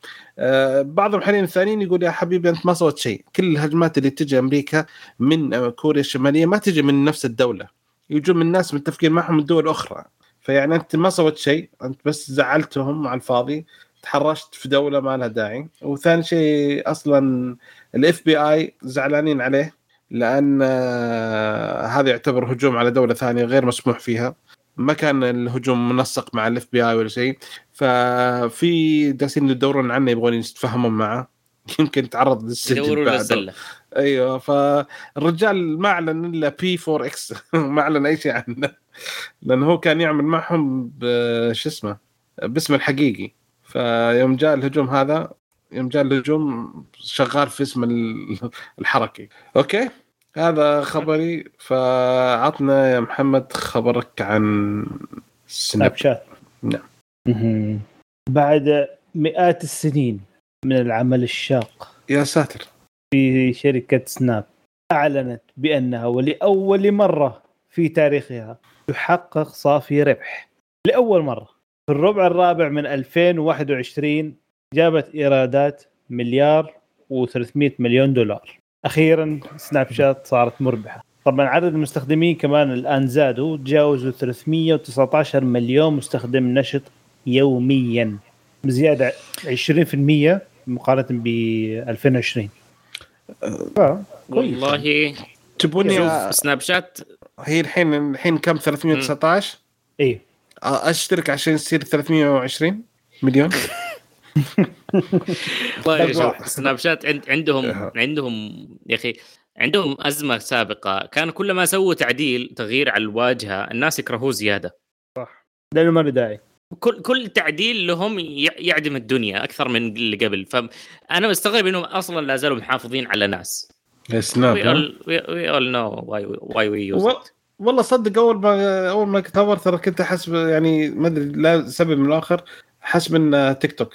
بعض المحللين الثانيين يقول يا حبيبي أنت ما سويت شيء. كل الهجمات اللي تجي أمريكا من كوريا الشمالية ما تجي من نفس الدولة. يجون من ناس متفقين معهم من دول أخرى. فيعني أنت ما سويت شيء أنت بس زعلتهم على الفاضي تحرشت في دولة ما لها داعي. وثاني شيء أصلا ال FBI زعلانين عليه لأن آه، هذا يعتبر هجوم على دولة ثانية غير مسموح فيها. ما كان الهجوم منسق مع ال FBI ولا شيء. ففي جالسين يدورون عنه يبغون يتفاهمون معه. (laughs) يمكن تعرض للسجن يدورون للزله أيوه فالرجال ما أعلن إلا P4x ما أعلن أي شيء عنه. لأنه هو كان يعمل معهم بش اسمه باسمه الحقيقي. فيوم جاء الهجوم هذا يوم جاء الهجوم شغال في اسم (laughs) الحركي. أوكي؟ هذا خبري. فعطنا يا محمد خبرك عن سناب شات نعم. بعد مئات السنين من العمل الشاق يا ساتر. في شركة سناب أعلنت بأنها ولأول مرة في تاريخها تحقق صافي ربح. لأول مرة في الربع الرابع من 2021 جابت إيرادات مليار و300 مليون دولار. أخيرا سناب شات صارت مربحة. طبعا عدد المستخدمين كمان الآن زادوا تجاوزوا 319 مليون مستخدم نشط يوميا. بزيادة 20% مقارنة ب 2020 والله تبوني سناب شات؟ هي الحين الحين كم؟ 319 إي. أشترك عشان يصير 320 مليون. (laughs) والله سناب شات عندهم عندهم يا أخي عندهم أزمة سابقة. كان كل ما سووا تعديل تغيير على الواجهة الناس يكرهوه زيادة. صح. لأنه ما له داعي. كل كل تعديل لهم يعدم الدنيا أكثر من اللي قبل. فانا مستغرب إنهم أصلا لا زالوا محافظين على ناس. سناب we all know why we use والله صدق أول ما أول ما كتبر ترى كنت أحس يعني ما أدري لا سبب من الآخر حس من تيك توك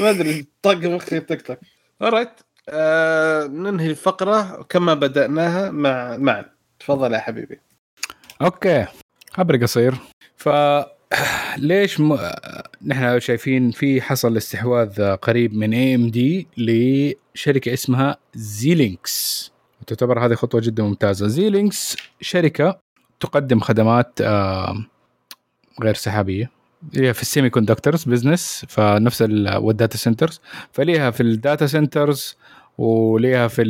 ما أدري طق مخي تيك توك alright آه ننهي الفقرة كما بدأناها مع معا. تفضل يا حبيبي. أوكي خبر قصير. ف (clears throat) ليش م... نحن شايفين في حصل استحواذ قريب من AMD لشركة اسمها Xilinx تعتبر هذه خطوة جدا ممتازة. Xilinx شركة تقدم خدمات غير سحابية. هي في ال semiconductors business فنفس وال data centers فليها في ال data centers وليها في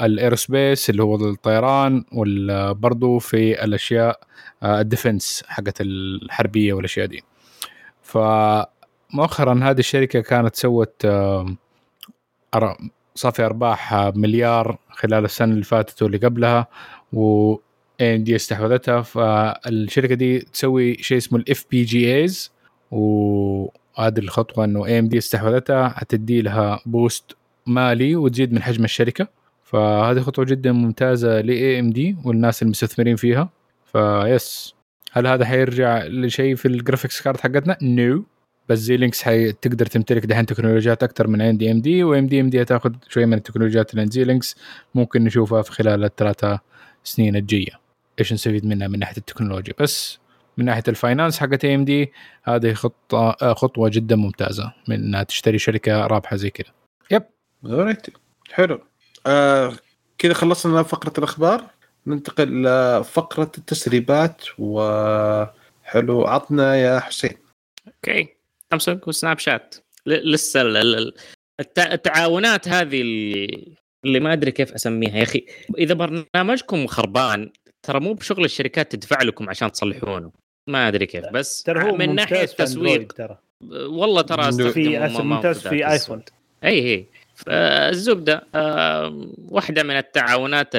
ال aerospace اللي هو الطيران وبرضه في الأشياء ال defense حقت الحربية والأشياء دي. فمؤخرا هذه الشركة كانت سوت صافي أرباح مليار خلال السنة اللي فاتت واللي قبلها و دي استحوذتها. فالشركة دي تسوي شيء اسمه ال FPGAs وهذه الخطوة إنه AMD استحوذتها حتدي لها boost مالي وتزيد من حجم الشركة. فهذه خطوة جدا ممتازة ل AMD والناس المستثمرين فيها. ف yes هل هذا حيرجع لشيء في ال graphics card حقتنا؟ no no. بس Xilinx حتقدر تمتلك دحين تكنولوجيات أكثر من دي ام دي وام دي ام دي هتاخذ شوية من التكنولوجيات اللي Xilinx ممكن نشوفها في خلال الثلاثه سنين الجاية. إيش نستفيد منها من ناحية التكنولوجيا؟ بس من ناحية ال finance حقت AMD هذه خطة خطوة جدا ممتازة من إنها تشتري شركة رابحة زي كذا yep alright حلو. آه كذا خلصنا فقرة الأخبار. ننتقل لفقره التسريبات. وحلو. عطنا يا حسين. أوكي. سامسونج وسناب شات. لسه التعاونات هذه اللي ما أدري كيف أسميها. يا أخي إذا برنامجكم خربان ترى مو بشغل الشركات تدفع لكم عشان تصلحونه. ما أدري كيف. بس ترى هو من ناحية تسويق. ترى. والله ترى في ممتاز في آيفون. اي هي الزبده آه واحدة من التعاونات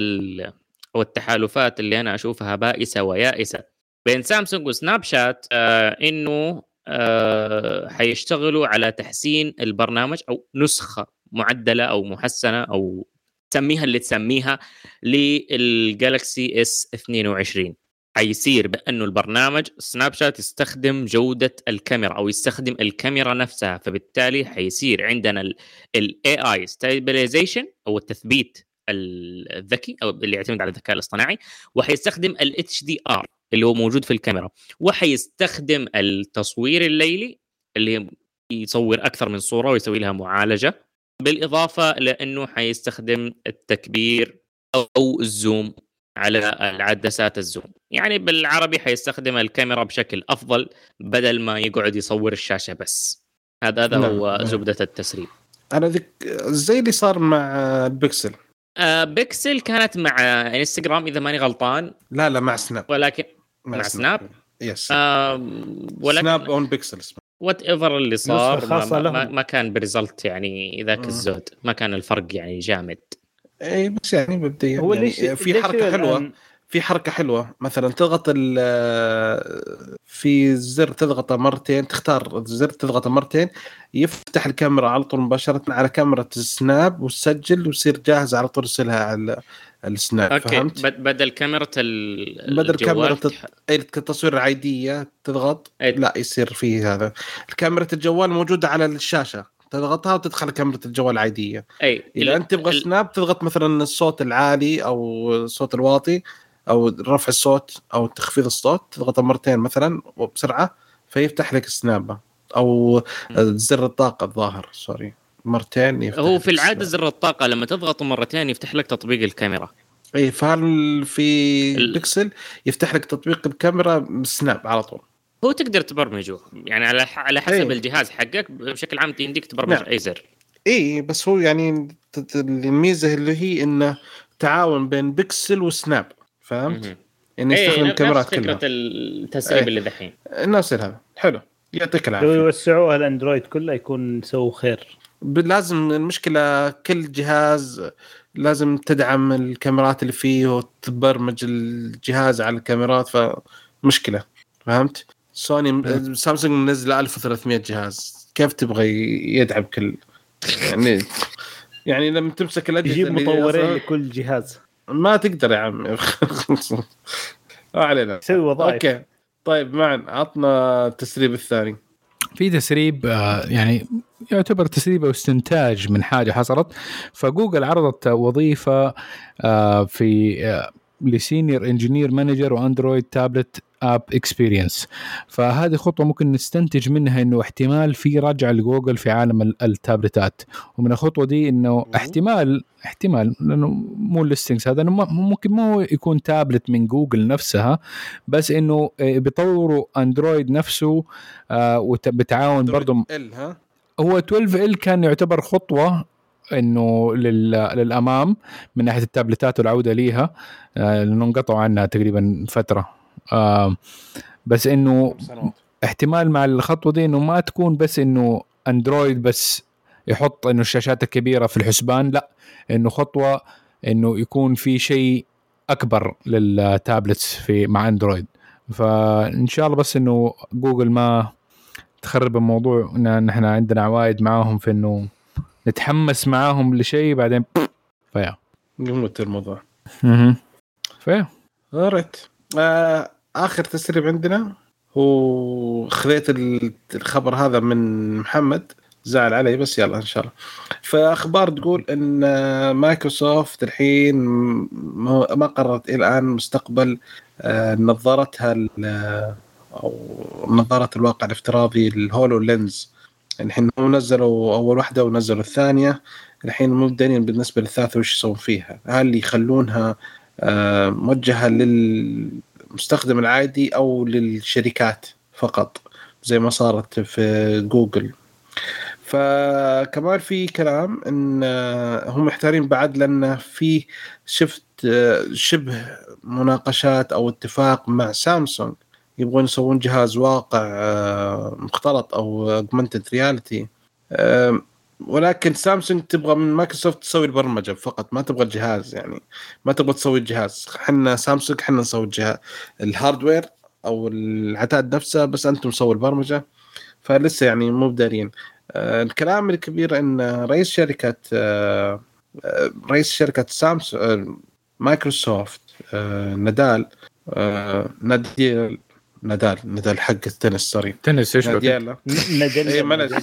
أو التحالفات اللي أنا أشوفها بائسة ويائسة. بين سامسونج وسناب شات آه إنه آه حيشتغلوا على تحسين البرنامج أو نسخة معدلة أو محسنة أو تسميها اللي تسميها للجالكسي إس 22 حيصير بأنه البرنامج سناب شات يستخدم جودة الكاميرا أو يستخدم الكاميرا نفسها فبالتالي حيصير عندنا ال AI stabilization أو التثبيت الذكي أو اللي يعتمد على الذكاء الاصطناعي وحيستخدم ال HDR اللي هو موجود في الكاميرا وحيستخدم التصوير الليلي اللي يصور أكثر من صورة ويسوي لها معالجة بالإضافة لأنه حيستخدم التكبير أو ال zoom. على العدسات ال zoom. يعني بالعربي حيستخدم الكاميرا بشكل أفضل بدل ما يقعد يصور الشاشة بس. هذا هذا نعم. هو زبدة التسريب. أها ذاك زي اللي صار مع بيكسل. آه بيكسل كانت مع إنستغرام إذا ماني غلطان. لا لا مع سناب. ولكن مع, مع سناب, سناب. yes آه ولكن سناب on بيكسل whatever اللي صار ما, ما, ما كان ب result يعني ذاك الزود. ما كان الفرق يعني جامد. اي بس يعني مبدئيا هو يعني في حركة حلوة في حركة حلوة مثلا تضغط في زر تضغطه مرتين تختار زر تضغطه مرتين يفتح الكاميرا على طول مباشرة على كاميرا السناب وتسجل ويصير جاهز على طول يرسلها على السناب أوكي فهمت؟ بدل كاميرا ال بدل كاميرا التصوير العاديه تضغط أي. لا يصير فيه هذا الكاميرا الجوال موجودة على الشاشة تضغطها وتدخل كاميرا الجوال العادية. أي إذا أنت تبغى ال... سناب تضغط مثلا الصوت العالي أو الصوت الواطي أو رفع الصوت أو تخفيض الصوت تضغط مرتين مثلا وبسرعة فيفتح لك سناب أو زر الطاقة الظاهر sorry مرتين يفتح هو في العادة زر الطاقة لما تضغط مرتين يفتح لك تطبيق الكاميرا. اي فهل في البكسل يفتح لك تطبيق الكاميرا سناب على طول. هو تقدر تبرمجه يعني على على حسب أيه. الجهاز حقك بشكل عام يمديك تبرمج نعم. أي زر اي بس هو يعني الميزة اللي هي انه تعاون بين بكسل وسناب فهمت؟ انه إيه، يستخدم كاميرات كلها فكره التسريب أيه. اللي دحين نفس هذا حلو يعطيك العافية لو يوسعوها الاندرويد كله يكون سووا خير لازم المشكلة كل جهاز لازم تدعم الكاميرات اللي فيه وتبرمج الجهاز على الكاميرات فمشكلة فهمت؟ سوني سامسونج منزله 1300 جهاز. كيف تبغى يدعم كل يعني يعني لما تمسك الأجهزة يجيب مطورين لكل جهاز. ما تقدر يا عمي. (laughs) ما علينا. سوي وظائف. أوكي. طيب معن عطنا التسريب الثاني. في تسريب آه، يعني يعتبر تسريب أو استنتاج من حاجة حصلت. فجوجل عرضت وظيفة آه، في آه، ل senior engineering manager و Android tablet app experience. فهذه خطوة ممكن نستنتج منها إنه احتمال في رجعه لجوجل في عالم التابلتات. ومن الخطوة دي إنه احتمال احتمال لأنه مو ال listings هذا إنه ممكن مو يكون تابلت من جوجل نفسها بس إنه آه، بيطوروا أندرويد نفسه آه وبتعاون برضه هو 12 L كان يعتبر خطوة إنه للأمام من ناحية التابلتات والعودة ليها آه، لأنه انقطعوا عنها تقريبا فترة. بس إنه احتمال مع الخطوة دي إنه ما تكون بس إنه أندرويد بس يحط إنه الشاشات الكبيرة في الحسبان لا إنه خطوة إنه يكون في شيء أكبر لل tablets في مع أندرويد. فإن شاء الله بس إنه جوجل ما تخرب الموضوع ان إحنا عندنا عوايد معاهم في إنه نتحمس معاهم لشيء بعدين ف yeah. يموت الموضوع. أها ف yeah. right آه آخر تسريب عندنا هو خذيت الخبر هذا من محمد زعل علي بس يلا إن شاء الله. فأخبار تقول إن مايكروسوفت الحين ما قررت إلى الآن مستقبل آه، نظارتها أو نظارة الواقع الافتراضي الهولو لينز الحين هم نزلوا أول واحدة ونزلوا الثانية الحين مبدئيا بالنسبة للثالثه وش يسوون فيها؟ هل يخلونها آه، موجهة للمستخدم العادي أو للشركات فقط زي ما صارت في جوجل فكمان في كلام إن آه، هم محتارين بعد لأن في شفت آه، شبه مناقشات أو اتفاق مع سامسونج يبغون يسوون جهاز واقع مختلط أو augmented reality ولكن سامسونج تبغى من مايكروسوفت تسوي البرمجة فقط ما تبغى الجهاز يعني ما تبغى تسوي الجهاز. إحنا سامسونج إحنا نسوي الجهاز ال hardware أو العتاد نفسه بس أنتم سووا البرمجة. فلسه يعني مو بدارين. آه الكلام الكبير إن رئيس شركة آه, آه، رئيس شركة سامسونج آه مايكروسوفت آه نادال آه ناديل نادال نادال حق التنس سوري. تنس إيش ناديلا نادال اي معلش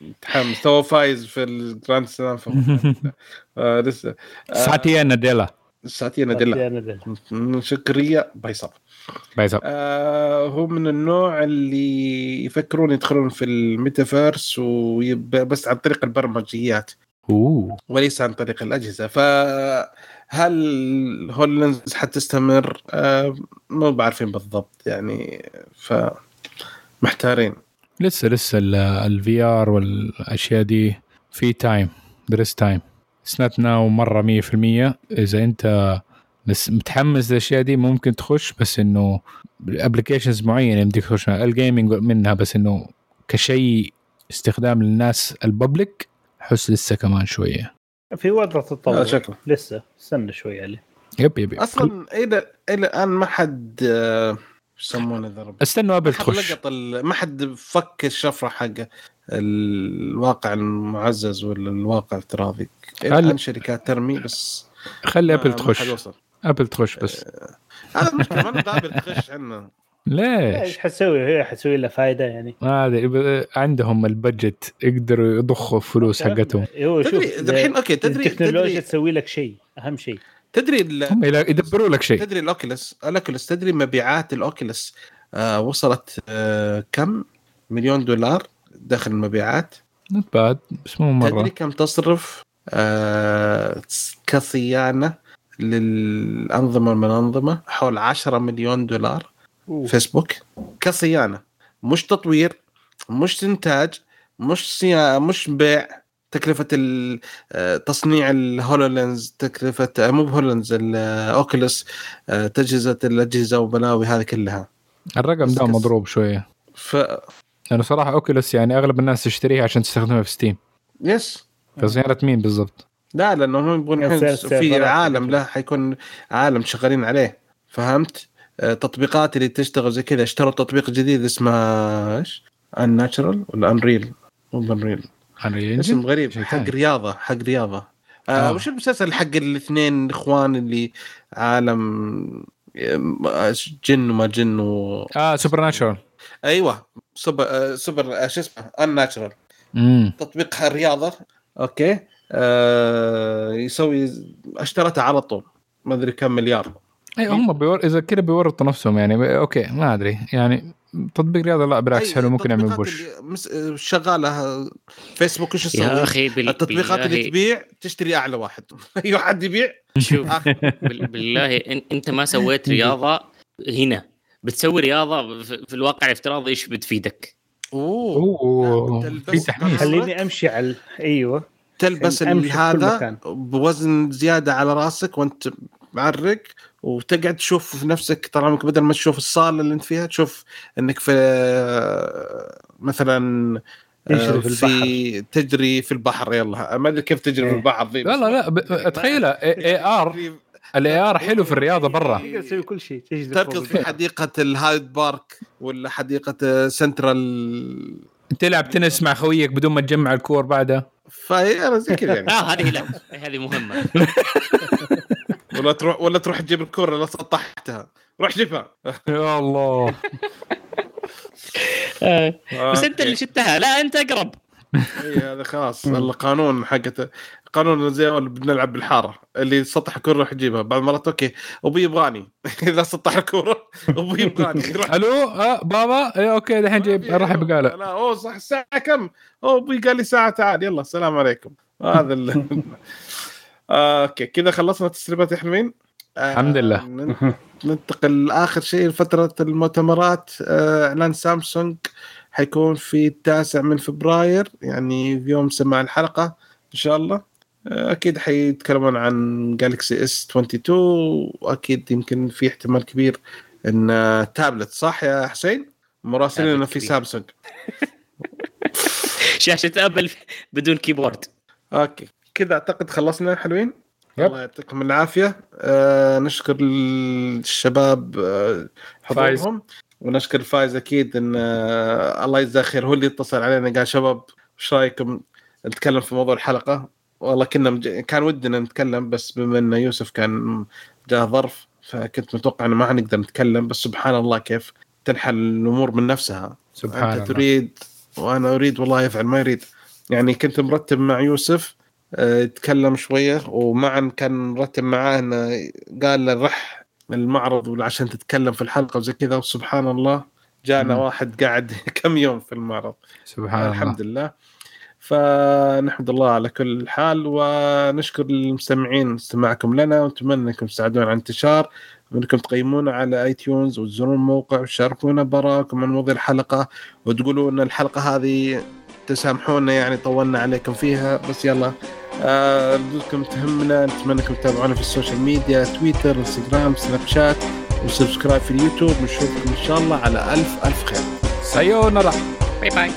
متحمس. تو فايز في الجراند سلام. (laughs) آه لسه. آه ساتيا ناديلا. ساتيا ناديلا. شكرية بايصب بايصب آه هو من النوع اللي يفكرون يدخلون في الميتافيرس بس عن طريق البرمجيات. أوه. وليس عن طريق الأجهزة. فهل هولنز حتستمر؟ آه مو بعرفين بالضبط يعني ف محتارين لسه لسه الفي ار والأشياء دي في تايم دريس تايم سنات ناو مرة 100% إذا أنت متحمس للأشياء دي ممكن تخش بس إنه ابلكيشنز معينة يمديك تخش. الجيمنج منها بس إنه كشيء استخدام للناس الببليك احس لسه كمان شوية. في وضع تطور. شكله لسه استنى شوية عليه. yep yep, yep. أصلا إلى إلى الآن ما حد آه، يسمونه ذا استنوا قبل تخش. ما حد فك الشفرة حق الواقع المعزز ولا الواقع الافتراضي الآن شركات ترمي بس خلي أبل تخش. أبل تخش بس. آه، هذا المشكلة ما ابل تخش عندنا. ليش؟ إيش حتسوي؟ هي حتسوي لها فائده يعني. هذا عندهم ال budget يقدروا يضخوا فلوس حقتهم. أيوه شوف الحين أوكي تدري التكنولوجيا تسوي لك شيء أهم شيء. تدري هم يدبروا لك شيء. تدري ال Oculus ال Oculus تدري مبيعات ال Oculus آه وصلت آه كم؟ مليون دولار داخل المبيعات. not bad بس مو مرة. تدري كم تصرف آه كصيانة للأنظمة المنظمه حول 10 مليون دولار. أوه. فيسبوك كصيانة مش تطوير مش إنتاج مش صيانه مش بيع تكلفة آه، تصنيع ال HoloLens تكلفة آه، مو بهولولنز ال Oculus تجهزه الأجهزة وبلاوي هذه كلها الرقم ده مضروب شوية ف لأنه صراحة Oculus يعني أغلب الناس تشتريها عشان تستخدمها في Steam yes فزيارة مين بالضبط؟ لا لأنه هم يبغون في عالم له حيكون عالم شغالين عليه فهمت؟ تطبيقات اللي تشتغل زي كذا. اشتروا تطبيق جديد اسمه إيش؟ Unnatural ولا Unreal؟ مو Unreal اسم غريب حق رياضة حق رياضة. آه, آه. وش المسلسل حق الاثنين الاخوان اللي عالم جن وما جن و... آه Supernatural أيوه سوبر آه سوبر آه شو اسمه؟ Unnatural تطبيق الرياضه أوكي. آه يسوي اشترته على طول. ما أدري كم مليار. أيوه هم بيور... إذا كذا بيورطوا نفسهم يعني أوكي ما أدري. يعني تطبيق رياضة لا بالعكس حلو ممكن يعمل push. مس... شغالة فيسبوك وش يسوي؟ يا أخي بال... التطبيقات بالله... اللي تبيع تشتري أعلى واحد. (laughs) أي حد يبيع؟ شوف بالله أنت ما سويت (laughs) رياضة هنا. بتسوي رياضة في الواقع الافتراضي إيش بتفيدك؟ أوه, أوه. في تحميس. خليني أمشي على أيوه. تلبس هذا بوزن زيادة على رأسك وأنت معرق. وتقعد تشوف في نفسك طال بدل ما تشوف الصالة اللي أنت فيها تشوف إنك في مثلا آه، في, في تجري في البحر يلا. ما أدري كيف تجري في البحر ذي لا لا لا تخيل AR. ال AR حلو في الرياضة برا. تسوي كل شيء تركض في حديقة الهايد بارك ولا حديقة سنترال تلعب تنس مع خويك بدون ما تجمع الكور بعدها؟ فهي زي كذا يعني. (laughs) آه هذه لا هذه مهمة. (laughs) ولا تروح ولا تروح تجيب الكرة اللي سطحتها. روح جيبها. يا الله. آه. بس انت اللي شتها. لا انت اقرب. اي هذا خلاص. القانون حقته قانون زي اللي بنلعب بالحارة. اللي سطح الكرة روح يجيبها بعض المرات okay أبوي يبغاني. (laughs) إذا سطح الكرة أبوي يبغاني. ألو؟ آه بابا؟ اي okay الحين جيب. راح بقاله. لا اوه صح. الساعة كم؟ اوه أبوي قال لي ساعة تعال يلا السلام عليكم. هذا آه، (laughs) okay كذا خلصنا تسريبات يا حلوين آه الحمد لله (laughs) ننتقل لآخر شيء لفتره المؤتمرات. آه، إعلان سامسونج حيكون في التاسع من فبراير يعني في يوم سماع الحلقة إن شاء الله. آه، أكيد حيتكلمون عن Galaxy S 22 وأكيد يمكن في احتمال كبير إن تابلت صح يا حسين؟ مراسلين في سامسونج. (laughs) شاشه Apple بدون keyboard. okay. كذا أعتقد خلصنا حلوين. yep. الله يعطيكم العافية. آه نشكر الشباب آه حضورهم. ونشكر فايز أكيد إن آه الله يجزاه خير. هو اللي اتصل علينا قال شباب إيش رأيكم نتكلم في موضوع الحلقة؟ والله كنا مج... كان ودنا نتكلم بس بما إن يوسف كان جاه ظرف فكنت متوقع إنه ما حنقدر نتكلم بس سبحان الله كيف تنحل الأمور من نفسها. سبحان أنت الله. تريد وأنا أريد والله يفعل ما يريد. يعني كنت مرتب مع يوسف يتكلم شوية ومعا كان مرتب معاه إنه قال له رح المعرض عشان تتكلم في الحلقة وزي كذا وسبحان الله جانا مم. واحد قاعد (laughs) كم يوم في المعرض. سبحان الله. الحمد لله. فنحمد الله على كل حال ونشكر المستمعين استماعكم لنا ونتمنى أنكم تساعدونا على انتشار وانكم تقيمونا على iTunes وتزورون الموقع وتشاركونا براكم عن مواضيع الحلقة وتقولوا ان الحلقة هذه تسامحونا يعني طولنا عليكم فيها بس يلا آه ردودكم تهمنا نتمنى انكم تتابعونا في ال social media Twitter Instagram Snapchat و subscribe في اليوتيوب نشوفكم إن شاء الله على ألف ألف خير. sayonara bye bye.